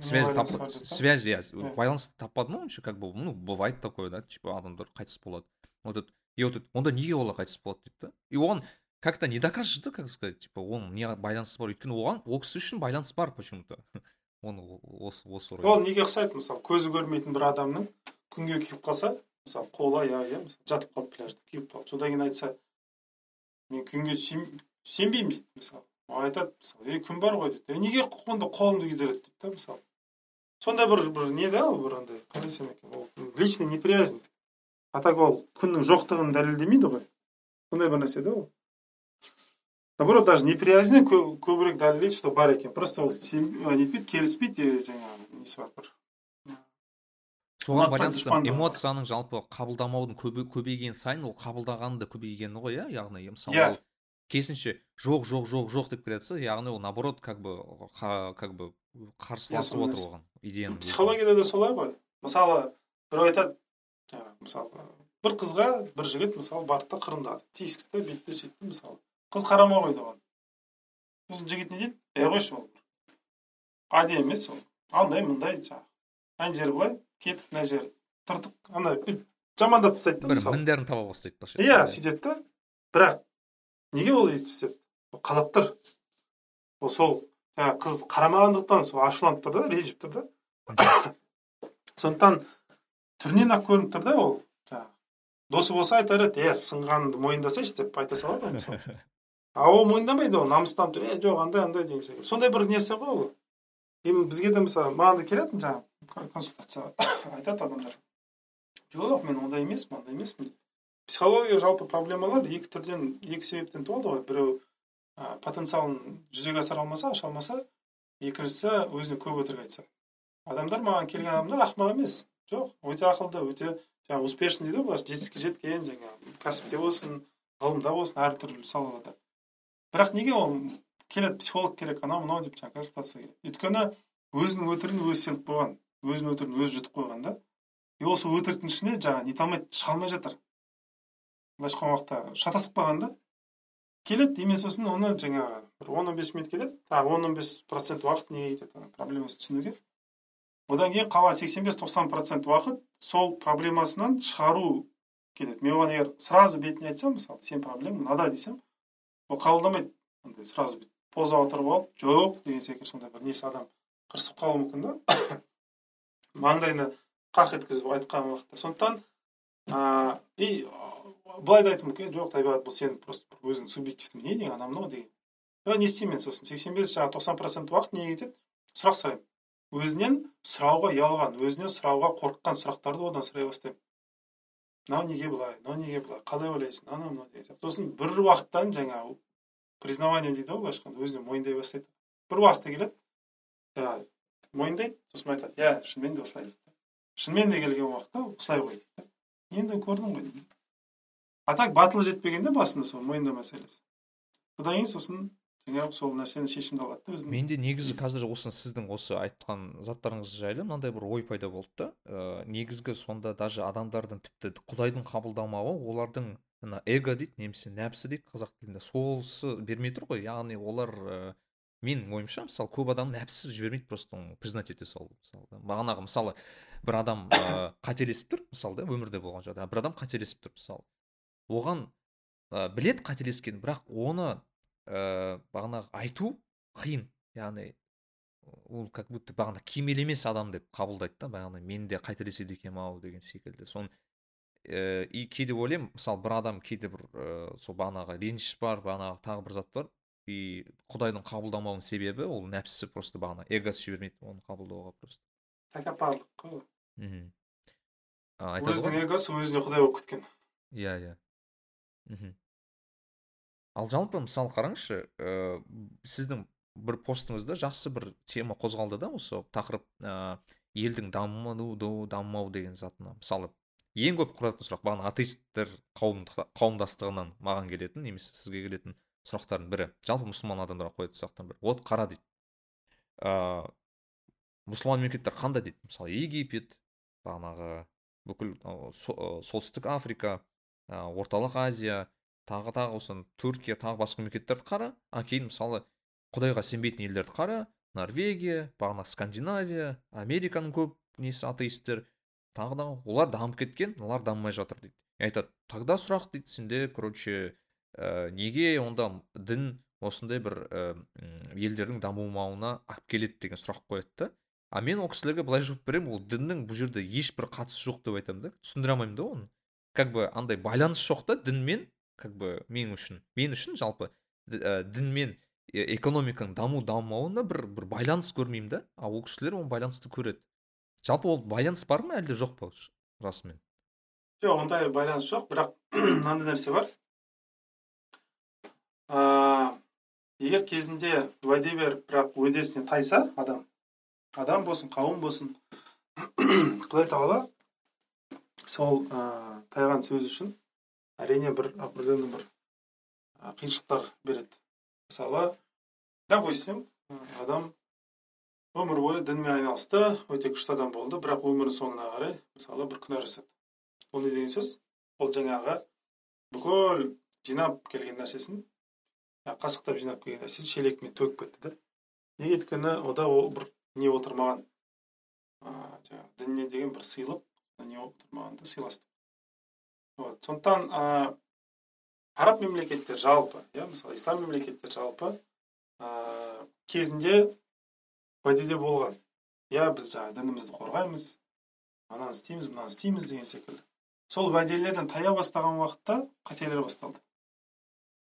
связь тап связь иә байланыс таппадым онша как бы ну бывает такое да типа адамдар қайтыс болады. Вот это. И вот онда неге олар қайтыс болады дейді да и оған как то не докажешь да как сказать типа оның не байланысы бар өйткені оған ол кісі үшін байланыс бар почему то оны осы осы орай ол неге ұқсайды? Мысалы көзі көрмейтін бір адамның күнге күйіп қалса мысалы қолы аяғы иә жатып қалды пляжда күйіп қалды содан кейін айтса мен күнге сенбеймін дейді мысалы. Айтады мысалы ей күн бар ғой дейді. Неге онда қолымды күйдіреді? дейді да мысалы. Сондай бір бір не да ол бір андай қалай десем екен ол личный неприязнь. А так ол күннің жоқтығын дәлелдемейді ғой. Сондай бір нәрсе да ол. Наоборот даже неприязнь көбірек дәлелдейді что бар екен просто ол нетпейді келіспейді жаңағы несі бар бір соған байланысты эмоцияның жалпы қабылдамаудың көбейген сайын ол қабылдағаны да көбейгені ғой иә? Яғни мысалы yeah. керісінше жоқ жоқ жоқ жоқ деп келе жатса яғни ол наоборот как бы как бы қарсыласып отыр оған идеяны психологияда да солай ғой. Мысалы біреу айтады мысалы бір қызға бір жігіт мысалы барды да қырындады. Тиіскті бүйтті сөйтті мысалы. Қыз қарамай қойды оған сосын жігіт не дейді? Ей қойшы ол. Әдемі емес ол. Андай мындай жаңағы. Ана жері былай кетіп мына жері тыртық андай жамандап тастайды да бір міндерін таба бастайды иә сөйтеді да. Бірақ неге ол өйтіп істеді қалап тұр. Ол сол жаңағы қыз қарамағандықтан сол ашуланып тұр да ренжіп тұр да. Сондықтан түрінен ақ көрініп тұр да ол жаңағы. Досы болса айтар еді е сынғаныңды мойындасайшы деп айта салады ғой мысалы. А ол мойындамайды ол намыстанып тұр. Е жоқ андай андай деген секілді сондай бір несі ғой ол. Бізге де мысалы маған да келетін жаңағы консультацияға айтады адамдар. Жоқ мен ондай емеспін ондай емеспін деп. Психология жалпы проблемалар екі түрден екі себептен туады ғой. Біреу ә, потенциалын жүзеге асыра алмаса аша алмаса екіншісі өзіне көп өтірік айтса. Адамдар маған келген адамдар ақымақ емес. Жоқ өте ақылды өте жаңағы успешный дейді ғой былайша жетістікке жеткен жаңағы кәсіпте болсын ғылымда болсын әртүрлі салаларда. Бірақ неге ол келеді психолог керек анау мынау деп жаңағы консультация керек өйткені өзінің өтірігін өзі сеніп қойған өзінің өтірігін өзі жұтып қойған да. И осы өтіріктің ішіне жаңағы нете алмайды шыға алмай жатыр. Былайша айтқан уақытта шатасып қалған да. Келеді и мен сосын оны жаңағы бір он он бес минут кетеді тағы он он бес процент уақыт неге кетеді? Проблемасын түсінуге. Одан кейін қалған сексен бес тоқсан процент уақыт сол проблемасынан шығару кетеді мен оған егер сразу бетіне айтсам мысалы сен проблема мынада десем ол қабылдамайды андай сразу поза отырып алып жоқ деген секілді сондай бір несі адам қырсып қалуы мүмкін да. Маңдайына қақ еткізіп айтқан уақытта. Сондықтан ыыы и былай да айтуы мүмкін. Жоқ табиғат бұл сенің просто өзіңнің субъективті мнениең анау мынау деген. Бірақ не істеймін мен сосын. сексен бес жаңағы тоқсан процент уақыт неге кетеді? Сұрақ сұраймын. Өзінен сұрауға ұялған өзінен сұрауға қорыққан сұрақтарды одан сұрай бастаймын. Мынау неге былай мынау неге былай қалай ойлайсың? Анау мынау деген сосын бір уақыттан жаңағы признавание дейді ғой былайша айтқанда өзіне мойындай бастайды. Бір уақытта келеді жаңағы мойындайды сосын айтады иә шынымен де осылай дейді шынымен де келген уақытта осылай ғой дейді енді көрдің ғой дейді а так батылы жетпегенде басында сол мойындау мәселесі. Одан кейін сосын сол нәрсені шешімді алады да өзінің? Менде негізі қазір осы сіздің осы айтқан заттарыңыз жайлы мынандай бір ой пайда болды да. Ә, негізгі сонда даже адамдардың тіпті құдайдың қабылдамауы олардың мына эго дейді немесе нәпсі дейді қазақ тілінде солсы бермей тұр ғой. Яғни олар ә, менің ойымша мысалы көп адам нәпсі жібермейді просто оны признать ете салу мысалы бағанағы мысалы бір адам ә, қателесіп тұр мысалы да өмірде болған жағдай. Бір адам қателесіп тұр мысалы. Оған ә, білет қателескенін бірақ оны ә, бағанағы айту қиын. Яғни ол как будто бағана кемел емес адам деп қабылдайды да бағана мен де қателеседі екенмін ау деген секілді. Соны ә, и кейде ойлаймын мысалы бір адам кейде бір ә, сол бағанағы реніш бар бағанағы тағы бір зат бар и құдайдың қабылдамауының себебі ол нәпсісі просто бағана эгосы жібермейді оны қабылдауға просто. Тәкаппарлық қой мхм өзінің эгосы өзіне құдай болып кеткен. Иә иә. Мхм ал жалпы мысалы қараңызшы ә, сіздің бір постыңызда жақсы бір тема қозғалды да осы тақырып ә, елдің дамуы дамымау деген затына. Мысалы ең көп қоятын сұрақ бағана атеисттер қауым, қауымдастығынан маған келетін немесе сізге келетін сұрақтардың бірі. Жалпы мұсылман адамдарға қоятын сұрақтың бірі. Вот қара дейді. Ә, мұсылман мемлекеттер қандай дейді? Мысалы египет бағанағы бүкіл солтүстік африка орталық азия тағы тағы осы түркия тағы басқа мемлекеттерді қара а кейін мысалы құдайға сенбейтін елдерді қара норвегия бағана скандинавия американың көп несі атеисттер тағы да олар дамып кеткен олар дамымай жатыр дейді айтады тогда сұрақ дейді сенде короче ә, неге онда дін осындай бір ә, елдердің дамымауына алып келеді деген сұрақ қояды да а мен ол кісілерге былай жауап беремін ол діннің бұл жерде ешбір қатысы жоқ деп айтамын да түсіндіре алмаймын да оны как бы андай байланыс жоқ та дінмен как бы мен үшін. Мен үшін жалпы ә, дінмен экономиканың даму дамымауына бір бір байланыс көрмеймін да. А ол кісілер ол байланысты көреді. Жалпы ол байланыс бар ма әлде жоқ па расымен? Жоқ ондай байланыс жоқ бірақ мынандай нәрсе бар. Ә, егер кезінде уәде беріп бірақ уәдесіне тайса адам адам болсын қауым болсын құдай тағала сол ә, тайған сөз үшін әрине бір определенный бір қиыншылықтар береді. Мысалы допустим адам өмір бойы дінмен айналысты өте күшті адам болды бірақ өмірінің соңына қарай мысалы бір күнә жасады. Ол не деген сөз? Ол жаңағы бүкіл жинап келген нәрсесін қасықтап жинап келген нәрсесін шелекпен төгіп кетті да. Неге өйткені ода ол бір не отырмаған ыыы жаңағы дініне деген бір сыйлық не отырмаған да сыйластық. Вот. Сондықтан араб мемлекеттер жалпы иә мысалы ислам мемлекеттер жалпы ыыы кезінде уәдеде болған. Иә біз жаңағы дінімізді қорғаймыз ананы істейміз мынаны істейміз деген секілді. Сол уәделерден тая бастаған уақытта қателер басталды.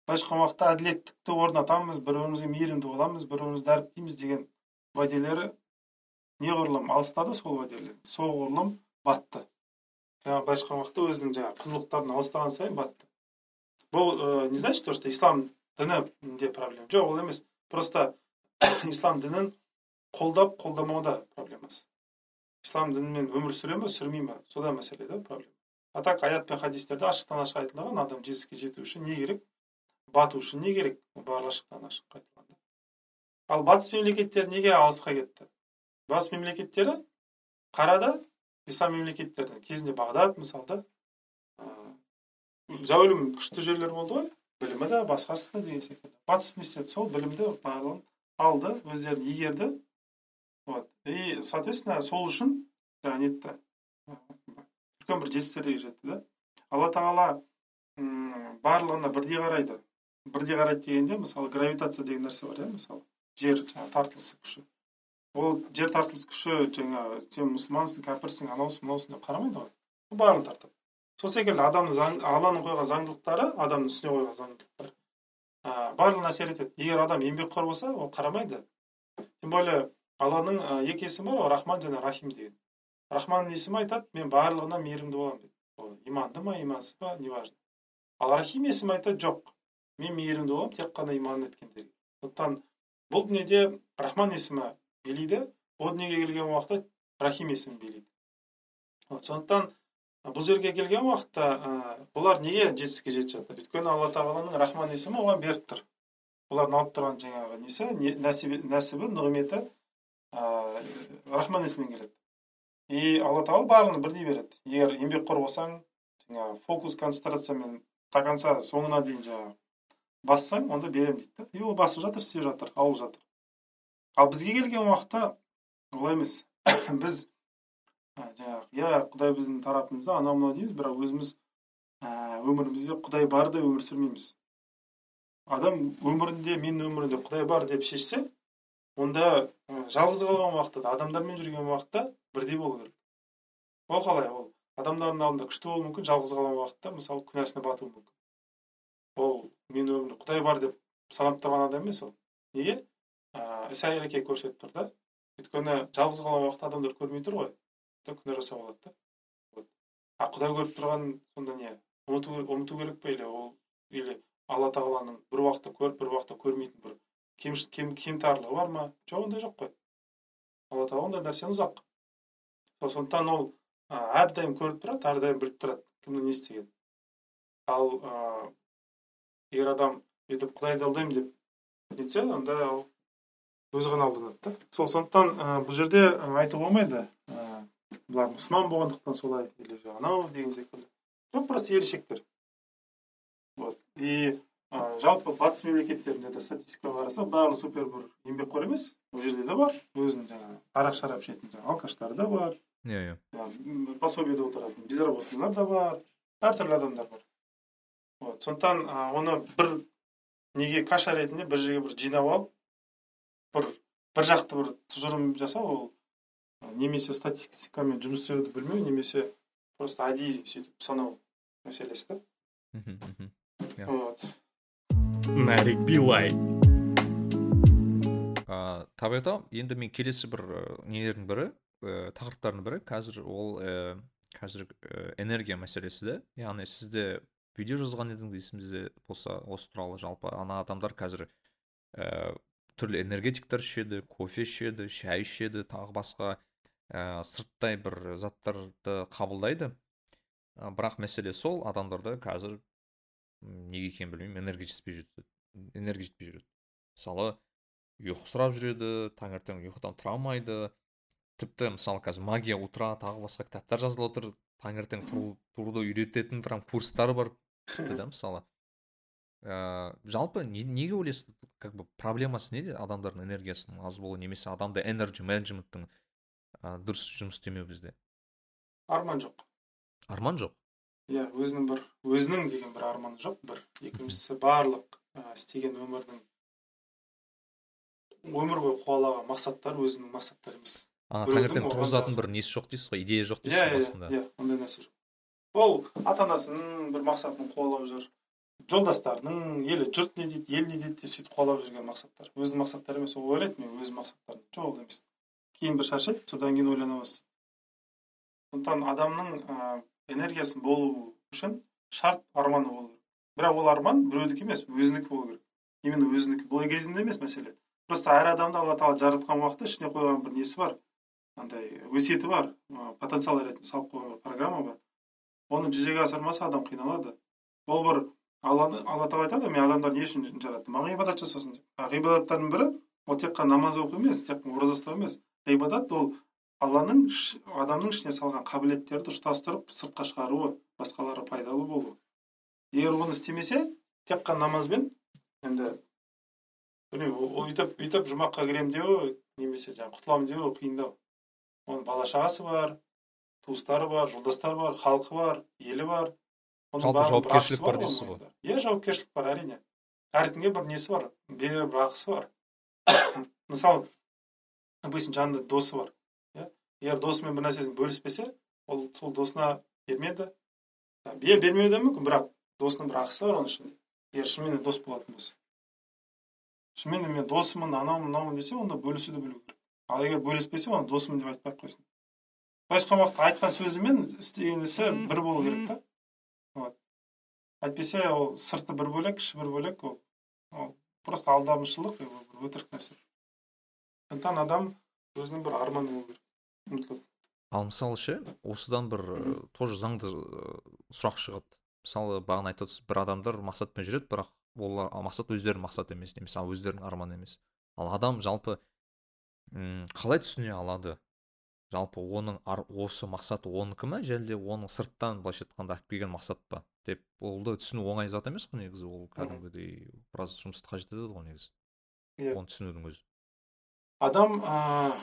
Былайша айтқан уақытта әділеттікті орнатамыз бір бірімізге мейірімді боламыз бір бірімізді дәріптейміз деген уәделері неғұрлым алыстады сол уәделер соғұрлым батты. Жаңағы былайша айтқан уақытта өзінің жаңағы құндылықтарын алыстаған сайын батты. Бұл ә, не значит то что ислам дінінде проблема? Жоқ ол емес. Просто ислам дінін қолдап қолдамауда проблемасы. Ислам дінімен өмір сүре ме сүрмей ме? Сода мәселе да проблема. А так аят пен хадистерде ашықтан ашық айтылған адам жетістікке жету үшін не керек? Бату үшін не керек? Барлығы ашықтан ашық айтылған ал батыс мемлекеттері неге алысқа кетті? Батыс мемлекеттері қарады ислам мемлекеттердің кезінде бағдат мысалы зәулім күшті жерлер болды ғой білімі де басқасы да деген секілді батыс не істеді сол білімді барлығын алды өздерін игерді вот и соответственно сол үшін жаңағы нетті үлкен бір жетістіктерге жетті да алла тағала барлығына бірдей қарайды бірдей қарайды дегенде мысалы гравитация деген нәрсе бар иә мысалы жер жаңағы тартылыс күші ол жер тартылыс күші жаңағы сен мұсылмансың кәпірсің анаусың мынаусың деп қарамайды ғой. Барлығын тартады. Сол секілді адамның заң алланың қойған заңдылықтары адамның үстіне қойған заңдылықтар ә, барлығына әсер етеді. Егер адам еңбекқор болса ол қарамайды. Тем более алланың екі есімі бар ғой рахман және рахим деген. Рахманның есімі айтады мен барлығына мейірімді боламын дейді ол иманды ма имансыз ба неважно. Ал рахим есімі айтады жоқ мен мейірімді боламын тек қана иман еткендерге сондықтан бұл дүниеде рахман есімі билейді. О дүниеге келген уақытта рахим есімі билейді. Вот сондықтан бұл жерге келген уақытта ә, бұлар неге жетістікке жетіп жатыр? Өйткені алла тағаланың рахман есімі оған беріп тұр. Бұлардың алып тұрған жаңағы несі? Нәсібі, нығметі ә, рахман есімімен келеді. И алла тағала барлығын бірдей береді. Егер еңбекқор болсаң жаңағы фокус концентрациямен до конца соңына дейін жаңағы бассаң онда беремін дейді да и ол басып жатыр істеп жатыр алып жатыр. Ал бізге келген уақытта олай емес. Біз жаңағы иә құдай біздің тарапымызда анау мынау дейміз бірақ өзіміз өмірімізде құдай бар деп өмір сүрмейміз. Адам өмірінде менің өмірімде құдай бар деп шешсе онда жалғыз қалған уақытта да адамдармен жүрген уақытта бірдей болу керек. Ол қалай? Ол адамдардың алдында күшті болуы мүмкін жалғыз қалған уақытта мысалы күнәсіне батуы мүмкін. Ол мен өмірде құдай бар деп санап тұрған адам емес ол. Неге? Іс әрекет көрсетіп тұр да. Өйткені жалғыз қалған уақытта адамдар көрмей тұр ғой. Күнә жасап алады да. А құдай көріп тұрған сонда не? Ұмыту, ұмыту керек пе или ол или алла тағаланың бір уақытта көріп бір уақытта көрмейтін бір кем, кем, кемтарлығы бар ма? Жоқ ондай жоқ қой. Алла тағала ондай нәрседен ұзақ. Сондықтан ол әрдайым көріп тұрады әрдайым біліп тұрады кімнің не істегенін. Ал егер адам өйтіп құдайды алдаймын деп нетсе онда ол өзі ғана алданады да. Сол сондықтан ә, бұл жерде айтуға болмайды. Ә, бұлар мұсылман болғандықтан солай или анау деген секілді. Жоқ просто ерекшеліктер вот. И ә, жалпы батыс мемлекеттерінде де статистикаға қарасақ барлығы супер бір еңбекқор емес. Ол жерде де бар. Өзінің жаңағы арақ шарап ішетін жаңағы алкаштар да бар. Иә иә. Пособиеде отыратын безработныйлар да бар. Әртүрлі адамдар бар. Вот. Сондықтан оны бір неге каша ретінде бір жерге бір жинап алып бір бір жақты бір тұжырым жасау ол немесе статистикамен жұмыс істеуді білмеу немесе просто әдейі сөйтіп санау мәселесі да. Иә. вот. Нарик билай. Табиғат енді мен келесі бір нелердің бірі ә, тақырыптардың бірі қазір ол ә, қазір энергия мәселесі да яғни сізде видео жазған едіңіз есімізде болса осы туралы жалпы ана адамдар қазір ә, түрлі энергетиктер ішеді кофе ішеді шай ішеді тағы басқа ә, сырттай бір заттарды қабылдайды. Ә, бірақ мәселе сол адамдарда қазір неге екенін білмеймін энергия жетіспей жүреді энергия жетпей жүреді. Мысалы ұйқы сұрап жүреді таңертең ұйқыдан тұра алмайды. Тіпті мысалы қазір магия утра тағы басқа кітаптар жазылып отыр. Таңертең тұруды үйрететін прям курстар бар. Тіпті да мысалы ә, жалпы не, неге ойлайсыз как бы проблемасы неде адамдардың энергиясының аз болуы немесе адамда энерджи менеджменттің ә, дұрыс жұмыс істемеу бізде? Арман жоқ. Арман жоқ? Иә өзінің бір өзінің деген бір арманы жоқ. Бір екіншісі барлық ә, істеген өмірдің өмір бойы қуалаған мақсаттар өзінің мақсаттары емес. Ана таңертең тұрғызатын бір несі жоқ дейсіз ғой? Идея жоқ дейсіз ғой иә басында. иә ондай нәрсе жоқ. Ол ата анасының бір мақсатын қуалап жүр. Жолдастарының елі жұрт не дейді ел не дейді деп сөйтіп қуалап жүрген мақсаттар. Өзінің мақсаттары емес ол ойлайды мен өз мақсаттарым жоқ ол емес. Кейін бір шаршайды содан кейін ойлана бастайды. Сондықтан адамның ә, энергиясын болу үшін шарт арманы болу керек. Бірақ ол арман біреудікі емес өзінікі болу керек. Именно өзінікі. Бұл кезінде емес мәселе. Просто әр адамды алла тағала жаратқан уақытта ішіне қойған бір несі бар? Андай өсиеті бар. Потенциал ретінде салып қойған программа бар. Оны жүзеге асырмаса адам қиналады. Ол бір алланы алла тағала айтады мен адамдарды не үшін жараттым маған ғибадат жасасын деп. Ғибадаттардың бірі ол тек қана намаз оқу емес тек қана ораза ұстау емес. Ғибадат ол алланың адамның ішіне салған қабілеттерді ұштастырып сыртқа шығаруы басқаларға пайдалы болу егер оны істемесе тек қана намазбен енді білмеймін өйтіп өйтіп жұмаққа кіремін деуі немесе жаңағы құтыламын деуі қиындау оның бала шағасы бар туыстары бар жолдастары бар халқы бар елі бар. Жалпы жауапкершілік бар дейсіз ғой. иә жауапкершілік бар әрине. Әркімге бір несі бар? Берер бір ақысы бар. Мысалы допустим жанында досы бар иә. Егер досымен бір нәрсесін бөліспесе ол сол досына бермеді. Иә бермеуі де мүмкін бірақ досының бір ақысы бар оның ішінде. Егер шынымен дос болатын болса. Шынымен мен досымын анаумын мынаумын десе онда бөлісуді білу керек. Ал егер бөліспесе оны досымын деп айтпай ақ қойсын. Былайша айтқан уақытта айтқан сөзі мен істеген ісі бір болу керек та. Әйтпесе ол сырты бір бөлек іші бір бөлек ол ол просто алдамшылық бір өтірік нәрсе. Сондықтан адам өзінің бір арманы болу керек. Ал мысалы ше осыдан бір тоже заңды сұрақ шығады. Мысалы бағана айтып отырсыз бір адамдар мақсатпен жүреді бірақ ол мақсат өздерінің мақсаты емес немесе өздерінің арманы емес. Ал адам жалпы қалай түсіне алады? Жалпы оның ар, осы мақсаты оныкі ма және де оның сырттан былайша айтқанда алып келген мақсат па? деп олды түсіну оңай зат емес қой негізі ол кәдімгідей біраз жұмысты қажет етеді ғой негізі. Иә. Оны түсінудің өзі. Адам ә,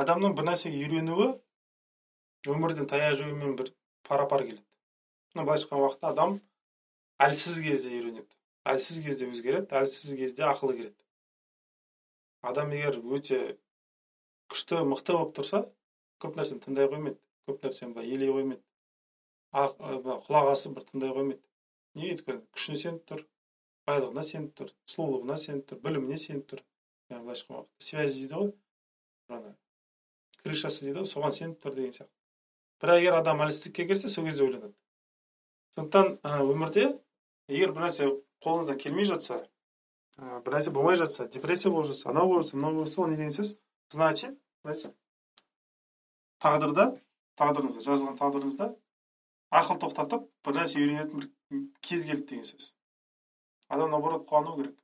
адамның бір нәрсеге үйренуі өмірден таяқ жеумен бір пара пар келеді. Мына былайша айтқан уақытта адам әлсіз кезде үйренеді әлсіз кезде өзгереді әлсіз кезде ақылы келеді. Адам егер өте күшті мықты болып тұрса көп нәрсені тыңдай қоймайды. Көп нәрсені былай елей қоймайды. Құлақ асып бір тыңдай қоймайды. Неге өйткені күшіне сеніп тұр байлығына сеніп тұр сұлулығына сеніп тұр біліміне сеніп тұр. Яғни былайша айтқан уақытта связь дейді ғой? Ана крышасы дейді ғой? Соған сеніп тұр деген сияқты. Бірақ егер адам әлсіздікке келсе сол кезде ойланады. Сондықтан өмірде егер бір нәрсе қолыңыздан келмей жатса бір нәрсе болмай жатса депрессия болып жатса анау болып жатса мынау болып жатса ол не деген сөз? Значит значит тағдырда тағдырыңызда жазылған тағдырыңызда ақыл тоқтатып бір нәрсе үйренетін бір кез келді деген сөз. Адам наоборот қуану керек.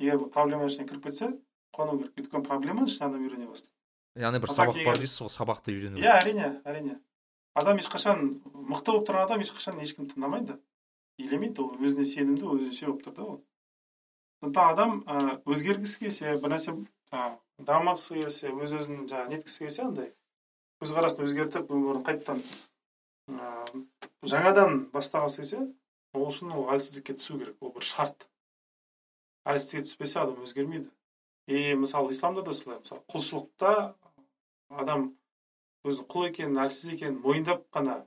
Егер бір проблеманың ішіне кіріп кетсе қуану керек. Өйткені проблеманың ішінен адам үйрене бастайды. Яғни бір сабақ бар дейсіз ғой сабақты үйрену. Иә әрине әрине. Адам ешқашан мықты болып тұрған адам ешқашан ешкімді тыңдамайды. Елемейді ол өзіне сенімді өзінше болып тұр да ол. Сондықтан адам өзгергісі келсе бір нәрсе жаңағы дамығысы келсе өз өзін жаңағы неткісі келсе андай. Көзқарасын өзгертіп өмірін қайтадан ы, жаңадан бастағысы келсе ол үшін ол әлсіздікке түсу керек. Ол бір шарт. Әлсіздікке түспесе адам өзгермейді. И мысалы исламда да солай. Мысалы құлшылықта адам өзінің құл екенін әлсіз екенін мойындап қана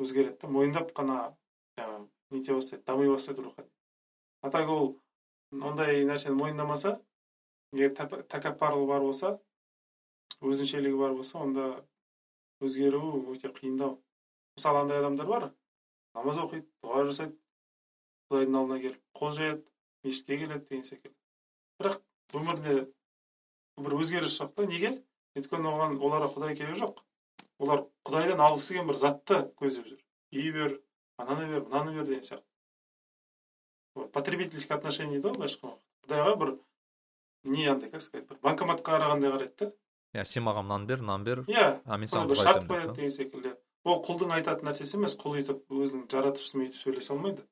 өзгереді да мойындап қана жаңағы нете бастайды дами бастайды рухани. А так ол ондай нәрсені мойындамаса егер тәкаппарлығы бар болса өзіншелігі бар болса онда өзгеру өте қиындау. Мысалы андай адамдар бар намаз оқиды дұға жасайды құдайдың алдына келіп қол жаяды мешітке келеді деген секілді. Бірақ өмірде бір өзгеріс жоқ та. Неге? Өйткені оған оларға құдай керек жоқ. Олар құдайдан алғысы келген бір затты көздеп жүр. Үй бер ананы бер мынаны бер деген сияқты. Потребительский отношение дейді ғой былайша айтқан уақытта құдайға бір не андай как сказать бір банкоматқа қарағандай қарайды да. Иә сен маған мынаны бер мынаны бер. Иә а мен саған шарт қояды деген секілді. Ол құлдың айтатын нәрсесі емес құл өйтіп өзінің жаратушысымен өйтіп сөйлесе алмайды.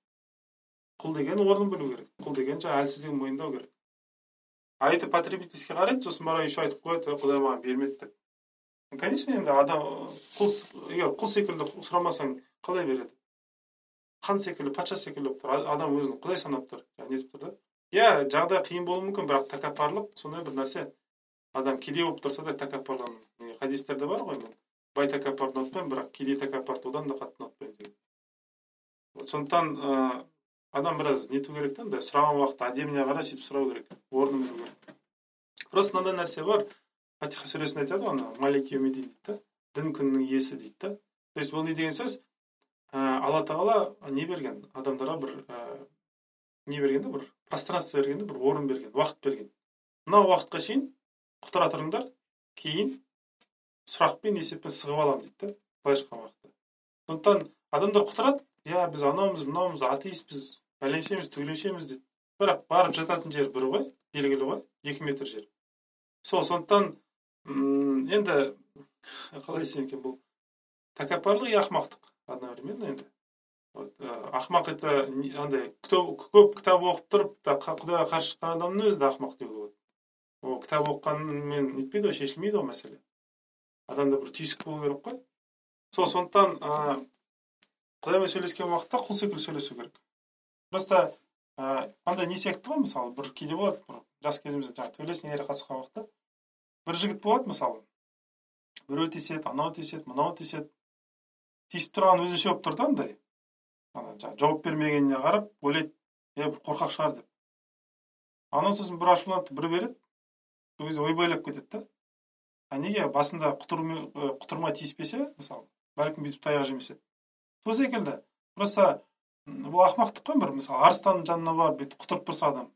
Құл деген орнын білу керек. Құл деген жаңағы әлсіздігін мойындау керек. А өйтіп потребительский қарайды сосын барып еще айтып қояды «Ой, құдай маған бермеді деп. Конечно енді адам құл егер құл секілді сұрамасаң қалай береді? Хан секілді патша секілді болып тұр адам өзін құдай санап тұр нетіп тұр да? Иә жағдай қиын болуы мүмкін бірақ тәкаппарлық сондай бір нәрсе адам кедей болып тұрса да тәкаппарлану хадистерде бар ғой мен бай тәкаппарды ұнатпаймын бірақ кедей тәкаппарды одан да қатты ұнатпаймын деген сондықтан ыыы адам біраз нету керек та андай сұраған уақытта әдеміне қарай сөйтіп сұрау керек орнын білу керек просто мынандай нәрсе бар фатиха сүресінде айтады ғой ана малик йомидин дейді да дін күнінің иесі дейді да то есть бұл не деген сөз ә, алла тағала не берген адамдарға бір ә, не берген да бір пространство берген да бір орын берген уақыт берген. Мына уақытқа шейін құтыра тұрыңдар кейін сұрақпен есеппен сығып аламын дейді да былайша айтқан уақытта сондықтан адамдар құтырады иә біз анаумыз мынаумыз атеистпіз бәленшеміз түгеленшеміз дейді. Бірақ барып жататын жер бір ғой белгілі ғой екі метр жер. Сол сондықтан енді қалай десем екен бұл? Тәкаппарлық и ақымақтық одновременно енді. Ә, ақымақ это андай көп, кітап оқып тұрып құдайға қарсы шыққан адамның өзі де ақымақ деуге болады. Ол кітап оқығанмен нетпейді ғой шешілмейді ғой мәселе. Адамда бір түйсік болу керек қой. Сол сондықтан ә, құдаймен сөйлескен уақытта құл секілді сөйлесу керек. Просто ә, андай не сияқты ғой мысалы бір кейде болады бір жас кезімізде жаңағы төбелес қатысқан уақытта. Бір жігіт болады мысалы. Біреу тиіседі анау тиіседі мынау тиіседі тиісіп тұрған өзінше болып тұр да андай. Жауап бермегеніне қарап ойлайды е бір қорқақ шығар деп. Анау сосын бір ашуланады бір береді. Сол кезде ойбайлап кетеді да. А неге басында құтырмай тиіспесе мысалы бәлкім бүйтіп таяқ жемес еді сол секілді. Просто бұл ақымақтық қой бір мысалы арыстанның жанына барып бүйтіп құтырып тұрса адам.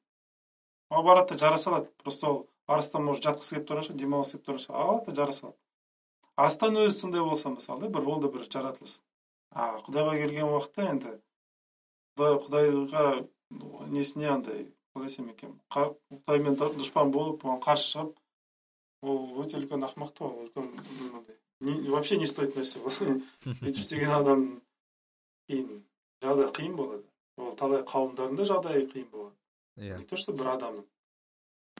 Ол барады да жара салады. Просто ол арыстан может жатқысы келіп тұрған шығар демалғысы келіп тұрған шығар. Алады да жара салады. Арыстан өзі сондай болса мысалы да бір ол да бір жаратылыс. А құдайға келген уақытта енді құдай құдайға несіне андай қалай десем екен құдаймен дұшпан болып оған қарсы шығып ол өте үлкен ақымақтық ол үлкен вообще не стоит нәрсе ол. Өйтіп істеген адам кейін жағдай қиын болады. Ол талай қауымдардың да жағдайы қиын болады. Иә. Не то что бір адамның.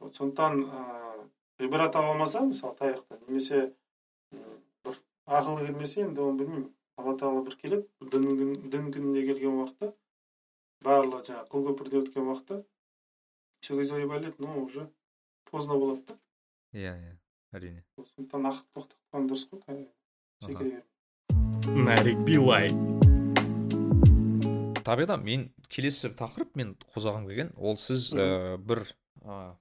Вот сондықтан ыыы ғибрат ала алмаса мысалы тарихтан немесе бір ақылы келмесе енді оны білмеймін. Алла тағала бір келеді дін күн- дін күніне келген уақытта барлығы жаңағы қыл көпірден өткен уақытта сол кезде ойбайлайды ну уже поздно болады да иә иә әрине сондықтан ақыл тоқтатқан дұрыс қой Аха. секіре бермей нарик билай табиғда мен келесі тақырып мен қозғағым келген ол сіз ә, бір ә,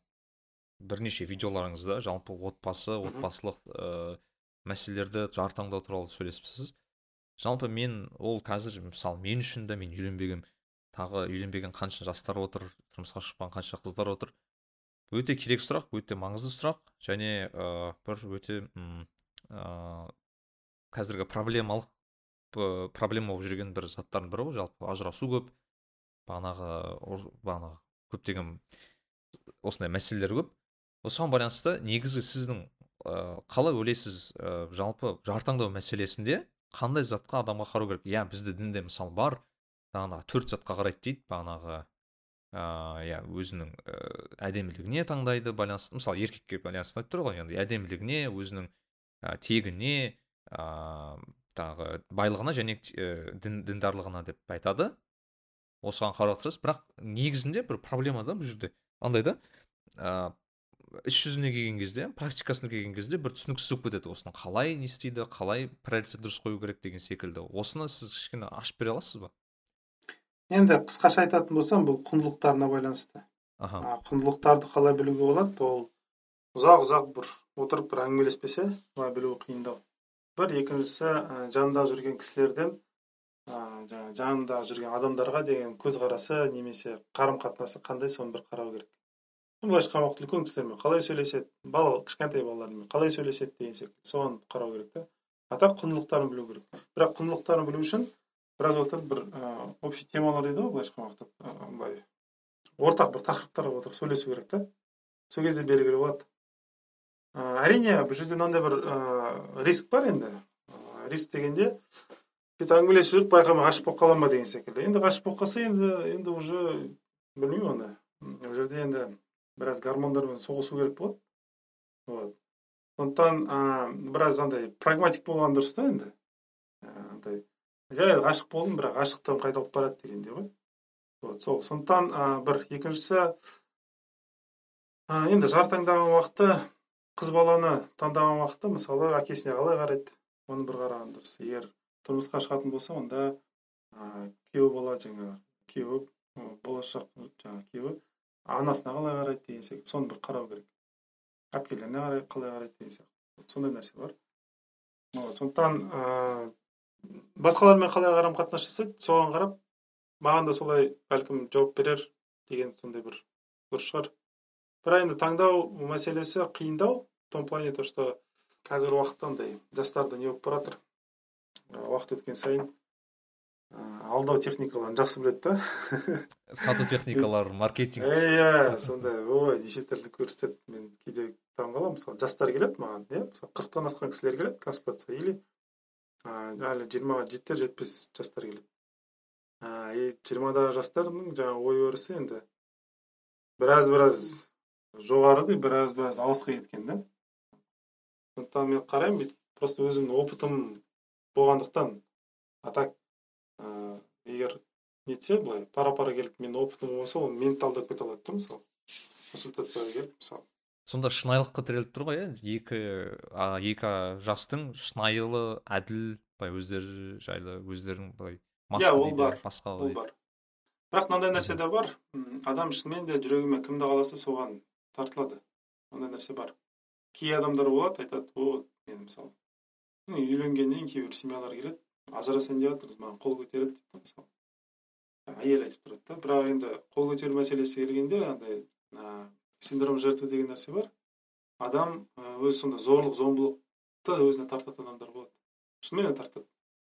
бірнеше видеоларыңызда жалпы отбасы отбасылық ә, мәселелерді жар таңдау туралы сөйлесіпсіз жалпы мен ол қазір мысалы мен үшін де мен үйленбеген тағы үйленбеген қанша жастар отыр тұрмысқа шықпаған қанша қыздар отыр. Өте керек сұрақ өте маңызды сұрақ. Және ә, бір өте ә, қазіргі проблемалық проблема болып жүрген бір заттардың бірі ғой жалпы ажырасу көп. Бағанағы бағанағы көптеген осындай мәселелер көп. Осыған байланысты негізгі сіздің ә, қалай ойлайсыз ә, жалпы жар таңдау мәселесінде қандай затқа адамға қарау керек? Иә бізді дінде мысалы бар. Бағанағы төрт затқа қарайды дейді бағанағы иә өзінің әдемілігіне таңдайды байланысты. Мысалы еркекке байланысты айтып тұр ғой енді әдемілігіне өзінің ә, тегіне ыыы тағы байлығына және ә, дін, діндарлығына деп айтады. Осыған қарап отырсыз бірақ негізінде бір проблема да бұл жерде. Андай да ә, іс жүзіне келген кезде практикасына келген кезде бір түсініксіз болып кетеді. Осыны қалай не істейді қалай приоритет дұрыс қою керек деген секілді. Осыны сіз кішкене ашып бере аласыз ба? Енді қысқаша айтатын болсам бұл құндылықтарына байланысты. Аха. Құндылықтарды қалай білуге болады? Ол ұзақ ұзақ бір отырып бір әңгімелеспесе былай білу қиындау. Бір екіншісі жанында жүрген кісілерден жаңағы жанында жүрген адамдарға деген көзқарасы немесе қарым қатынасы қандай соны бір қарау керек. Былайша уақытта үлкен кісілермен қалай сөйлеседі бала кішкентай балалармен қалай сөйлеседі деген секілді соған қарау керек та. А так құндылықтарын білу керек. Бірақ құндылықтарын білу үшін біраз отырып бір ыыы общий темалар дейді ғой былайша айтқан уақытта былай ортақ бір тақырыптарға отырып сөйлесу керек та. Сол кезде белгілі болады. Әрине бұл жерде мынандай бір риск бар енді. Риск дегенде бүйтіп әңгімелесіп жүріп байқамай ғашық болып қала ма деген секілді. Енді ғашық болып қалса енді енді уже білмеймін оны ол жерде енді біраз гормондармен соғысу керек болады вот сондықтан ыыы біраз андай прагматик болған дұрыс та енді. Андай жай ғашық болдым бірақ ғашықтығым қайда алып барады дегендей ғой вот сол. Сондықтан ә, бір екіншісі ә, енді жар таңдаған уақытта қыз баланы таңдаған уақытта мысалы әкесіне қалай қарайды? Оны бір қараған дұрыс. Егер тұрмысқа шығатын болса онда ә, күйеу бала жаңағы. Күйеуі болашақ жаңағы күйеуі. Анасына қалай қарайды деген секілді соны бір қарау керек. Әпкелеріне қарай қалай қарайды деген сияқты. Сондай нәрсе бар. Вот сондықтан ыыы басқалармен қалай қарым қатынас жасайды соған қарап маған да солай бәлкім жауап берер деген сондай бір дұрыс шығар. Бірақ енді таңдау мәселесі қиындау. В том плане то что қазіргі уақытта андай жастарда не болып бара жатыр уақыт өткен сайын алдау техникаларын жақсы біледі да. Сату техникалары маркетинг. Иә сондай. Ой неше түрлі көрсетеді. Мен кейде таңқаламын мысалы жастар келеді маған иә. Мысалы қырықтан асқан кісілер келеді консультация. Или әлі жиырмаға жетер жетпес жастар келеді. И жиырмадағы жастардың жаңағы ой өрісі енді біраз біраз жоғары да біраз біраз алысқа кеткен да. Сондықтан мен қараймын бүйтіп просто өзімнің опытым болғандықтан а так егер нетсе былай пара пара келіп менің опытым болмаса ол мені талдап кете алады да мысалы. Консультацияға келіп мысалы. Сонда шынайылыққа тіреліп тұр ғой иә? Екі а, екі жастың шынайылы әділ былай өздері жайлы өздерін былай иә ол бар басқа ол бар. Бірақ мынандай нәрсе де бар. Адам шынымен де жүрегіме кімді қаласа соған тартылады. Ондай нәрсе бар. Кей адамдар болады айтады вот мен мысалы үйленгеннен кейін кейбір семьялар келеді ажырасайын деп жатырмыз маған қол көтереді дейді мысалы әйел айтып тұрады да бірақ енді қол көтеру мәселесі келгенде андай синдром жертвы деген нәрсе бар. Адам өзі сондай зорлық зомбылықты өзіне тартатын адамдар болады. Шынымен де тартады.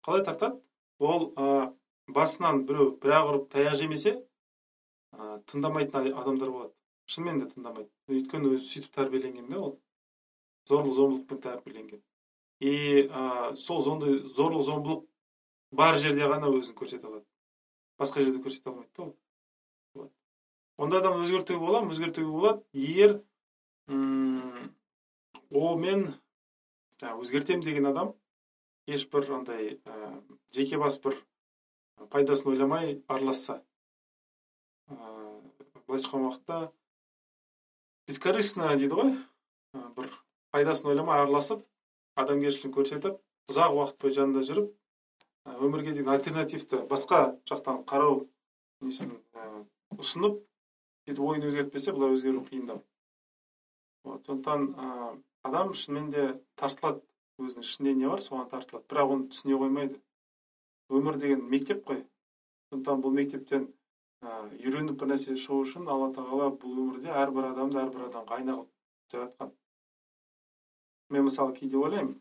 Қалай тартады? Ол ә, басынан біреу бір ақ ұрып таяқ жемесе ә, тыңдамайтын адамдар болады. Шынымен де тыңдамайды. Өйткені өзі сөйтіп тәрбиеленген да ол. Зорлық зомбылықпен тәрбиеленген. И ә, сол сондай зорлық зомбылық бар жерде ғана өзін көрсете алады. Басқа жерде көрсете алмайды да ол. Ондай адам өзгертуге бола ма өзгертуге болады. Егер ол мен жаңағы өзгертемін деген адам ешбір андай ә, жеке бас бір пайдасын ойламай араласса ыыы былайша айтқан уақытта бескорыстно дейді ғой бір пайдасын ойламай араласып адамгершілігін көрсетіп ұзақ уақыт бойы жанында жүріп өмірге деген альтернативті басқа жақтан қарау несін ұсынып сөйтіп ойын өзгертпесе былай өзгеру қиындау. Вот сондықтан адам шынымен де тартылады өзінің ішінде не бар соған тартылады бірақ оны түсіне қоймайды. Өмір деген мектеп қой. Сондықтан бұл мектептен үйреніп бір нәрсе шығу үшін алла тағала бұл өмірде әрбір адамды әрбір адамға айна қылып жаратқан. Мен мысалы кейде ойлаймын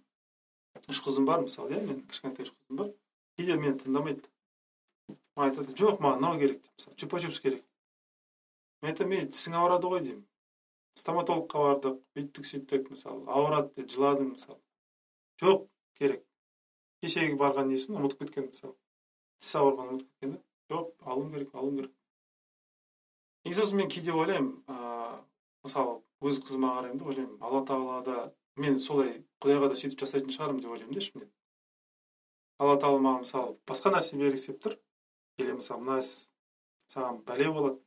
үш қызым бар мысалы иә мен кішкентай үш қызым бар кейде мені тыңдамайды маған айтады жоқ маған мынау керек дейді мысалы чупа чупс керек мен айтамын ей тісің ауырады ғой деймін стоматологқа бардық бүйттік сөйттік мысалы ауырады деді жыладың мысалы жоқ керек кешегі барған несін ұмытып кеткен мысалы тіс ауырғанын ұмытып кеткен да жоқ алуым керек алуым керек и сосын мен кейде ойлаймын ыыы мысалы өз қызыма қараймын да ойлаймын алла тағала да мен солай құдайға да сөйтіп жасайтын шығармын деп ойлаймын да ішімнен алла тағала маған мысалы басқа нәрсе бергісі келіп тұр или мысалы мына іс саған бәле болады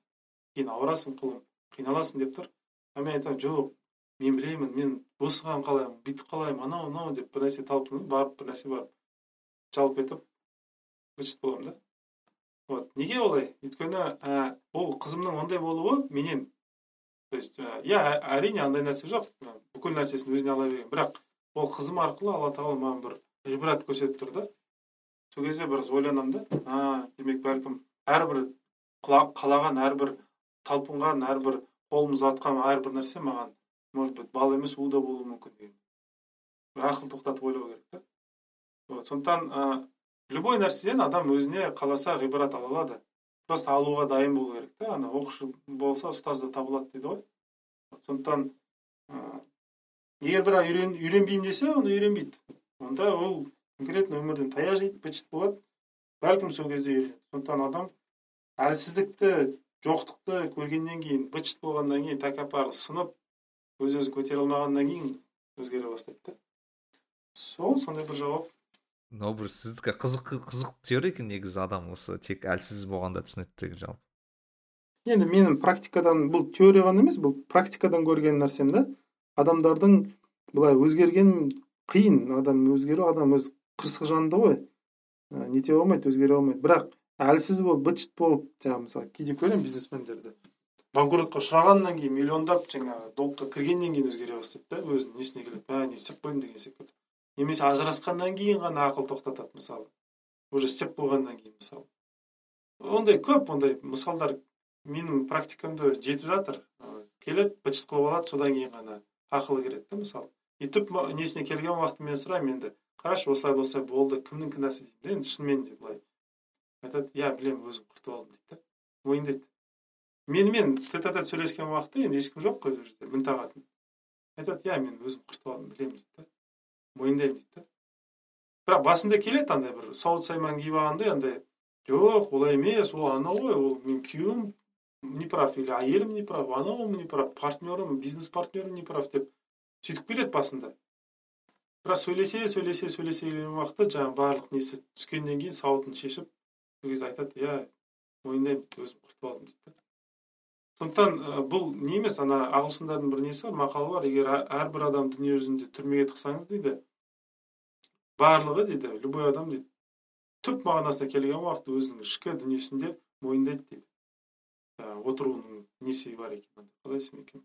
кейін ауырасың құлым қиналасың деп тұр. А мен айтамын жоқ мен білемін мен осыған қалаймын бүйтіп қалаймын анау мынау деп бір нәрсе тауып барып бір нәрсе барып жалп етіп быт боламын да. Вот неге олай? Өйткені ә, ол қызымның ондай болуы менен то есть иә әрине андай нәрсе жоқ бүкіл нәрсесін өзіне ала берген бірақ ол қызым арқылы алла тағала маған бір ғибрат көрсетіп тұр да. Сол кезде біраз ойланамын да. А демек бәлкім әрбір қалаған әрбір талпынған әрбір қолым ұзатқан әрбір нәрсе маған может быть бал емес у да болуы мүмкін деген. Бір ақыл тоқтатып ойлау керек та. Вот сондықтан любой нәрседен адам өзіне қаласа ғибрат ала алады. Просто алуға дайын болу керек та ана оқушы болса ұстаз да табылады дейді ғой сондықтан ә, егер бір үйрен, үйренбеймін десе онда үйренбейді онда ол конкретно өмірден таяқ жейді быт болады бәлкім сол кезде үйренеді сондықтан адам әлсіздікті жоқтықты көргеннен кейін быт болғаннан кейін тәкаппар сынып өз өзін көтере алмағаннан кейін өзгере бастайды да. Сол сондай бір жауап. Мынау бір сіздікі қызық қызық теория екен негізі адам осы тек әлсіз болғанда түсінеді деген жалпы. Енді менің практикадан бұл теория ғана емес бұл практикадан көрген нәрсем да адамдардың былай өзгерген қиын адам өзгеру адам өз қырсық жанды ғой. Ә, нете алмайды өзгере алмайды бірақ әлсіз болып быт шыт болып жаңағы мысалы кейде көремін бизнесмендерді. Банкротқа ұшырағаннан кейін миллиондап жаңағы долгқа кіргеннен кейін өзгере бастайды да өзінің несіне келеді? Мә не істеп қойдым деген секілді. Немесе ажырасқаннан кейін ғана ақыл тоқтатады мысалы. Уже істеп қойғаннан кейін мысалы. Ондай көп ондай мысалдар менің практикамда жетіп жатыр. Келеді быт қылып алады содан кейін ғана ақылы келеді да мысалы. И түп несіне келген уақытта мен сұраймын енді. Қарашы осылай осылай болды кімнің кінәсі деймін да енді шынымен де былай. Айтады иә білемін өзім құртып алдым дейді да. Мойындайды. Менімен тет а тет сөйлескен уақытта енді ешкім жоқ қой ол жерде мін тағатын. Айтады иә мен өзім құртып алдым білемін дейді да. Мойындаймын дейді да бірақ басында келеді андай бір сауыт сайман киіп алғандай андай жоқ олай емес ол анау ғой ол менің күйеуім не прав или әйелім не прав анауым не прав партнерым бизнес партнерім не прав деп сөйтіп келеді басында. Бірақ сөйлесе сөйлесе сөйлесе келген уақытта жаңағы барлық несі түскеннен кейін сауытын шешіп сол кезде айтады иә мойындаймын өзім құртып алдым дейді сондықтан бұл не емес ана ағылшындардың бір несі бар мақалы бар. Егер әрбір адам дүние жүзінде түрмеге тықсаңыз дейді барлығы дейді любой адам дейді түп мағынасына келген уақытта өзінің ішкі дүниесінде мойындайды дейді. Ә, отыруының несі бар екен қалай десем екен?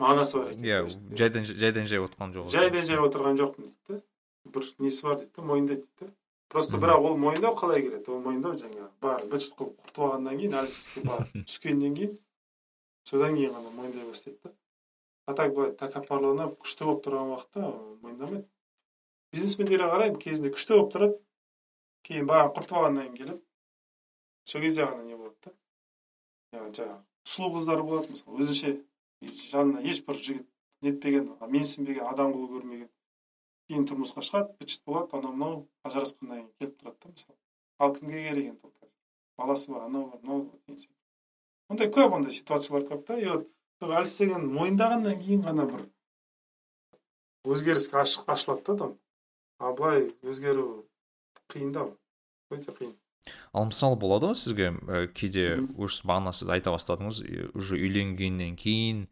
Мағынасы бар екен иә жайдан жай отырған жоқ. Жайдан жай отырған жоқпын дейді да бір несі бар дейді да мойындайды дейді да просто бірақ ол мойындау қалай келеді? Ол мойындау жаңағы бар быт шыт қылып құртып алғаннан кейін әлсіздікке барып түскеннен кейін содан кейін ғана мойындай бастайды да. А так былай тәкаппарланып күшті болып тұрған уақытта мойындамайды. Бизнесмендерге қараймын кезінде күшті болып тұрады. Кейін бәрін құртып алғаннан кейін келеді. Сол кезде ғана не болады да. Жаңағы сұлу қыздар болады мысалы өзінше жанына ешбір жігіт нетпеген менсінбеген адам қылып көрмеген. Кейін тұрмысқа шығады быт шыт болады анау мынау ажырасқаннан кейін келіп тұрады да мысалы. Ал кімге керек енді ол қазір? Баласы бар анау бар мынау бар деген сияқты. Ондай көп ондай ситуациялар көп та. И вот әлсіздігін мойындағаннан кейін ғана бір өзгеріске ашық ашылады да адам ал былай өзгеру қиындау өте қиын. Ал мысалы болады ғой сізге ә, кейде уже бағана сіз айта бастадыңыз уже үйленгеннен кейін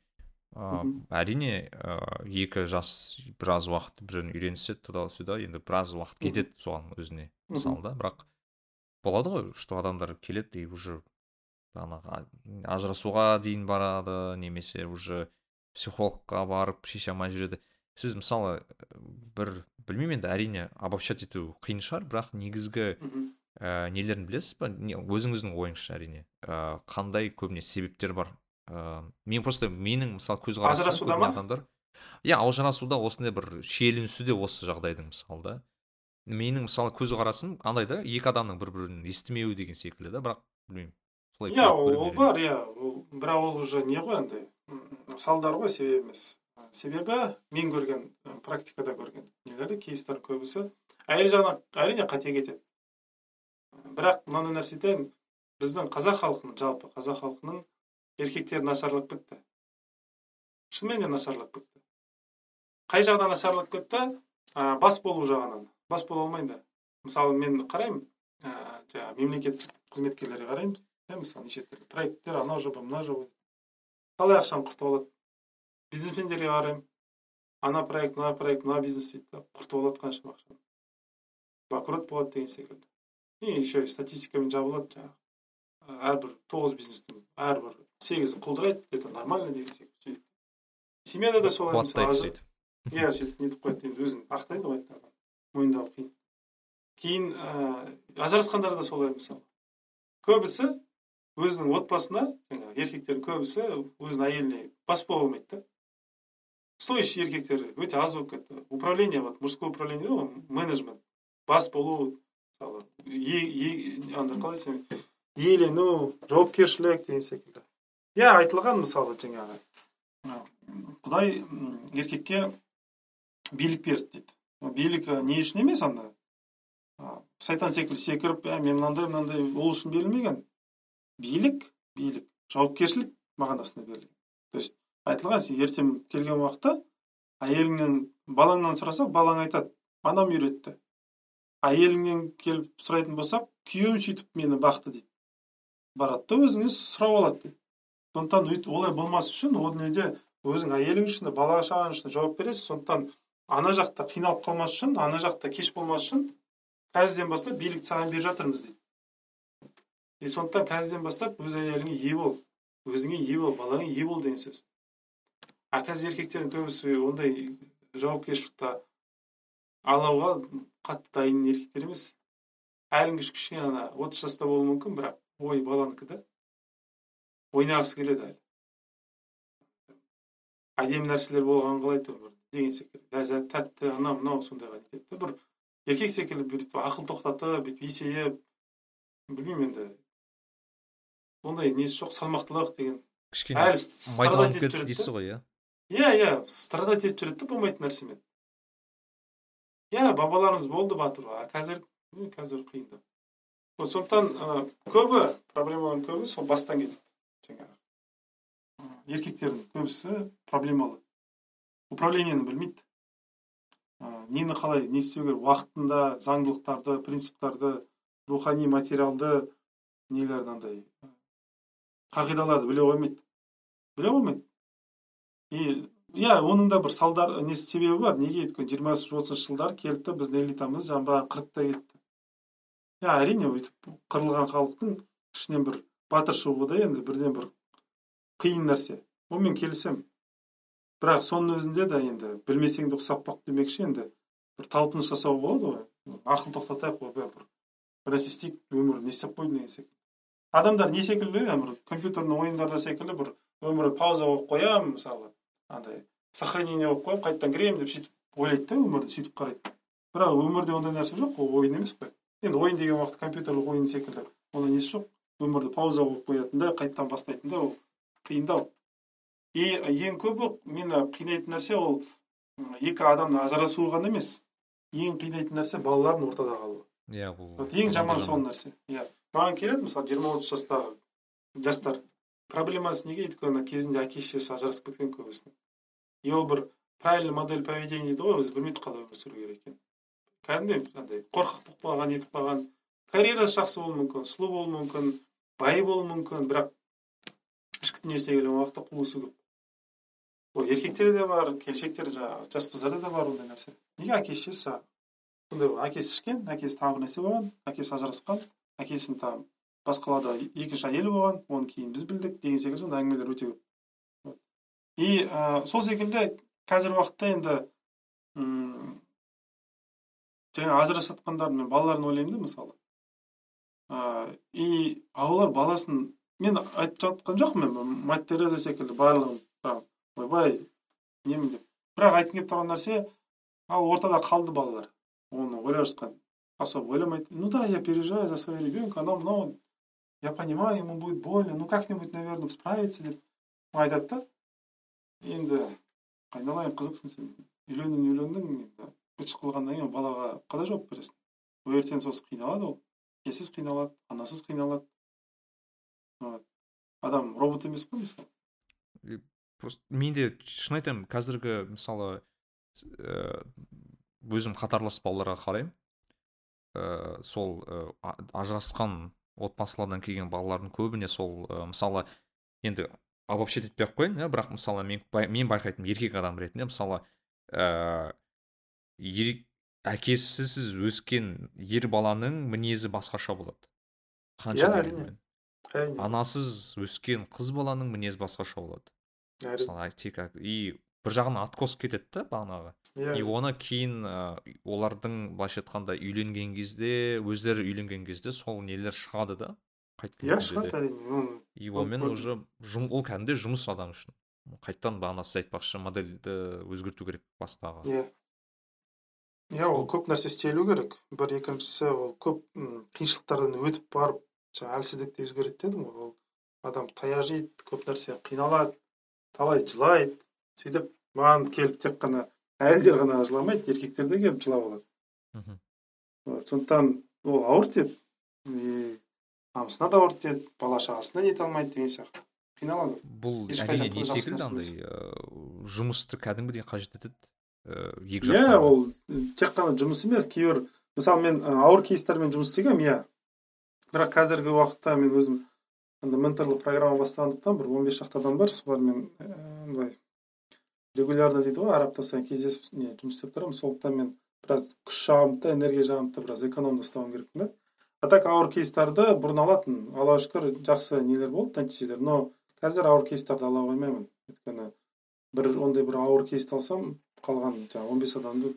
Мгм. әрине ә, екі жас біраз уақыт бір жерін үйреніседі туда сюда енді біраз уақыт кетеді соған өзіне мысалы да бірақ болады ғой что адамдар келеді и уже ана ажырасуға дейін барады немесе уже психологқа барып шеше алмай жүреді. Сіз мысалы бір білмеймін енді әрине обобщать ету қиын шығар бірақ негізгі ә, нелерін білесіз ба Не- өзіңіздің ойыңызша әрине ә, қандай көбіне себептер бар? Ә, мен просто менің мысалы көзқарасым Ажырасуда ма? адамдар. Иә ажырасуда осындай бір шиеленісу де осы жағдайдың мысалы да. Менің мысалы көзқарасым андай да екі адамның бір бірін естімеуі деген секілді да бірақ білмеймін солай иә ол бар иә ол бірақ ол уже не ғой андай салдар ғой себеп емес. Себебі мен көрген практикада көрген нелерді кейстер көбісі әйел жағынан әрине қате кетеді. Бірақ мынандай нәрсе айтайын біздің қазақ халқының жалпы қазақ халқының еркектері нашарлап кетті. Шынымен де нашарлап кетті. Қай жағынан нашарлап кетті? Ә, бас болу жағынан. Бас бола алмайды. Мысалы мен қараймын. Ә, жаңағы мемлекеттік қызметкерлерге қараймын иә мысалы неше түрлі проекттер анау жоба мынау жоба. Қалай ақшаны құртып алады. Бизнесмендерге қараймын. Ана проект мына проект мына бизнес дейді да құртып алады қаншама ақшаны. Банкрот болады деген секілді. И еще статистикамен жабылады жаңағы. Әрбір тоғыз бизнестің әрбір сегізі құлдырайды это нормально деген секілді сөйтіп семьяда да солай қуаттайды сөйтіп иә сөйтіп нетіп қояды енді өзін ақтайды ғой мойындау қиын кейін ііі ажырасқандар да солай мысалы көбісі өзінің отбасына жаңағы еркектердің көбісі өзінің әйеліне бас бола алмайды да. Стоящий еркектер өте аз болып кетті. Управление вот мужское управление ғой менеджмент. Бас болу мысалы андай қалай десем? Иелену жауапкершілік деген секілді. Иә айтылған мысалы жаңағы құдай еркекке билік берді дейді. Билік не үшін емес анда сайтан секілді секіріп ә мен мынандай мынандай ол үшін берілмеген билік билік жауапкершілік мағынасында берілген. То есть айтылған сен ертең келген уақытта әйеліңнен балаңнан сұрасақ балаң айтады анам үйретті әйеліңнен келіп сұрайтын болсақ күйеуім сөйтіп мені бақты дейді. Барады да өзіңе сұрап алады дейді. Сондықтан олай болмас үшін ол дүниеде өзің әйелің үшін бала шағаң үшін жауап бересің сондықтан ана жақта қиналып қалмас үшін ана жақта кеш болмас үшін қазірден бастап билікті саған беріп жатырмыз дейді. И сондықтан қазірден бастап өз әйеліңе ие бол өзіңе ие бол балаңа ие бол деген сөз. А қазір еркектердің көбісі ондай жауапкершілікті алуға қатты дайын еркектер емес. Күш кішкене ана отыз жаста болуы мүмкін бірақ ой баланікі да. Ойнағысы келеді әлі. Әдемі нәрселер болғанын қалайды өмірде деген секілді. Ләззат тәтті анау мынау сондайға нетеді да бір еркек секілді бүйтіп ақыл тоқтатып бүйтіп есейіп. Білмеймін енді. Ондай несі жоқ? Салмақтылық деген. Кішкене майдаланып кетті дейсіз ғой иә? Иә иә. Страдать етіп жүреді да болмайтын нәрсемен иә бабаларымыз болды батыр. А қазір қазір қиындау. Вот сондықтан көбі проблемалардың көбі сол бастан кетеді. Жаңағы еркектердің көбісі проблемалы. Управлениені білмейді. Нені қалай не істеу керек? Уақытында заңдылықтарды принциптарды рухани материалды нелерді андай қағидаларды біле қоймайды. Біле қоймайды. И иә оның да бір салдар несі себебі бар? Неге өйткені жиырмасыншы отызыншы жылдары келді да біздің элитамыз жанбаған қырып та кетті. Иә әрине өйтіп қырылған халықтың ішінен бір батыр шығу да енді бірден бір қиын нәрсе. Онымен келісемін. Бірақ соның өзінде де енді білмесең де ұқсап бақ демекші енді бір талпыныс жасауға болады ғой. Ақыл тоқтатайық ойбай бір істейік өмір не істеп қойдым деген секілді. Адамдар не секілді иә бір компьютерный ойындарда секілді бір өмірі пауза қойып қоямын мысалы андай сохранение қойып қоямын қайтадан кіремін деп сөйтіп ойлайды да өмірді сөйтіп қарайды. Бірақ өмірде ондай нәрсе жоқ ол ойын емес қой. Енді ойын деген уақыт компьютерлік ойын секілді ондай несі жоқ? Өмірді пауза қойып қоятын да қайтадан бастайтын да ол қиындау и ең көбі мені қинайтын нәрсе ол екі адамның ажырасуы ғана емес ең қинайтын нәрсе балалардың ортада қалуы иә бұл вот ең жаман сол нәрсе. Иә. Маған келеді мысалы жиырма отыз жастағы жастар. Проблемасы неге? Өйткені кезінде әке шешесі ажырасып кеткен көбісінің. И ол бір правильный модель поведения дейді ғой өзі білмейді қалай өмір сүру керек екенін кәдімгідей андай қорқақ болып қалған нетіп қалған карьерасы жақсы болуы мүмкін сұлу болуы мүмкін бай болуы мүмкін бірақ ішкі дүниесіне келген уақытта қуысы көп. Ол еркектерде де бар келіншектер жаңағы жас қыздарда да бар ондай нәрсе. Неге әке шешесі жаңағы сондай ғой әкесі ішкен әкесі тағы бір нәрсе болған әкесі ажырасқан әкесінің там басқа қалада екінші әйелі болған оны кейін біз білдік деген секілді сондай әңгімелер өте көп. И ә, сол секілді қазіргі уақытта енді м жаңағы ажырасып жатқандар мен балаларын ойлаймын да мысалы. Ә, и олар баласын мен айтып жатқан жоқпын мен мать тереза секілді барлығын там ойбай немін деп бірақ айтқым келіп тұрған нәрсе ал ортада қалды балалар оны ойлап жатқан. Особо ойламайды. Ну да я переживаю за своего ребенка анау мынау я понимаю ему будет больно ну как нибудь наверное справится деп айтады да. Енді айналайын қызықсың сен. Үйлендің үйлендің енді быт шыт қылғаннан кейін балаға қалай жауап бересің. Ертең сосын қиналады ол. Әкесіз қиналады анасыз қиналады. Адам робот емес қой мысалы. Просто мен де шын айтамын қазіргі мысалы ә, өзім қатарлас балаларға қараймын. Ә, сол ә, ажырасқан отбасылардан келген балалардың көбіне сол ә, мысалы енді обобщать етпей ақ қояйын иә бірақ мысалы мен, мен байқайтыным еркек адам ретінде мысалы ә, әкесіз өскен ер баланың мінезі басқаша болады. Қанша иә әрине. Әрине. Анасыз өскен қыз баланың мінезі басқаша болады. Мысалы тек и бір жағынан откос кетеді да бағанағы. Иә и оны кейін ә, олардың былайша айтқанда үйленген кезде өздері үйленген кезде сол нелер шығады да қайткен иә шығады әрине и онымен уже жұм, ол кәдімгідей жұмыс адам үшін. Қайтадан бағана сіз айтпақшы модельді өзгерту керек бастағы. Иә. Иә ол көп нәрсе істелу керек. Бір екіншісі ол көп қиыншылықтардан өтіп барып жаңағы әлсіздікте өзгереді дедім ғой. Ол адам таяжиды көп нәрсе қиналады талай жылайды сөйтіп маған келіп тек қана әйелдер ғана жыламайды еркектер де келіп жылап алады. Мхм. Сондықтан ол ауыр тиеді и намысына да ауыр тиеді бала шағасына нете алмайды деген сияқты. Қиналады. Бұл әрине не секілді андай жұмысты кәдімгідей қажет етеді. Екі иә ол тек қана жұмыс емес кейбір мысалы мен ауыр кейстермен жұмыс істегенмін иә. Бірақ қазіргі уақытта мен өзім андай менторлық программа бастағандықтан бір он бес шақты адам бар солармен былай регулярно дейді ғой әр апта сайын кездесіп не жұмыс істеп тұрамын. Сондықтан мен біраз күш жағымды да энергия жағымды да біраз экономно ұстауым керекпін да а так ауыр кейстарды бұрын алатын аллаға шүкір жақсы нелер болды нәтижелер. Но қазір ауыр кейстарды ала қоймаймын. Өйткені бір ондай бір ауыр кейсті алсам қалған жаңағы он бес адамды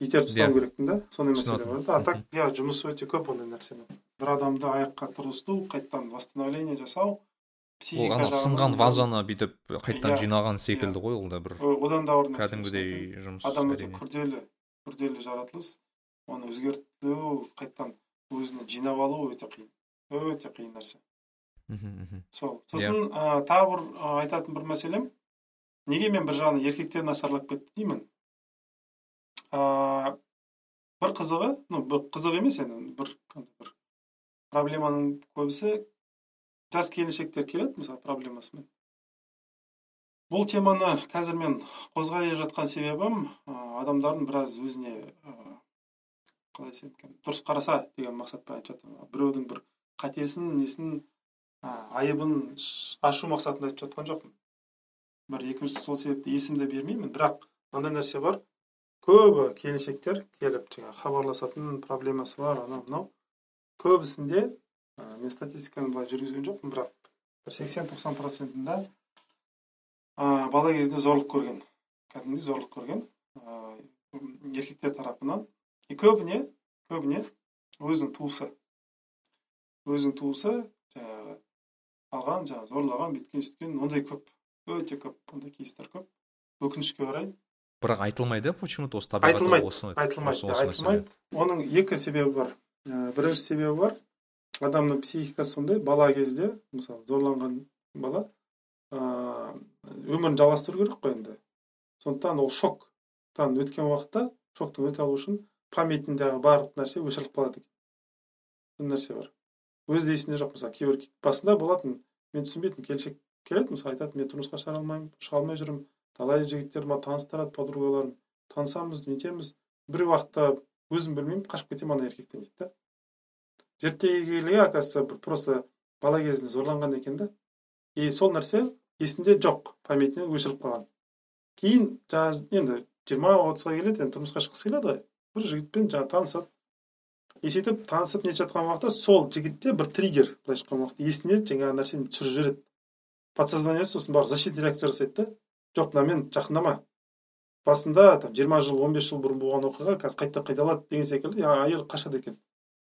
итеріп тастауым иә. керекпін да сондай мәселе бар да. А так иә жұмыс өте көп ондай нәрсенің бір адамды аяққа тұрғызту қайтадан восстановление жасау ол ана сынған вазаны бүйтіп қайтадан иә. жинаған секілді ғой ол да бір одан да ауыр кәдімгідей жұмыс адам өте күрделі күрделі жаратылыс. Оны өзгерту қайтадан өзіне жинап алу өте қиын өте қиын нәрсе. Мхм сол. Сосын ә, тағы бір айтатын бір мәселем. Неге мен бір жағынан еркектер нашарлап кетті деймін? Ә, бір қызығы ну бір қызық емес енді бір бір проблеманың көбісі жас келіншектер келеді мысалы проблемасымен. Бұл теманы қазір мен қозғай жатқан себебім адамдардың біраз өзіне қалай десем екен дұрыс қараса деген мақсатпен айтып жатырмын. Біреудің бір қатесін несін айыбын ашу мақсатында айтып жатқан жоқпын. Бір екіншісі сол себепті есімді бермеймін. Бірақ мынандай нәрсе бар. Көбі келіншектер келіп жаңағы хабарласатын проблемасы бар анау мынау. Көбісінде мен статистиканы былай жүргізген жоқпын бірақ бір сексен тоқсан процентында бала кезінде зорлық көрген кәдімгідей зорлық көрген еркектер тарапынан. И көбіне көбіне өзінің туысы. Өзінің туысы жаңағы алған жаңағы зорлаған бүйткен сөйткен ондай көп. Өте көп ондай кейстер көп. Өкінішке орай. Бірақ айтылмайды почему то осы айтылмайды айтылмайды. айтылмайды оның екі себебі бар. Бірінші себебі бар адамның психикасы сондай бала кезде мысалы зорланған бала ыыы өмірін жалғастыру керек қой енді. Сондықтан ол шоктан өткен уақытта шоктан өте алу үшін памятіндегі барлық нәрсе өшіріліп қалады екен. Сондай нәрсе бар. Өзі де есінде жоқ. Мысалы кейбір басында болатын мен түсінбейтінмін келіншек келеді мысалы айтады мен тұрмысқа шығара алмаймын шыға алмай жүрмін талай жігіттер маған таныстырады подругаларым танысамыз нетеміз бір уақытта өзім білмеймін қашып кетемін ана еркектен дейді да. Зерттей келе оказывается бір просто бала кезінде зорланған екен да. И сол нәрсе есінде жоқ памятіне өшіріп қалған. Кейін жаңағы енді жиырма отызға келеді енді тұрмысқа шыққысы келеді ғой. Бір жігітпен жаңағы танысады. И сөйтіп танысып нетіп жатқан уақытта сол жігітте бір триггер былайша айтқан уақытта есіне жаңағы нәрсені түсіріп жібереді. Подсознаниесі сосын барып защитный реакция жасайды да. Жоқ мынамен жақындама басында там жиырма жыл он бес жыл бұрын болған оқиға қазір қайта қайталады деген секілді. Әйел қашады екен.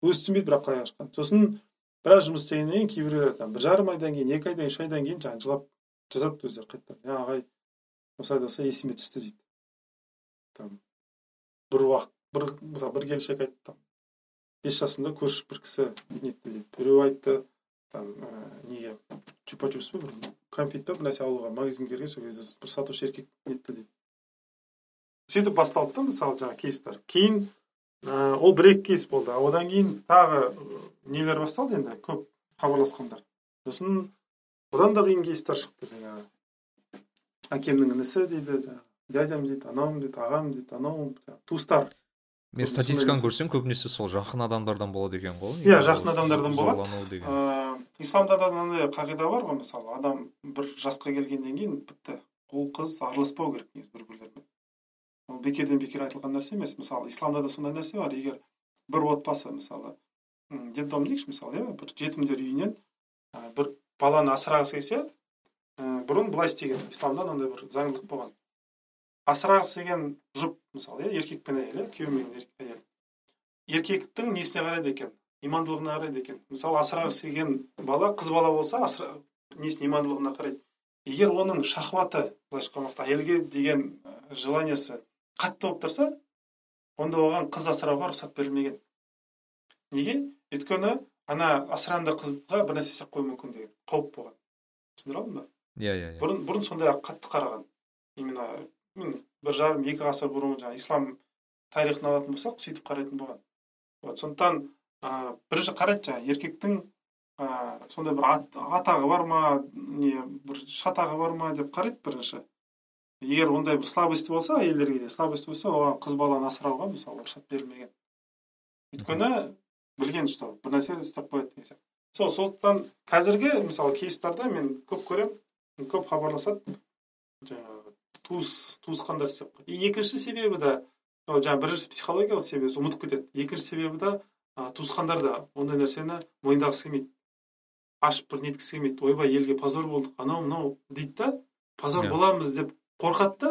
Өзі түсінбейді бірақ қалай қашқанын. Сосын біраз жұмыс істегеннен кейін кейбіреулер там бір жарым айдан кейін екі айдан кейін үш айдан кейін жаңағы жылап жазады өздері қайтадан. Иә ағай осылай осылай есіме түсті дейді. Там бір уақыт бір мысалы бір келіншек айтты там бес жасымда көрші бір кісі нетті дейді. Біреу айтты там ә, неге? Чупс па бір кәмпит па бір нәрсе алуға магазинге кірген сол кезде бір сатушы еркек нетті дейді сөйтіп басталды да мысалы жаңағы кейстер кейін ә, ол бір екі кейс болды. Одан кейін тағы нелер басталды енді? Көп хабарласқандар сосын одан да қиын кейстер шықты жаңағы. Әкемнің інісі дейді жаңағы. Дядям дейді анауым дейді ағам дейді анау туыстар мен статистиканы көрсем көбінесе сол жақын адамдардан болады екен ғой. Иә жақын адамдардан болады. деген. Ыыы исламда да мынандай қағида бар ғой мысалы адам бір жасқа келгеннен кейін бітті. Ұл қыз араласпау керек негізі бір бірлерімен ол бекерден бекер айтылған нәрсе емес. Мысалы исламда да сондай нәрсе бар. Егер бір отбасы мысалы детдом дейікші мысалы иә бір жетімдер үйінен ә, бір баланы асырағысы келсе ә, бұрын былай істеген. Исламда мынандай бір заңдылық болған. Асырағысы келген жұп мысалы иә еркек пен әйел иә күйеу мен әйел. Еркектің несіне қарайды екен? Имандылығына қарайды екен? Мысалы асырағысы келген бала қыз бала болса асыра несіне имандылығына қарайды? Егер оның шахваты былайша айтқан уақытта әйелге деген ә, желаниесі қатты болып тұрса онда оған қыз асырауға рұқсат берілмеген. Неге? Өйткені ана асыранды қызға бір нәрсе істеп қоюы мүмкін деген қауіп болған. Түсіндіре алдым ба? Иә иә иә. Бұрын бұрын сондай қатты қараған. Именно м, бір жарым екі ғасыр бұрын жаңағы ислам тарихын алатын болсақ сөйтіп қарайтын болған. Вот сондықтан ә, бірінші қарайды жаңағы еркектің ә, сондай бір ат, атағы бар ма не бір шатағы бар ма деп қарайды бірінші. Егер ондай бір слабости болса әйелдерге де слабость болса оған қыз баланы асырауға мысалы рұқсат берілмеген. Өйткені білген что бір нәрсе істеп қояды деген сияқты. Сол сондықтан қазіргі мысалы кейстарда мен көп көремін көп хабарласады жаңағы туыс туысқандар істеп екінші себебі да ол жаңағы бірінші психологиялық себебі ұмытып кетеді. Екінші себебі да ә, туысқандар да ондай нәрсені мойындағысы келмейді. Ашып бір неткісі келмейді. Ойбай елге позор болдық анау мынау дейді да позор Иә. боламыз деп қорқады да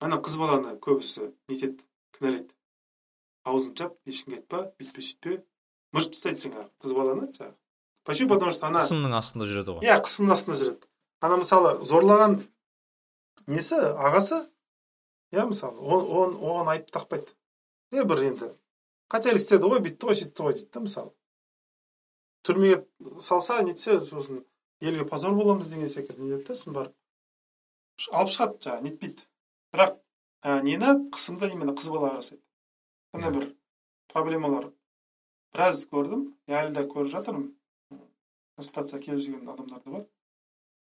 ана қыз баланы көбісі нетеді кінәлайды. Аузын жап ешкімге айтпа бүйтпе сөйтпе. Мыжып тастайды жаңағы қыз баланы жаңағы. Почему? Потому что ана қысымның астында жүреді ғой. Иә қысымның астында жүреді. Ана мысалы зорлаған несі? Ағасы? Иә мысалы оған айып тақпайды. Е бір енді қателік істеді ғой бүйтті ғой сөйтті ғой дейді да мысалы. Түрмеге салса нетсе сосын елге позор боламыз деген секілді не да сосын барып. Алып шығады жаңағы нетпейді. Бірақ ә, нені? Қысымды именно қыз балаға жасайды сондай бір проблемалар. Біраз көрдім әлі де көріп жатырмын. Консультацияға келіп жүрген адамдар да бар.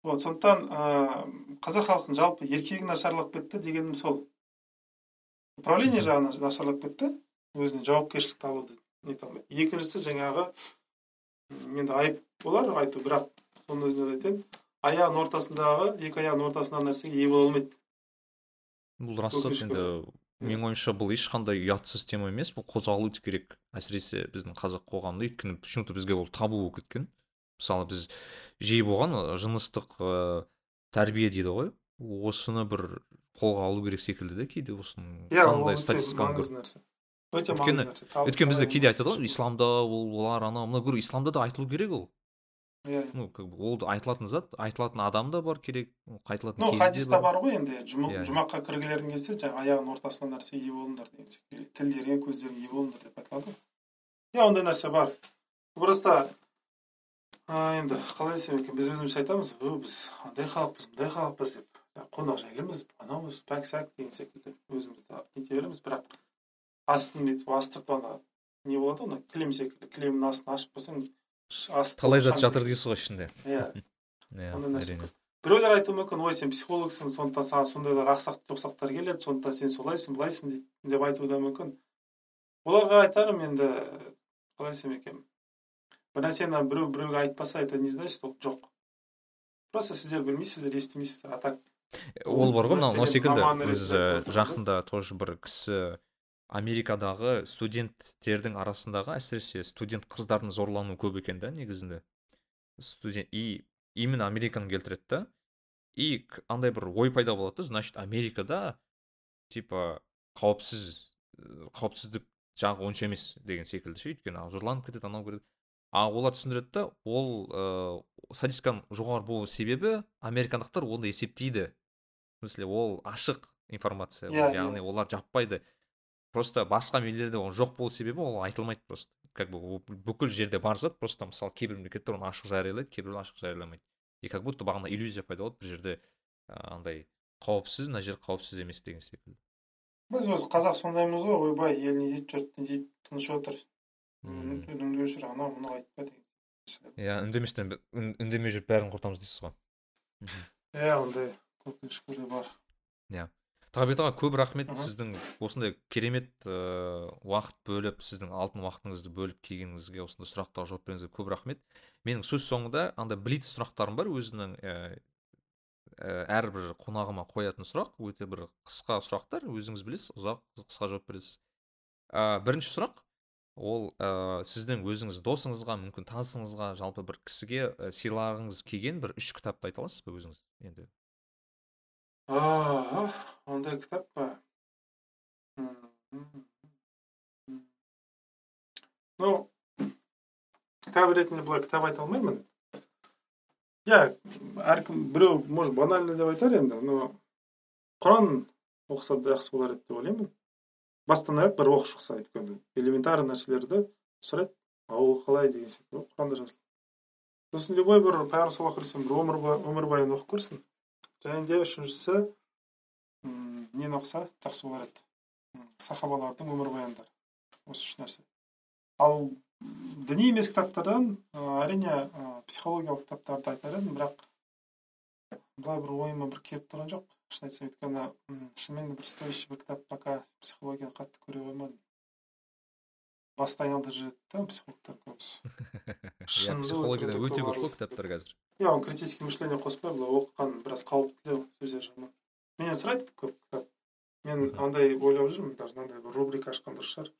Вот сондықтан ыыы қазақ халқының жалпы еркегі нашарлап кетті дегенім сол. Управление жағынан нашарлап кетті өзіне жауапкершілікті алуды нете алмайды екіншісі жаңағы енді айып болар айту бірақ соның өзінде де айтайын аяғының ортасындағы екі аяғының ортасындағы нәрсеге ие бола алмайды. Бұл рас енді. менің ойымша бұл ешқандай ұятсыз тема емес бұл қозғалу керек әсіресе біздің қазақ қоғамында. Өйткені почему то бізге ол табу болып кеткен. Мысалы біз жиі болған жыныстық ыыы тәрбие дейді ғой. Осыны бір қолға алу керек секілді да кейде осының иә қандай статистиканы өте Өйткені- маңызды нәрсе. Табыс өйткені бізде кейде айтады ғой исламда ол олар анау мынау исламда да айтылу керек ол сүру. иә. Ну как бы ол айтылатын зат айтылатын адам да бар керек қайтылатын ну де хадиста бар. ғой енді. Иә, иә. жұмаққа кіргілерің келсе жаңағы аяғының ортасына нәрсе ие болыңдар деген секілді. Тілдеріңе көздеріңе ие болыңдар деп айтылады ғой. Иә ондай нәрсе бар. Просто енді қалай десем екен біз өзімізше айтамыз «Ө, біз андай халықпыз мындай халықпыз деп. Жаңағы қонақжайлымыз анаумыз пәк сәк деген секілді өзімізді нете береміз. Бірақ астын бүйтіп астыртып ана не болады ғой ана кілем секілді кілемнің астын ашып қойсаң талай зат жатыр дейсіз ғой ішінде. Иә. Иә әрине. біреулер айтуы мүмкін ой сен психологсың сондықтан саған сондайлар ақсақ тоқсақтар келеді сондықтан сен солайсың былайсың деп айтуы да мүмкін. Оларға айтарым енді қалай десем екен бір нәрсені біреу біреуге айтпаса это не значит ол жоқ. Просто сіздер білмейсіздер естімейсіздер а так. Ол бар ғой мынау секілді. біз отырмын жақында тоже бір кісі америкадағы студенттердің арасындағы әсіресе студент қыздардың зорлануы көп екен да негізінде. Студент и именно американы келтіреді да. И андай бір ой пайда болады да значит америкада типа қауіпсіз ә, қауіпсіздік жағы онша емес деген секілді ше өйткені зорланып кетеді анау кетеді а олар түсіндіреді да ол ыыы статистиканың жоғары болу себебі американдықтар оны есептейді. В смысле ол ашық информация ол, Иә, иә. яғни олар жаппайды. Просто басқа елдерде оның жоқ болу себебі ол айтылмайды просто. Как бы бүкіл жерде бар зат просто мысалы кейбір мемлекеттер оны ашық жариялайды кейбіреулер ашық жарияламайды. И как будто бағана иллюзия пайда болады бір жерде ә, андай қауіпсіз мына жер қауіпсіз емес деген секілді. Біз өзі қазақ сондаймыз ғой ойбай ел не дейді жұрт не дейді тыныш отыр. Үніңді өшір анау мынау айтпа деген иә үндеместен үндемей жүріп бәрін құртамыз дейсіз ғой. Иә ондай орай бар. Тағабет аға көп рахмет сіздің осындай керемет ыыы уақыт бөліп сіздің алтын уақытыңызды бөліп келгеніңізге осындай сұрақтарға жауап беруіңізге көп рахмет. Менің сөз соңында андай блиц сұрақтарым бар өзінің ә, ә, әрбір қонағыма қоятын сұрақ өте бір қысқа сұрақтар өзіңіз білесіз ұзақ қысқа жауап бересіз. Ә, бірінші сұрақ ол ә, сіздің өзіңіз досыңызға мүмкін танысыңызға жалпы бір кісіге ә, сыйлағыңыз келген бір үш кітапты айта аласыз ба өзіңіз енді? А ондай кітап па? Ну кітап ретінде былай кітап айта алмаймын. Иә әркім біреу может банально деп айтар енді но құран оқыса жақсы болар еді деп ойлаймын. Бастан аяқ бір оқып шықса өйткені элементарный нәрселерді сұрайды а ол қалай деген сияқты құранда жазылған сосын любой бір пайғамбар саллаллаху алейхи бір өмір өмірбаянын оқып көрсін. Және де үшіншісі нені оқыса жақсы болар еді. Сахабалардың өмірбаяндары осы үш нәрсе. Ал діни емес кітаптардан әрине психологиялық кітаптарды айтар едім бірақ былай бір ойыма бір келіп тұрған жоқ. Шын айтсам өйткені шынымен де бір стоящий бір кітап пока психологияны қатты көре қоймадым басты айналдырып жібереді да психологтар көбісі психологияда өте көп қой кітаптар қазір иә оны критический мышление қоспай былай оқыған біраз қауіптілеу сөздер жағынан менен сұрайды көп кітап мен андай ойлап жүрмін даже мынандай бір рубрика ашқан дұрыс шығар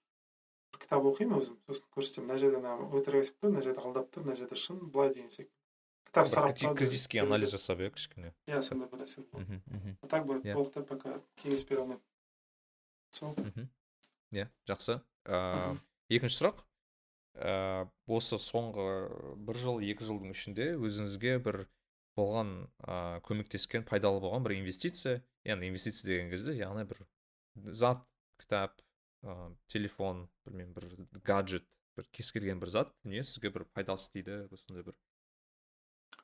бір кітап оқимын өзім сосын көрсетемін. Мына жерде ана өтірік айтып тұр мына жерде алдап тұр мына жерде шын былай деген секілді. Бір сараптау критический анализ жасап иә кішкене иә сондай бір нәрсе а так былай Иә. толықтай пока. Кеңес бере алмаймын сол мхм. иә жақсы. Ыыы екінші сұрақ. Ыыы осы соңғы бір жыл екі жылдың ішінде өзіңізге бір болған ыыы көмектескен пайдалы болған бір инвестиция яғни инвестиция деген кезде яғни бір зат кітап ыыы телефон білмеймін бір гаджет бір кез келген бір зат дүние сізге бір пайдасы тиді осындай бір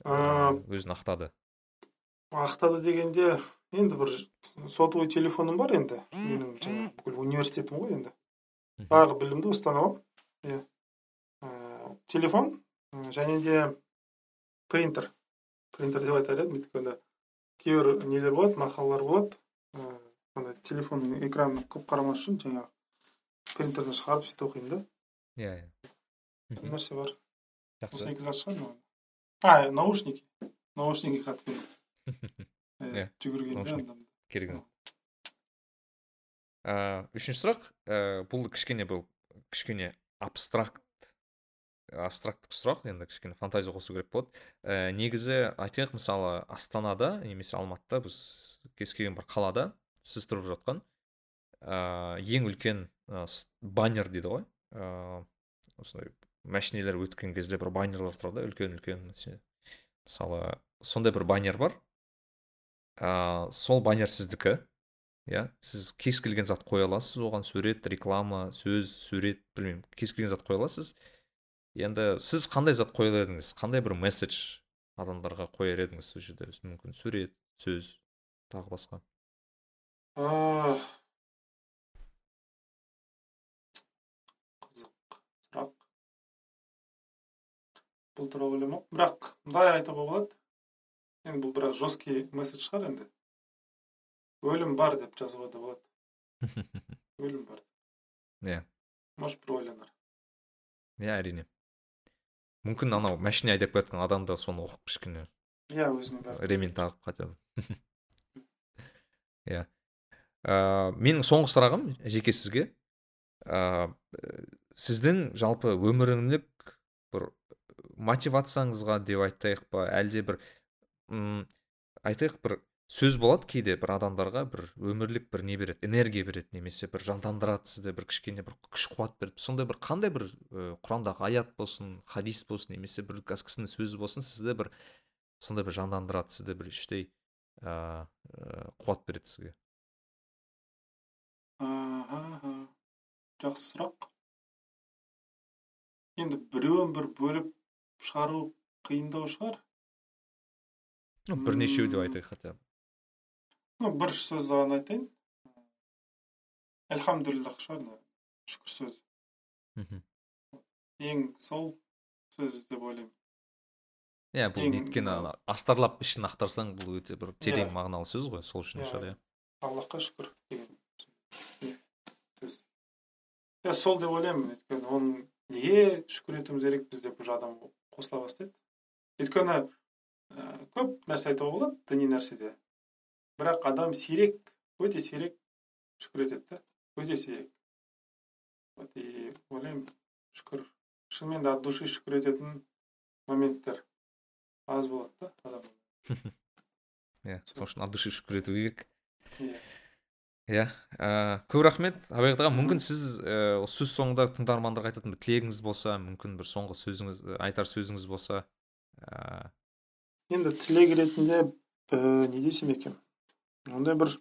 өзін ақтады. ақтады дегенде енді бір сотовый телефоным бар енді. Менің жаңағы бүкіл университетім ғой енді. Барлық білімді осыдан аламын. Иә. Телефон және де принтер. Принтер деп айтар едім. Өйткені кейбір нелер болады мақалалар болады. Андай телефонның экранын көп қарамас үшін жаңағы принтерден шығарып сөйтіп оқимын да. Иә иә. Нәрсе бар. Жақсы. Екі зат шығар а наушники. Наушники қатты Иә, иә жүгіргенде керек үшінші сұрақ бұл кішкене бұл кішкене абстракт. Абстракттық сұрақ енді кішкене фантазия қосу керек болады ә, негізі айтайық мысалы астанада немесе алматыда біз кез келген бір қалада сіз тұрып жатқан ә, ең үлкен ә, баннер дейді ғой. Ә, осындай машинелер өткен кезде бір баннерлар тұрады үлкен үлкен мысалы сондай бір баннер бар. Ә, сол баннер сіздікі иә? Сіз кез келген зат қоя аласыз оған сурет реклама сөз сурет білмеймін кез келген зат қоя аласыз. Енді сіз қандай зат қояр едіңіз? Қандай бір месседж адамдарға қояр едіңіз сол жерде? Мүмкін сурет сөз тағы басқа А, қызық сұрақ бұл туралы ойламаппын бірақ мындай айтуға болады енді бұл біраз жесткий месседж шығар енді. Өлім бар деп жазуға да болады. Өлім бар. Иә. Может бір ойланар. Иә әрине. Мүмкін анау машина айдап келе жатқан адам да соны оқып кішкене иә бәрі. ремень тағып хотя бы иә менің соңғы сұрағым жеке сізге. Ә, сіздің жалпы өміріңдік бір мотивацияңызға деп айтайық па? Әлде бір м айтайық бір сөз болады кейде бір адамдарға бір өмірлік бір не береді энергия береді немесе бір жандандырады сізді бір кішкене бір күш қуат береді. Сондай бір қандай бір құрандағы аят болсын хадис болсын немесе бір кісінің сөзі болсын сізді бір сондай бір жандандырады сізді бір іштей ә, қуат береді сізге. Жақсы сұрақ енді біреуін бір бөліп шығару қиындау шығар. Ну бірнешеу деп айтайық хотя бы. Ну бір сөз ғана айтайын. Альхамдулиллах шығар шүкір сөзі мхм. Ең сол сөз деп ойлаймын. Иә бұл ең өйткені астарлап ішін ақтарсаң бұл өте бір терең мағыналы сөз ғой сол үшін Иә. шығар иә. Аллахқа шүкір деген сөз. Иә сол деп ойлаймын өйткені оның неге шүкір етуіміз керек бізде бір адам қосыла бастайды. Өйткені ә, көп нәрсе айтуға болады діни нәрседе. Бірақ адам сирек өте сирек шүкір етеді да өте сирек. Вот и ойлаймын шүкір. Шынымен де от души шүкір ететін моменттер аз болады да адам иә сол үшін от души шүкір ету керек. Иә. Иә ә, көп рахмет. Абайғат аға мүмкін сіз ә, сөз соңында тыңдармандарға айтатын бір тілегіңіз болса мүмкін бір соңғы сөзіңіз ә, айтар сөзіңіз болса ә, енді тілек ретінде не десем екен? Ондай бір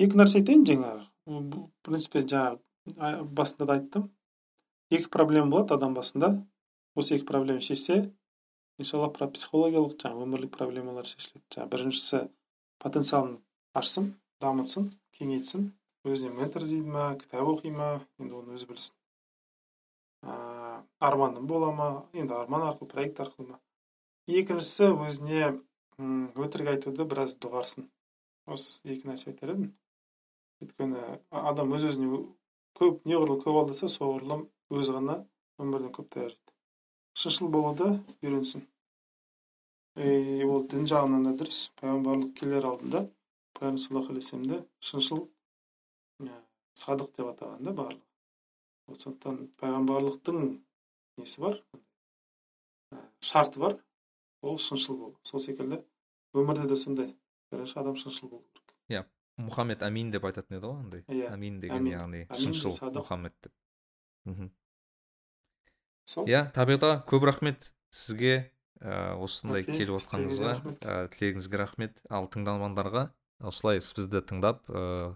екі нәрсе айтайын жаңағы. В принципе жаңағы а- басында да айттым. Екі проблема болады адам басында. Осы екі проблема шешсе иншалла психологиялық жаңағы өмірлік проблемалар шешіледі. Жаңағы біріншісі потенциалын ашсын дамытсын кеңейтсін. Өзіне ментор іздейді ма кітап оқи ма енді оны өзі білсін. Ыыы арманым бола ма енді арман арқылы проект арқылы ма. Екіншісі өзіне өтірік айтуды біраз доғарсын. Осы екі нәрсе айтар едім. Өйткені адам өз өзіне көп неғұрлым көп алдаса соғұрлым өзі ғана өмірден көп тайяр шыншыл болуды үйренсін. Ол дін жағынан да дұрыс. Пайғамбарлық келер алдында пайғамбар саллаллаху алейхи вассаламды шыншыл ә, садық деп атаған да барлығы. Вот сондықтан пайғамбарлықтың несі бар? Ә, шарты бар. Ол шыншыл болу сол секілді өмірде де сондай. Бірінші адам шыншыл болу керек. Мұхаммед амин деп айтатын еді ғой андай. Иә амин деген яғни шыншыл мұхаммед деп. Мхм. Сол. Иә табиғат аға көп рахмет сізге. Осындай Окей, келіп отқаныңызға тілегіңізге рахмет. ә, тілегіңізге рахмет. Ал тыңдармандарға осылай бізді тыңдап ә,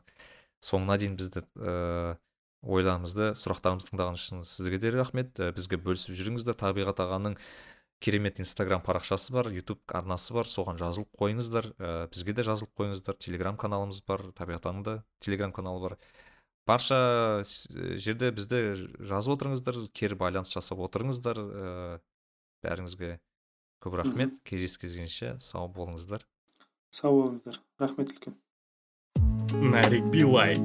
соңына дейін бізді ә, ойларымызды сұрақтарымызды тыңдағаныңыз үшін сізге де рахмет. Ә, бізге бөлісіп жүріңіздер. Табиғат ағаның керемет инстаграм парақшасы бар ютуб арнасы бар. Соған жазылып қойыңыздар. Ә, бізге де жазылып қойыңыздар. Телеграм каналымыз бар табиғат ағаның да телеграм каналы бар. Барша жерде бізді жазып отырыңыздар кері байланыс жасап отырыңыздар. Ә, бәріңізге көп рахмет. Кездескенше сау болыңыздар. Сау болыңыздар. Рахмет үлкен. Нарик Билай.